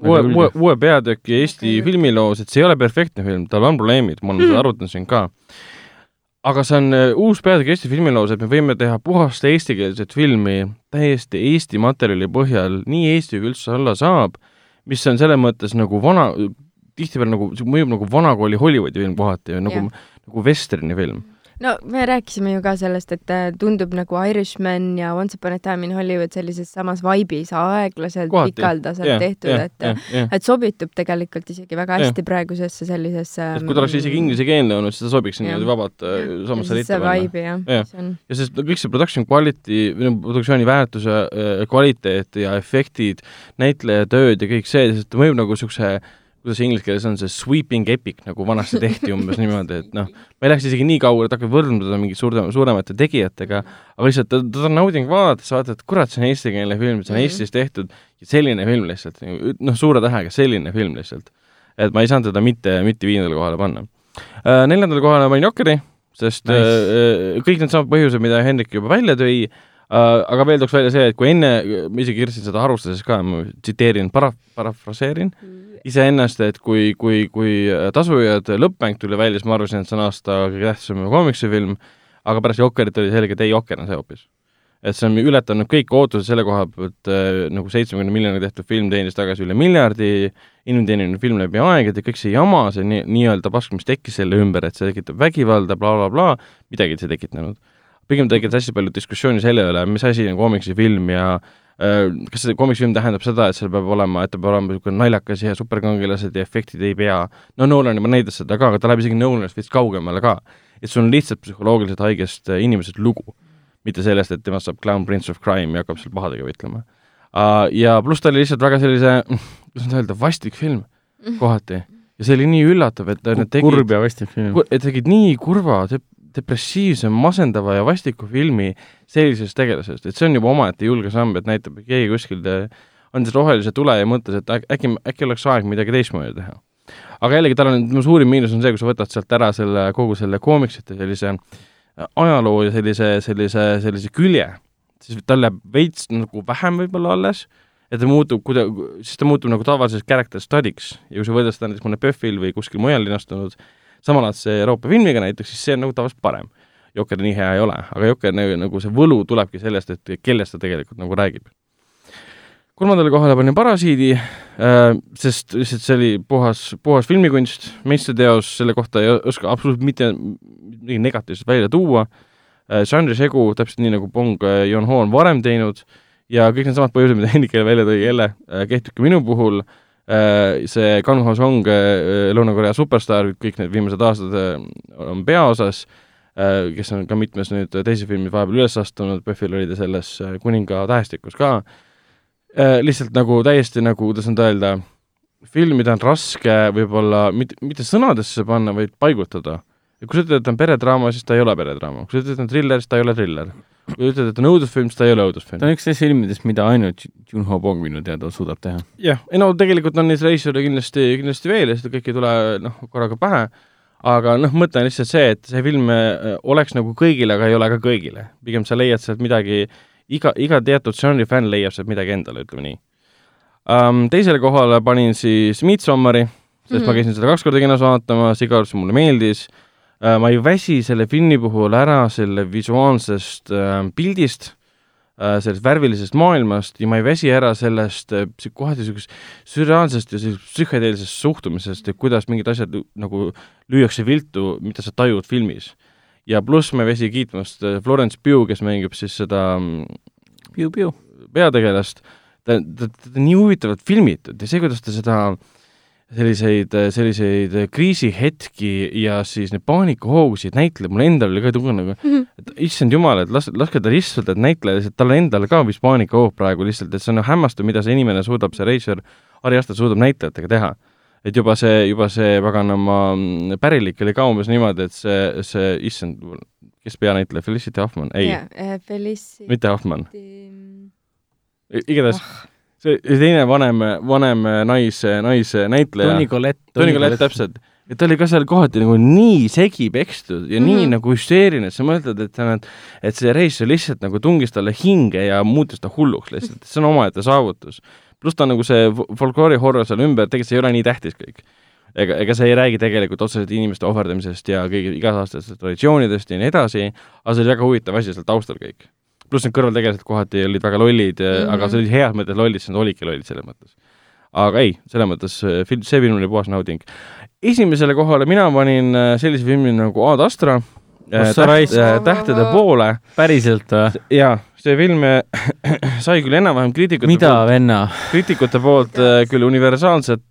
uue, uue, uue peatüki Eesti filmiloos, et see ei ole perfektne film, tal on probleemid, ma olen Mhm. seda arutanud siin ka. aga see on äh, uus peatükk Eesti filmiloos, et me võime teha puhast eestikeelset filmi täiesti Eesti materjali põhjal, nii Eesti kui üldse olla saab, mis on selles mõttes nagu vana, tihtipeale nagu, mõjub nagu vanakooli Hollywoodi film kohati, nagu, nagu vesterni film no me rääkisime ju ka sellest, et äh, tundub nagu Irishman ja Once upon a time in Hollywood sellises samas vaibis aeglaselt, pikaldaselt yeah, tehtud yeah,, et yeah, yeah. et sobitub tegelikult isegi väga hästi yeah. praegusesse sellisesse et kui ta oleks isegi mm, inglisekeelne olnud, siis ta sobiks niimoodi vabalt äh, samasse ritta panna. ja, sest kõik see production quality, produktsiooni väärtuse äh, kvaliteet ja efektid, näitleja tööd ja kõik see, sest ta mõjub nagu niisuguse kuidas inglise keeles on see sweeping epic, nagu vanasti tehti umbes niimoodi, et noh, ma ei läheks isegi nii kaugele, et hakkad võrdlema mingi suurte, suuremate tegijatega, aga lihtsalt teda on nauding vaadata, sa vaatad, et kurat, see on eestikeelne film, see on mm -hmm. Eestis tehtud selline film lihtsalt, noh, suure tähega selline film lihtsalt. et ma ei saanud teda mitte, mitte viiendale kohale panna äh,. Neljandale kohale panin Jokeri, sest nice. äh, kõik needsamad põhjused, mida Hendrik juba välja tõi äh,, aga veel tooks välja see, et kui enne, ma isegi kirjutasin seda arvustuses ka, ma tsiteerin, para-, parafraseerin mm. iseennast, et kui, kui, kui Tasujad lõppmäng tuli välja, siis ma arvasin, et see on aasta kõige tähtsam komiksifilm, aga pärast Jokkerit oli selge, et ei, Jokker on see hoopis. et see on ületanud kõik ootused selle koha pealt äh,, nagu seitsmekümne miljoniga tehtud film teenis tagasi üle miljardi, inimteeninud film läbi aegade, kõik see jama, see nii, nii-öelda pask, mis tekkis selle ümber, et see tekitab vägivalda bla, bla, blablabla, midagi see tekitanud pigem tekitas hästi palju diskussiooni selle üle, mis asi on komiksifilm ja äh, kas see komiksifilm tähendab seda, et seal peab olema, et ta peab olema niisugune naljakas ja superkangelased ja efektid ei pea, no Nolan juba näitas seda ka, aga ta läheb isegi Nolanist veits kaugemale ka. et sul on lihtsalt psühholoogiliselt haigest äh, inimesest lugu, mitte sellest, et temast saab clown prince of crime ja hakkab seal pahadega võitlema uh,. Ja pluss ta oli lihtsalt väga sellise, kuidas nüüd öelda, vastik film kohati ja see oli nii üllatav, et nad tegid et tegid nii kurva, depressiivse, masendava ja vastiku filmi sellisest tegelasest, et see on juba omaette julge samm, et näitab, et keegi kuskil andis rohelise tule ja mõtles, et äkki, äkki oleks aeg midagi teistmoodi teha. aga jällegi, tal on, tema suurim miinus on see, kui sa võtad sealt ära selle, kogu selle koomiksite sellise äh, ajaloo ja sellise, sellise, sellise külje, siis tal jääb veits nagu vähem võib-olla alles, et ta muutub kuida-, siis ta muutub nagu tavaliseks character study'ks ja kui sa võrdled seda näiteks mõne PÖFFil või kuskil mujal linastunud samalaadse Euroopa filmiga näiteks, siis see on nagu tavaliselt parem. Jokker nii hea ei ole, aga Jokker nagu, nagu see võlu tulebki sellest, et kellest ta tegelikult nagu räägib. kolmandale kohale panin Parasiidi äh,, sest lihtsalt see oli puhas, puhas filmikunst, meistriteos, selle kohta ei oska absoluutselt mitte midagi negatiivset välja tuua äh,, žanri segu, täpselt nii, nagu Bong äh, Joon-ho on varem teinud, ja kõik needsamad põhjused, mida Hendrik jälle välja tõi, jälle kehtib ka minu puhul Äh, see Kang Ho Song, äh, Lõuna-Korea superstaar, kõik need viimased aastad äh, on peaosas, kes on ka mitmes nüüd teises filmis vahepeal üles astunud, PÖFFil oli ta selles Kuninga tähestikus ka, lihtsalt nagu täiesti nagu, kuidas nüüd öelda, film, mida on raske võib-olla mitte, mitte sõnadesse panna, vaid paigutada. kui sa ütled, et ta on peredraama, siis ta ei ole peredraama, kui sa ütled, et ta on triller, siis ta ei ole triller kui ütled, et ta on õudusfilm, siis ta ei ole õudusfilm. ta on üks neist filmidest, mida ainult Junho Bong minu teada suudab teha. jah, ei no tegelikult on neid reisijale kindlasti, kindlasti veel ja seda kõike ei tule noh, korraga pähe, aga noh, mõte on lihtsalt see, et see film äh, oleks nagu kõigile, aga ei ole ka kõigile. pigem sa leiad sealt midagi, iga, iga teatud žanri fänn leiab sealt midagi endale, ütleme nii um,. Teisele kohale panin siis Midsommari, sest mm -hmm. ma käisin seda kaks korda kinos vaatamas, iga kord see mulle meeldis ma ei väsi selle filmi puhul ära selle visuaalsest äh, pildist äh,, sellest värvilisest maailmast ja ma ei väsi ära sellest äh, kohati niisugusest sürreaalsest ja sellisest psühhedeelsest suhtumisest, et kuidas mingid asjad nagu lüüakse viltu, mida sa tajud filmis. ja pluss ma ei väsi kiitmast äh, Florence Pugh, kes mängib siis seda Piu-Piu peategelast, ta, ta, ta on nii huvitavalt filmitud ja see, kuidas ta seda äh, selliseid, selliseid kriisihetki ja siis neid paanikahoogusid näitlejad, mul endal oli ka tunne nagu mm, -hmm. et issand jumal, et las, laske ta lihtsalt, et näitleja lihtsalt, talle endale ka vist paanikahoog praegu lihtsalt, et see on hämmastav, mida see inimene suudab, see reisijal, Ari Aster suudab näitlejatega teha. et juba see, juba see paganama pärilik oli ka umbes niimoodi, et see, see, issand, kes peanäitleja, Felicity Huffman, ei yeah,. Felicity... mitte Huffman. igatahes oh see teine vanem, vanem nais, naisnäitleja. Toni Collette. Toni Collette, täpselt. et ta oli ka seal kohati nagu nii segi pekstud ja mm -hmm. nii mhm. nagu hüsteeriline, et sa mõtled, et näed, et see reisijal lihtsalt nagu tungis talle hinge ja muutis ta hulluks lihtsalt, see on omaette saavutus. pluss ta on nagu see folkloori horror seal ümber, tegelikult see ei ole nii tähtis kõik ega, ega see ei räägi tegelikult otseselt inimeste ohverdamisest ja kõigi igasaastastest traditsioonidest ja nii edasi, aga see oli väga huvitav asi seal taustal kõik. Pluss need kõrvaltegelased kohati olid väga lollid mm, -hmm. aga see oli heas mõttes lollid, sest nad olidki lollid selles mõttes. aga ei, selles mõttes film, see film oli puhas nauding. esimesele kohale mina panin äh, sellise filmi nagu Ad Astra Äh, täht, äh, tähtede poole. päriselt või? jaa, see film äh, sai küll enam-vähem kriitikute mida, venna? kriitikute poolt küll universaalset,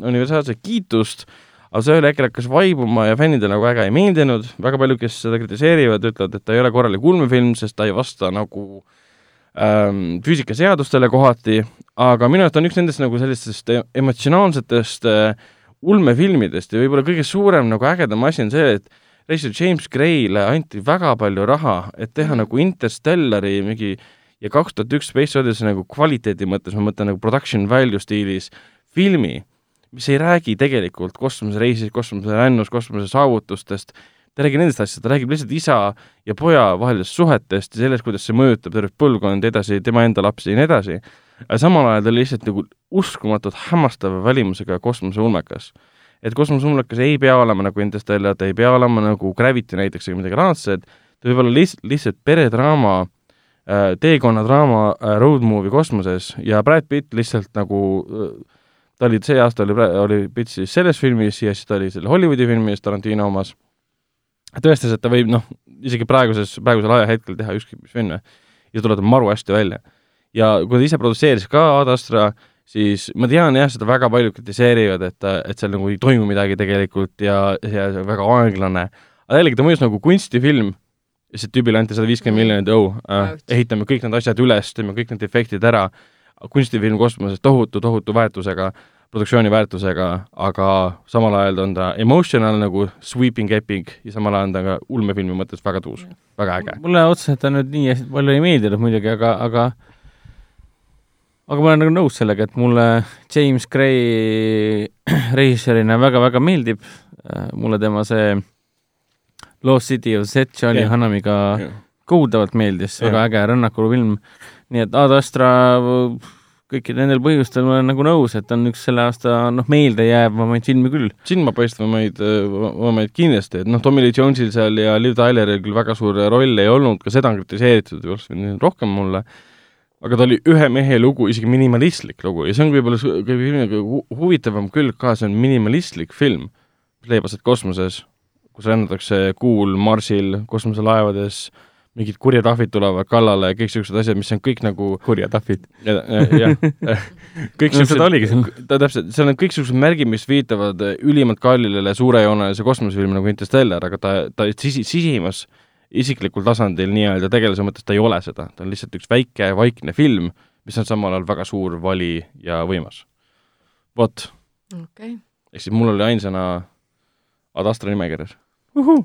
universaalset kiitust, aga see ühel hetkel hakkas vaibuma ja fännidele nagu väga ei meeldinud, väga paljud, kes seda kritiseerivad, ütlevad, et ta ei ole korralik ulmefilm, sest ta ei vasta nagu ähm, füüsikaseadustele kohati, aga minu arust on üks nendest nagu sellistest emotsionaalsetest äh, ulmefilmidest ja võib-olla kõige suurem nagu ägedam asi on see, et režissöör James Gray'le anti väga palju raha, et teha nagu Interstellari mingi ja kaks tuhat üks Space Odyssey nagu kvaliteedi mõttes, ma mõtlen nagu production value stiilis filmi, mis ei räägi tegelikult kosmosereisist, kosmoserännust, kosmose saavutustest, ta ei räägi nendest asjadest, ta räägib lihtsalt isa ja poja vahelistest suhetest ja sellest, kuidas see mõjutab tervet põlvkonda edasi, tema enda lapsi ja nii edasi. aga samal ajal ta oli lihtsalt nagu uskumatult hämmastava välimusega kosmoseulmekas et kosmoseumlakas ei pea olema nagu Interstellar, ta ei pea olema nagu Gravity näiteks või midagi laadset, ta võib olla lihtsalt, lihtsalt peredraama äh,, teekonnadraama äh, road movie kosmoses ja Brad Pitt lihtsalt nagu äh, ta oli, see aasta oli, oli Pitt siis selles filmis ja siis ta oli selle Hollywoodi filmis Tarantino omas, tõestas, et ta võib noh, isegi praeguses, praegusel ajahetkel teha ükskõik mis filme ja tuleb maru hästi välja. ja kui ta ise produtseeris ka Ad Astra siis ma tean jah, seda väga paljud kritiseerivad, et, et seal nagu ei toimu midagi tegelikult ja, ja väga aeglane, aga jällegi ta mõjus nagu kunstifilm, lihtsalt tüübile anti sada viiskümmend miljonit, oh äh,, ehitame kõik need asjad üles, teeme kõik need efektid ära, kunstifilm kosmoses tohutu, tohutu väärtusega, produktsiooni väärtusega, aga samal ajal on ta emotional nagu sweeping epic ja samal ajal on ta ka ulmefilmi mõttes väga tuus, väga äge. mulle otseselt ta nüüd nii hästi palju ei meeldinud muidugi, aga, aga aga ma olen nagu nõus sellega, et mulle James Gray režissöörina väga-väga meeldib, äh, mulle tema see Lost City of Z Charlie yeah. Hanamiga yeah. kohutavalt meeldis yeah., väga äge rännakufilm, nii et Ad Astra kõikidel nendel põhjustel ma olen nagu nõus, et on üks selle aasta noh, meeldejäävamaid filme küll. silmapaistvamaid, vamaid kindlasti, et noh, Tommy Lee Jonesil seal ja Liv Tyleril küll väga suur roll ei olnud, ka seda on kritiseeritud, oleks võinud rohkem mulle aga ta oli ühe mehe lugu, isegi minimalistlik lugu ja see on võib-olla kõige filmiga huvitavam külg ka, see on minimalistlik film, mis leiab aset kosmoses, kus rännatakse kuul Marsil kosmoselaevades, mingid kurjad ahvid tulevad kallale ja kõik niisugused asjad, mis on kõik nagu kurjad ahvid ja,. jah, kõik no, seda oligi seal. ta täpselt, seal on kõik niisugused märgid, mis viitavad ülimalt kallile suurejoonelise kosmosefilmi nagu Interstellar, aga ta, ta sisi, sisimas isiklikul tasandil nii-öelda tegelase mõttes ta ei ole seda, ta on lihtsalt üks väike vaikne film, mis on samal ajal väga suur, vali ja võimas. vot okay.. ehk siis mul oli ainsana Ad Astra nimekirjas.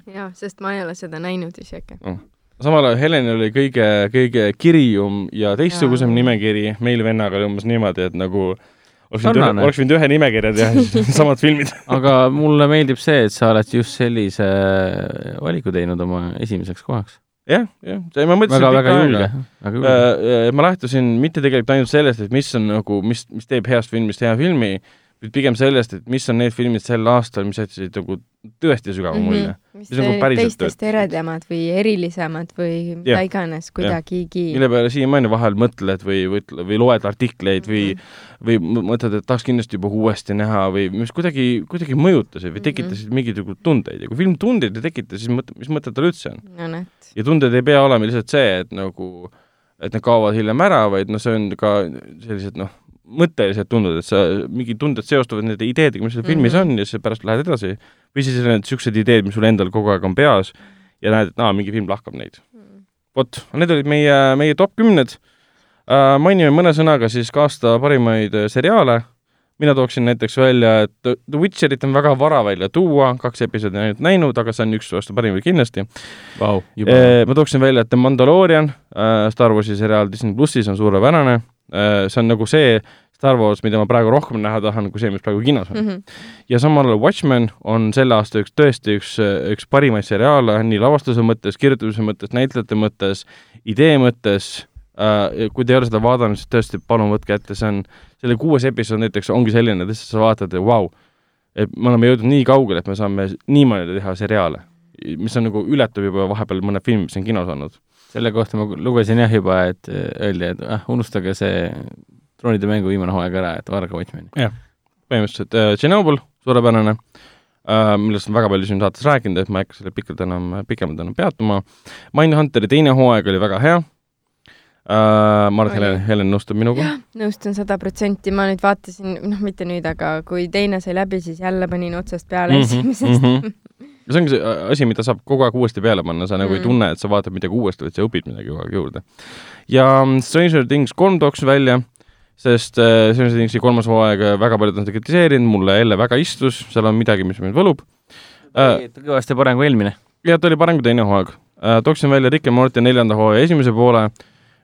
jaa, sest ma ei ole seda näinud isegi no.. Samal ajal Helenil oli kõige, kõige kirjum ja teistsugusem ja. nimekiri, meil vennaga oli umbes niimoodi, et nagu äh, oleks võinud ühe, oleks võinud ühe nimekirja teha, siis samad filmid. aga mulle meeldib see, et sa oled just sellise valiku teinud oma esimeseks kohaks. jah, jah, ma mõtlesin väga, väga julge, väga julge. Äh, ma lähtusin mitte tegelikult ainult sellest, et mis on nagu, mis, mis teeb heast filmist hea filmi, vaid pigem sellest, et mis on need filmid sel aastal, mis jätsid nagu tõesti sügava mulje mm. -hmm. mis nagu teistest eredamad või erilisemad või mida iganes kuidagigi. mille peale siiamaani vahel mõtled või, või, või loed artikleid mm -hmm. või, või mõtled, et tahaks kindlasti juba uuesti näha või mis kuidagi, kuidagi mõjutasid või tekitasid mm -hmm. mingeid nagu tundeid ja kui film tundeid ei tekita, siis mõtle, mis mõte tal üldse on no,? ja tunded ei pea olema lihtsalt see, et nagu, et need kaovad hiljem ära, vaid noh, see on ka sellised noh, mõtteliselt tunded, et sa, mingid tunded seostuvad nende ideedega, mis seal mm -hmm. filmis on ja siis pärast lähed edasi või siis need niisugused ideed, mis sul endal kogu aeg on peas ja näed, et aa, mingi film lahkab neid mm.. vot, need olid meie, meie top kümned uh,. mainime mõne sõnaga siis ka aasta parimaid äh, seriaale. mina tooksin näiteks välja, et The Witcherit on väga vara välja tuua, kaks episoodi ainult näinud, aga see on üks aasta parimaid kindlasti wow,. Uh, ma tooksin välja, et The Mandalorian uh,, Star Warsi seriaal Disney plussis on suurepärane. See on nagu see Star Wars, mida ma praegu rohkem näha tahan, kui see, mis praegu kinos on mm. -hmm. ja samal ajal Watchmen on selle aasta üks, tõesti üks, üks parimaid seriaale nii lavastuse mõttes, kirjutamise mõttes, näitlejate mõttes, idee mõttes äh,, kui te ei ole seda vaadanud, siis tõesti palun võtke ette, see on, selle kuues episood näiteks ongi selline, et lihtsalt sa vaatad ja vau wow,, et me oleme jõudnud nii kaugele, et me saame niimoodi teha seriaale, mis on nagu, ületab juba vahepeal mõned filmid, mis on kinos olnud. Selle kohta ma lugesin jah juba, et äh, öeldi, et ah, unustage see troonide mängu viimane hooaeg ära, et vaadake Watchmeni. jah, põhimõtteliselt äh, Chernobyl, suurepärane äh,, millest on väga palju siin saates rääkinud, et ma ei hakka selle pikalt enam, pikemalt enam peatuma. Mindhunteri teine hooaeg oli väga hea Uh, ma arvan, et Helen, Helen nõustub minuga. nõustun sada protsenti, ma nüüd vaatasin, noh, mitte nüüd, aga kui teine sai läbi, siis jälle panin otsast peale mm -hmm, esimesest mm. -hmm. see ongi see asi, mida saab kogu aeg uuesti peale panna, sa nagu mm. ei tunne, et sa vaatad midagi uuesti, vaid sa õpid midagi kogu aeg juurde. ja mm, Stranger Things kolm tooks välja, sest äh, Stranger Thingsi kolmas hooaeg, äh, väga paljud on seda kritiseerinud, mulle jälle väga istus, seal on midagi, mis mind võlub äh,. kõvasti parem kui eelmine. jah, ta oli parem kui teine hooaeg äh,. tooksin välja Rick and Morty neljanda hooaja esimese poole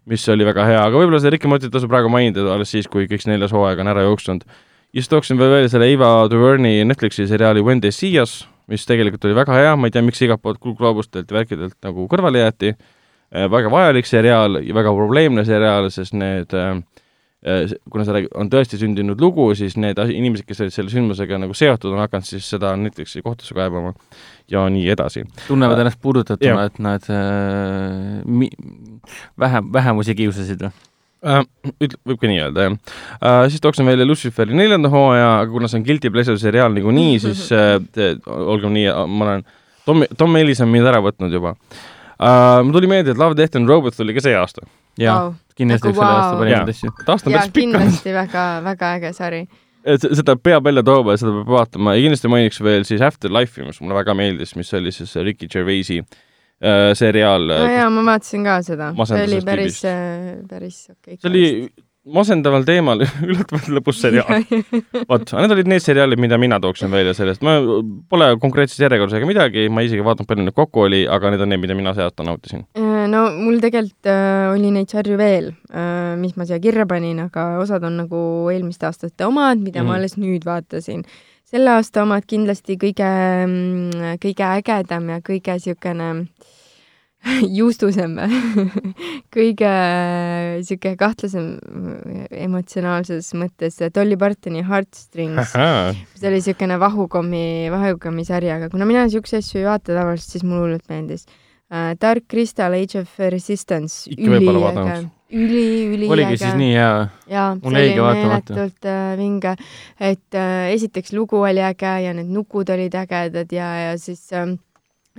mis oli väga hea, aga võib-olla seda Ricky Mortit tasub praegu mainida alles siis, kui kõik neljas hooaeg on ära jooksnud. ja siis tooksin veel välja selle Eva DuVernay Netflixi seriaali When they see us, mis tegelikult oli väga hea, ma ei tea, miks igalt poolt kuldgloobustelt ja värkidelt nagu kõrvale jäeti, äh, väga vajalik seriaal ja väga probleemne seriaal, sest need äh, Äh, kuna see on tõesti sündinud lugu, siis need inimesed, kes olid selle sündmusega nagu seotud, on hakanud siis seda Netflixi kohtusse kaebama ja nii edasi. tunnevad ennast puudutatuna, et nad äh, vähem, vähemusi kiusasid või? Uh, üt-, võib ka nii öelda, jah uh,. Siis tooksin välja Luciferi neljanda hooaja, aga kuna see on Guilty Pleasure seriaal niikuinii, siis uh, olgem nii, ma olen, Tom, Tom Ellis on mind ära võtnud juba uh,. mul tuli meelde, et Love, Death and Robots tuli ka see aasta. jaa wow., kindlasti nagu üks selle aasta parimaid asju. aasta on päris pikk. kindlasti väga, väga äge sari. et seda peab välja tooma ja seda peab vaatama ja kindlasti mainiks veel siis Afterlife'i, mis mulle väga meeldis, mis oli siis Ricky Gervaisi äh, seriaal. no jaa, ma vaatasin ka seda. see oli päris, päris okei okay,. see oli masendaval teemal üllatavalt lõbus seriaal. vot, need olid need seriaalid, mida mina tooksin välja sellest, ma pole konkreetses järjekorras ega midagi, ma isegi vaatan, palju neid kokku oli, aga need on need, mida mina see aasta nautisin. Äh, no mul tegelikult äh, oli neid sarju veel äh,, mis ma siia kirja panin, aga osad on nagu eelmiste aastate omad, mida mm. ma mhm. alles nüüd vaatasin. selle aasta omad kindlasti kõige, mm, kõige ägedam ja kõige niisugune äh, juustusem kõige sihuke kahtlasem emotsionaalses mõttes Dolly Partoni Heartstrings, mis oli siukene vahukommi, vahukommi sari, aga kuna mina siukseid asju ei vaata tavaliselt, siis mulle hullult meeldis. Uh,. Dark Crystal, Age of Resistance, üliäge, üli, üliäge. oligi siis nii hea? jaa, see oli meeletult uh, vinge, et uh, esiteks lugu oli äge ja need nukud olid ägedad ja, ja siis uh,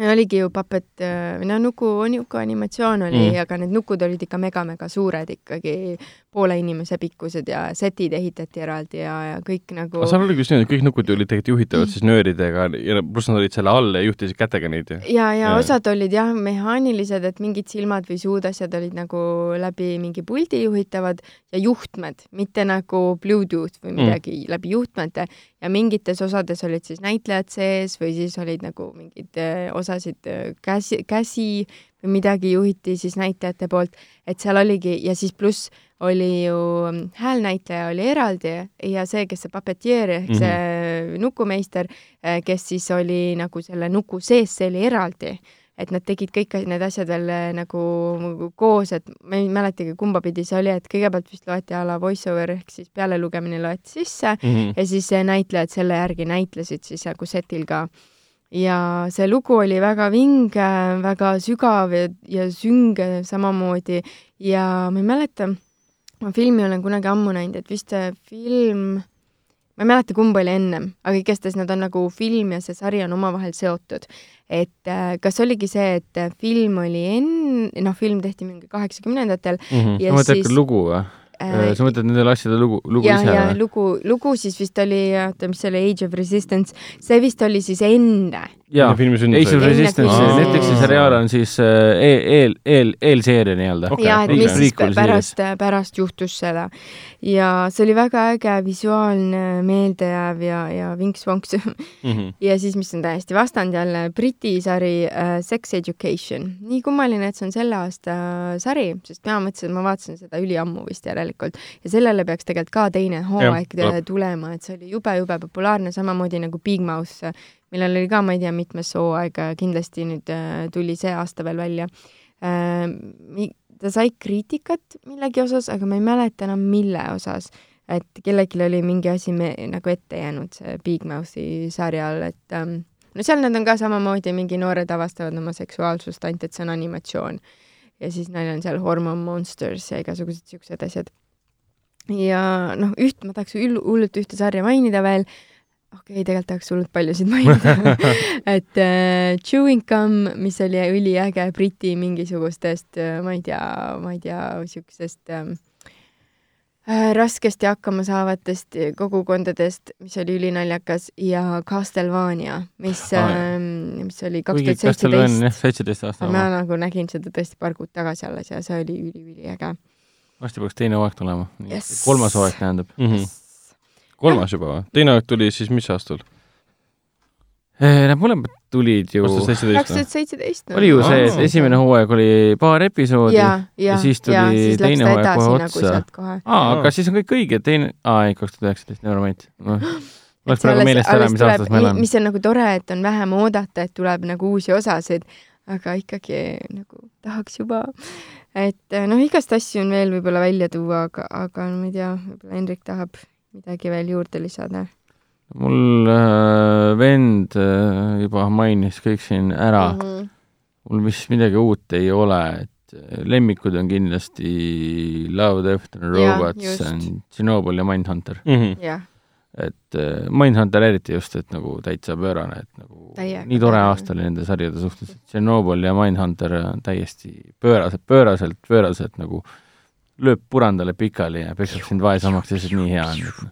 oligi ju Puppet või noh, nuku, nuku animatsioon oli mm., aga need nukud olid ikka mega-mega suured ikkagi, poole inimese pikkused ja setid ehitati eraldi ja, ja kõik nagu aga seal oligi just nii, et kõik nukud olid tegelikult juhitavad siis nööridega ja pluss nad olid selle all ja juhtisid kätega neid ja ja, ja osad olid jah, mehaanilised, et mingid silmad või suud, asjad olid nagu läbi mingi puldi juhitavad ja juhtmed, mitte nagu Bluetooth või mm. midagi mm. läbi juhtmete ja mingites osades olid siis näitlejad sees või siis olid nagu mingid äh, osasid äh, käsi, käsi või midagi juhiti siis näitlejate poolt, et seal oligi ja siis pluss oli ju mm, häälnäitleja oli eraldi ja see, kes see papetier ehk mm -hmm. see nukumeister, eh, kes siis oli nagu selle nuku sees, see oli eraldi. et nad tegid kõik need asjad veel nagu koos, et ma ei mäletagi, kumba pidi see oli, et kõigepealt vist loeti a la voice over ehk siis pealelugemine loeti sisse mm -hmm. ja siis näitlejad selle järgi näitlesid siis nagu setil ka ja see lugu oli väga vinge, väga sügav ja, ja sünge samamoodi ja ma ei mäleta, ma filmi olen kunagi ammu näinud, et vist see film, ma ei mäleta, kumb oli ennem, aga igastahes nad on nagu film ja see sari on omavahel seotud. et äh, kas oligi see, et film oli enne, noh, film tehti mingi kaheksakümnendatel mm -hmm. ja sa siis lugu või? Äh, sa mõtled nendele asjade lugu, lugu ja, ise või? lugu, lugu siis vist oli, oota, mis see oli, Age of Resistance, see vist oli siis enne jaa, Ace of Resistance, Netflixi seriaal on siis äh, eel, eel, eel, eelseeria nii-öelda. Okay.. jaa, et mis siis pärast, pärast juhtus seda. ja see oli väga äge, visuaalne, meeldejääv ja, ja vinks-vonks mm. -hmm. ja siis, mis on täiesti vastand jälle, Briti sari uh, Sex Education. nii kummaline, et see on selle aasta sari, sest mina mõtlesin, et ma vaatasin seda üliammu vist järelikult. Ja sellele peaks tegelikult ka teine hooaeg tulema, et see oli jube-jube populaarne, samamoodi nagu Big Mouth millel oli ka, ma ei tea, mitmes hooaeg, kindlasti nüüd äh, tuli see aasta veel välja. Äh, ta sai kriitikat millegi osas, aga ma ei mäleta enam, mille osas. et kellelgi oli mingi asi me, nagu ette jäänud, see Big Mouthi sarjal, et ähm, no seal nad on ka samamoodi, mingi noored avastavad oma seksuaalsust, ainult et see on animatsioon. ja siis neil on seal Hormone Monsters ja igasugused siuksed asjad. ja noh, üht ma tahaks hullult ühte sarja mainida veel okei okay,, tegelikult tahaks hullult paljusid mainida et äh, Chewing Gum, mis oli üliäge Briti mingisugustest äh,, ma ei tea, ma ei tea, siuksest äh, äh, raskesti hakkama saavatest kogukondadest, mis oli ülinaljakas ja Castlevania, mis ah, äh,, mis oli kaks tuhat seitseteist. seitseteist aastat. ma nagu nägin seda tõesti paar kuud tagasi alles ja see oli üliüliäge. varsti peaks teine hooaeg tulema yes.. kolmas hooaeg tähendab mm. -hmm. Yes kolmas juba või? teine aeg tuli siis mis aastal? Eh, need mõlemad tulid ju kaks tuhat seitseteist. oli ju see, et esimene hooaeg oli paar episoodi ja, ja, ja siis tuli ja, siis teine hooaeg kohe nagu otsa. aa, aga siis on kõik õige, teine, aa ei, kaks tuhat üheksateist, never mind no.. oleks praegu meelest ära, mis aastas me elame. mis on nagu tore, et on vähem oodata, et tuleb nagu uusi osasid, aga ikkagi nagu tahaks juba, et noh, igast asju on veel võib-olla välja tuua, aga, aga ma ei tea, võib-olla Hendrik tahab midagi veel juurde lisada? mul äh, vend äh, juba mainis kõik siin ära mm. -hmm. mul vist midagi uut ei ole, et äh, lemmikud on kindlasti Love, Death and Robots, Chernobyl ja Mindhunter mm. -hmm. Yeah. et äh, Mindhunter eriti just, et nagu täitsa pöörane, et nagu Täiega, nii tore aasta oli nende sarjade suhtes, et Chernobyl ja Mindhunter on täiesti pööraselt, pööraselt, pööraselt nagu äh, lööb purandale pikali ja peksab sind vaesemaks, lihtsalt nii hea on.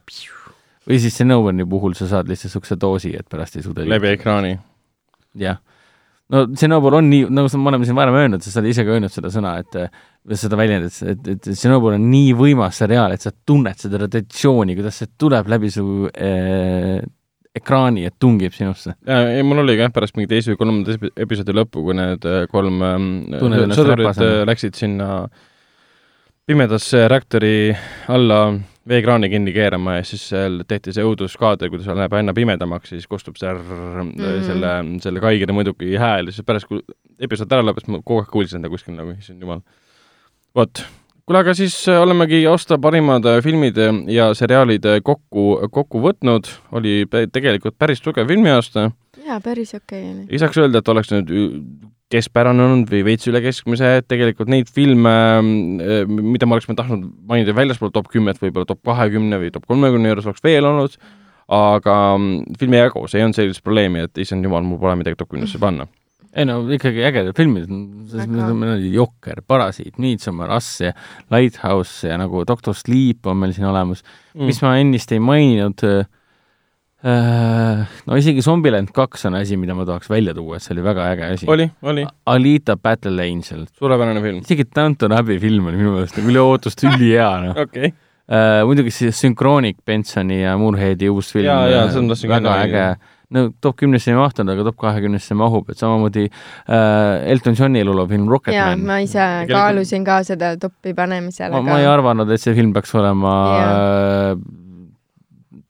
või siis see Nowani puhul sa saad lihtsalt niisuguse doosi, et pärast ei suuda läbi ekraani. jah. no see Snowball on nii, nagu me oleme siin varem öelnud, sa oled ise ka öelnud seda sõna, et seda väljendit, et, et, et Snowball on nii võimas seriaal, et sa tunned seda rotatsiooni, kuidas see tuleb läbi su äh, ekraani, et tungib sinusse. ei, mul oli ka pärast mingi teise või kolmanda episoodi lõppu, kui need äh, kolm äh, sõdurit äh, läksid sinna äh, pimedasse reaktori alla veekraani kinni keerama ja siis seal tehti see õuduskaader, kuidas läheb aina pimedamaks, siis kostub see rrr, mm -hmm. selle, selle kaigene muidugi hääl ja siis pärast, kui episood ära lõppes, ma kogu aeg kuulsin seda kuskil nagu, issand jumal. vot, kuule, aga siis olemegi aasta parimad filmid ja seriaalid kokku, kokku võtnud, oli tegelikult päris tugev filmiaasta. jaa, päris okei okay oli. ei saaks öelda, et oleks nüüd keskpärane olnud või veits üle keskmise, et tegelikult neid filme, äh, mida me oleksime tahtnud mainida väljaspool top kümmet, võib-olla top kahekümne või top kolmekümne juures oleks veel olnud, aga mm, filmi ei jagu, see ei olnud sellist probleemi, et issand jumal, mul pole midagi top kümnesse panna. Ei no ikkagi ägedad filmid, meil oli Jokker, Parasiit, Midsommar, Us ja Lighthouse ja nagu Doctor Sleep on meil siin olemas. Mm., mis ma ennist ei maininud Äh, no isegi Zombieland kaks on asi, mida ma tahaks välja tuua, et see oli väga äge asi. oli, oli. Alita Battle Angel. suurepärane film. isegi Downton Abbey film oli minu meelest üle ootust ülihea, noh okay.. Uh, muidugi siis Synchronic Bensoni ja Moorheadi uus film. jaa, jaa, seda ma tahtsin ka väga äge. no top kümnesse ei mahtunud, aga top kahekümnesse mahub, et samamoodi uh, Elton Johni eluloo film Rocketman. jaa, ma ise kaalusin ka seda topi panemisele. ma, ma ei arvanud, et see film peaks olema uh,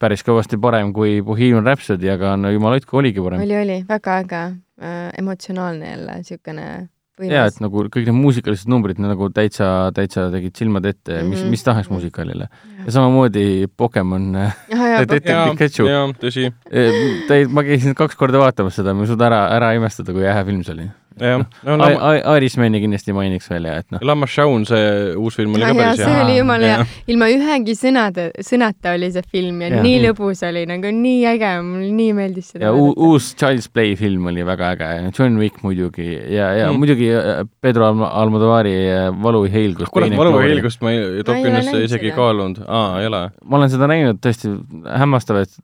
päris kõvasti parem kui Bohemian Rhapsody, aga no jumal hoidku, oligi parem. oli, oli, väga äge äh,, emotsionaalne jälle, niisugune jaa, et nagu kõik need muusikalised numbrid nagu täitsa, täitsa tegid silmad ette mm, -hmm. mis, mis tahes muusikalile. ja samamoodi Pokemon Detective Pikachu. jaa, tõsi. ei, ma käisin kaks korda vaatamas seda, ma ei suuda ära, ära imestada, kui äge film see oli jah no, no, Irismani kindlasti mainiks veel ja et noh. Lamma Shaun, see uus film oli ka päris hea. see oli jumala hea, ilma ühegi sõnade, sõnata oli see film ja, ja nii lõbus oli, nagu nii äge, mulle nii meeldis seda. ja uus Child's Play film oli väga äge, John Wick muidugi ja, ja mm. muidugi äh, Pedro Almodovari äh, Valu ja heilgust. kurat, Valu ja heilgust ma ei top kümnesse isegi kaalunud, aa, ei ole? ma olen seda näinud, tõesti hämmastav, et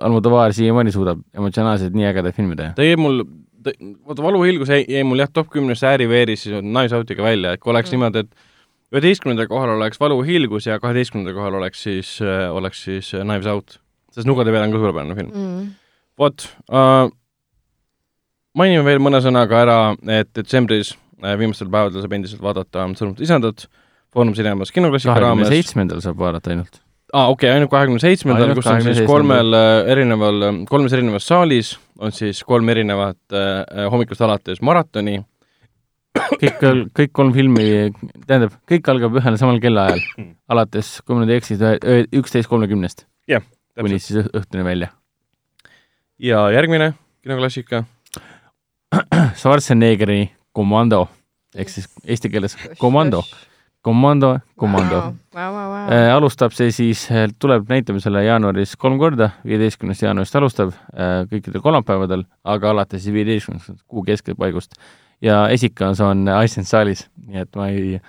Almodovar siiamaani suudab emotsionaalselt nii ägedaid filme teha. ta jäi mul vaata, Valuhilgus jäi, jäi mul jah, top kümnesse ääri-veeris siis Knives Out'iga välja, et kui oleks mm. niimoodi, et üheteistkümnendal kohal oleks Valuhilgus ja kaheteistkümnendal kohal oleks siis äh,, oleks siis äh, Knives Out. sest Nugade peal on ka suurepärane film mm.. vot äh,, mainime veel mõne sõnaga ära, et detsembris viimastel päevadel saab endiselt vaadata Sõnumit isandat Foorum Cinemas kinoklassika raames. kahekümne seitsmendal saab vaadata ainult aa ah,, okei okay,, ainult kahekümne seitsmendal, kus on siis kolmel erineval, kolmes erinevas saalis on siis kolm erinevat äh, hommikust alates maratoni. Kõik, kõik kolm filmi, tähendab, kõik algab ühel samal kellaajal, alates, kui ma nüüd ei eksi, üksteist kolmekümnest. Jah, kuni täpselt. siis õ- õhtuni välja. ja järgmine kinoklassika, Schwarzeneggeri Commando. Ehk siis eesti keeles Commando, Commando, Commando. Vau, vau, vau. Äh, alustab see siis, tuleb näitamisele jaanuaris kolm korda, viieteistkümnest jaanuarist alustab äh, kõikidel kolmapäevadel, aga alates siis viieteistkümnendast kuu keskpaigust. ja esikas on Ice and saalis, nii et ma ei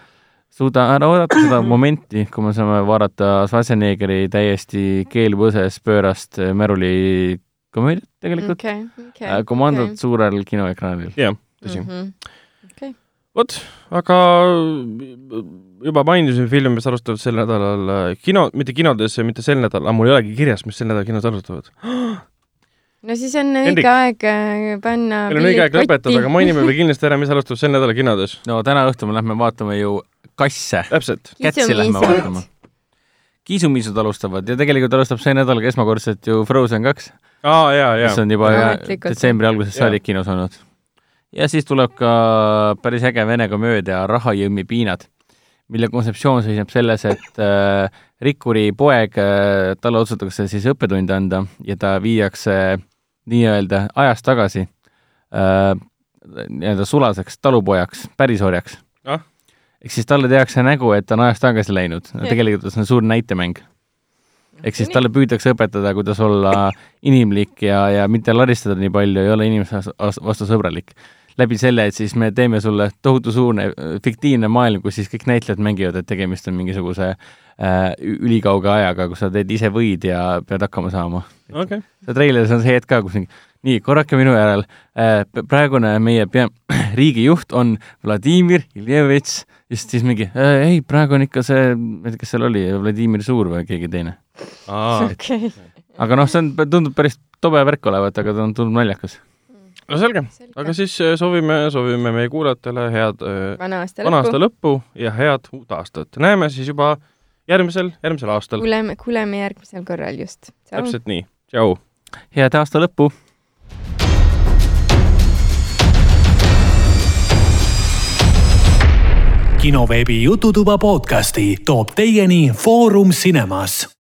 suuda ära oodata seda momenti, kui me saame vaadata Schwarzeneggeri täiesti keelvõses pöörast Meruli komöödiat tegelikult okei, okei. okay,, komandot okay. suurel kinoekraanil. jah, tõsi. Mhm. vot, aga juba mainisin filme, mis alustavad sel nädalal äh, kino, mitte kinodes ja mitte sel nädalal, aga mul ei olegi kirjas, mis sel nädalal kinos alustavad. no siis on Hendrik. õige aeg äh, panna meil on õige aeg lõpetada, aga mainime veel kindlasti ära, mis alustab sel nädalal kinodes. no täna õhtul me lähme vaatama ju kasse, täpselt, kätsi lähme vaatama. kiisumisud alustavad ja tegelikult alustab see nädal ka esmakordselt ju Frozen kaks, aa jaa, jaa mis. on juba detsembri algusest saadik kinos olnud. Ja siis tuleb ka päris äge vene komöödia Rahajõmmi piinad, mille kontseptsioon seisneb selles, et äh, rikkuri poeg äh,, talle otsustatakse siis õppetund anda ja ta viiakse nii-öelda ajas tagasi äh, nii-öelda sulaseks talupojaks, pärisorjaks Ah. ehk siis talle tehakse nägu, et ta on ajas tagasi läinud, tegelikult on see suur näitemäng. ehk siis talle püütakse õpetada, kuidas olla inimlik ja, ja mitte laristada nii palju ja olla inimese vas- vas- vastu sõbralik. Läbi selle, et siis me teeme sulle tohutu suur fiktiivne maailm, kus siis kõik näitlejad mängivad, et tegemist on mingisuguse äh, ülikauge ajaga, kus sa teed ise võid ja pead hakkama saama. okei, see treileris on see hetk ka, kus mingi nii, korrake minu järel äh,. praegune meie pea, riigijuht on Vladimir Iljevitš, just siis mingi äh, ei, praegu on ikka see, ma ei tea, kes seal oli, Vladimir Suur või keegi teine. aa, okei, aga noh, see on, tundub päris tobe värk olevat, aga ta on, tundub naljakas. No selge, aga siis äh, soovime, soovime meie kuulajatele head äh, vana aasta vana aasta lõppu. lõppu ja head uut aastat. näeme siis juba järgmisel, järgmisel aastal. kuuleme, kuuleme järgmisel korral just. täpselt nii, tšau. head aasta lõppu kinoveebi Jututuba podcasti toob teieni Foorum Cinemas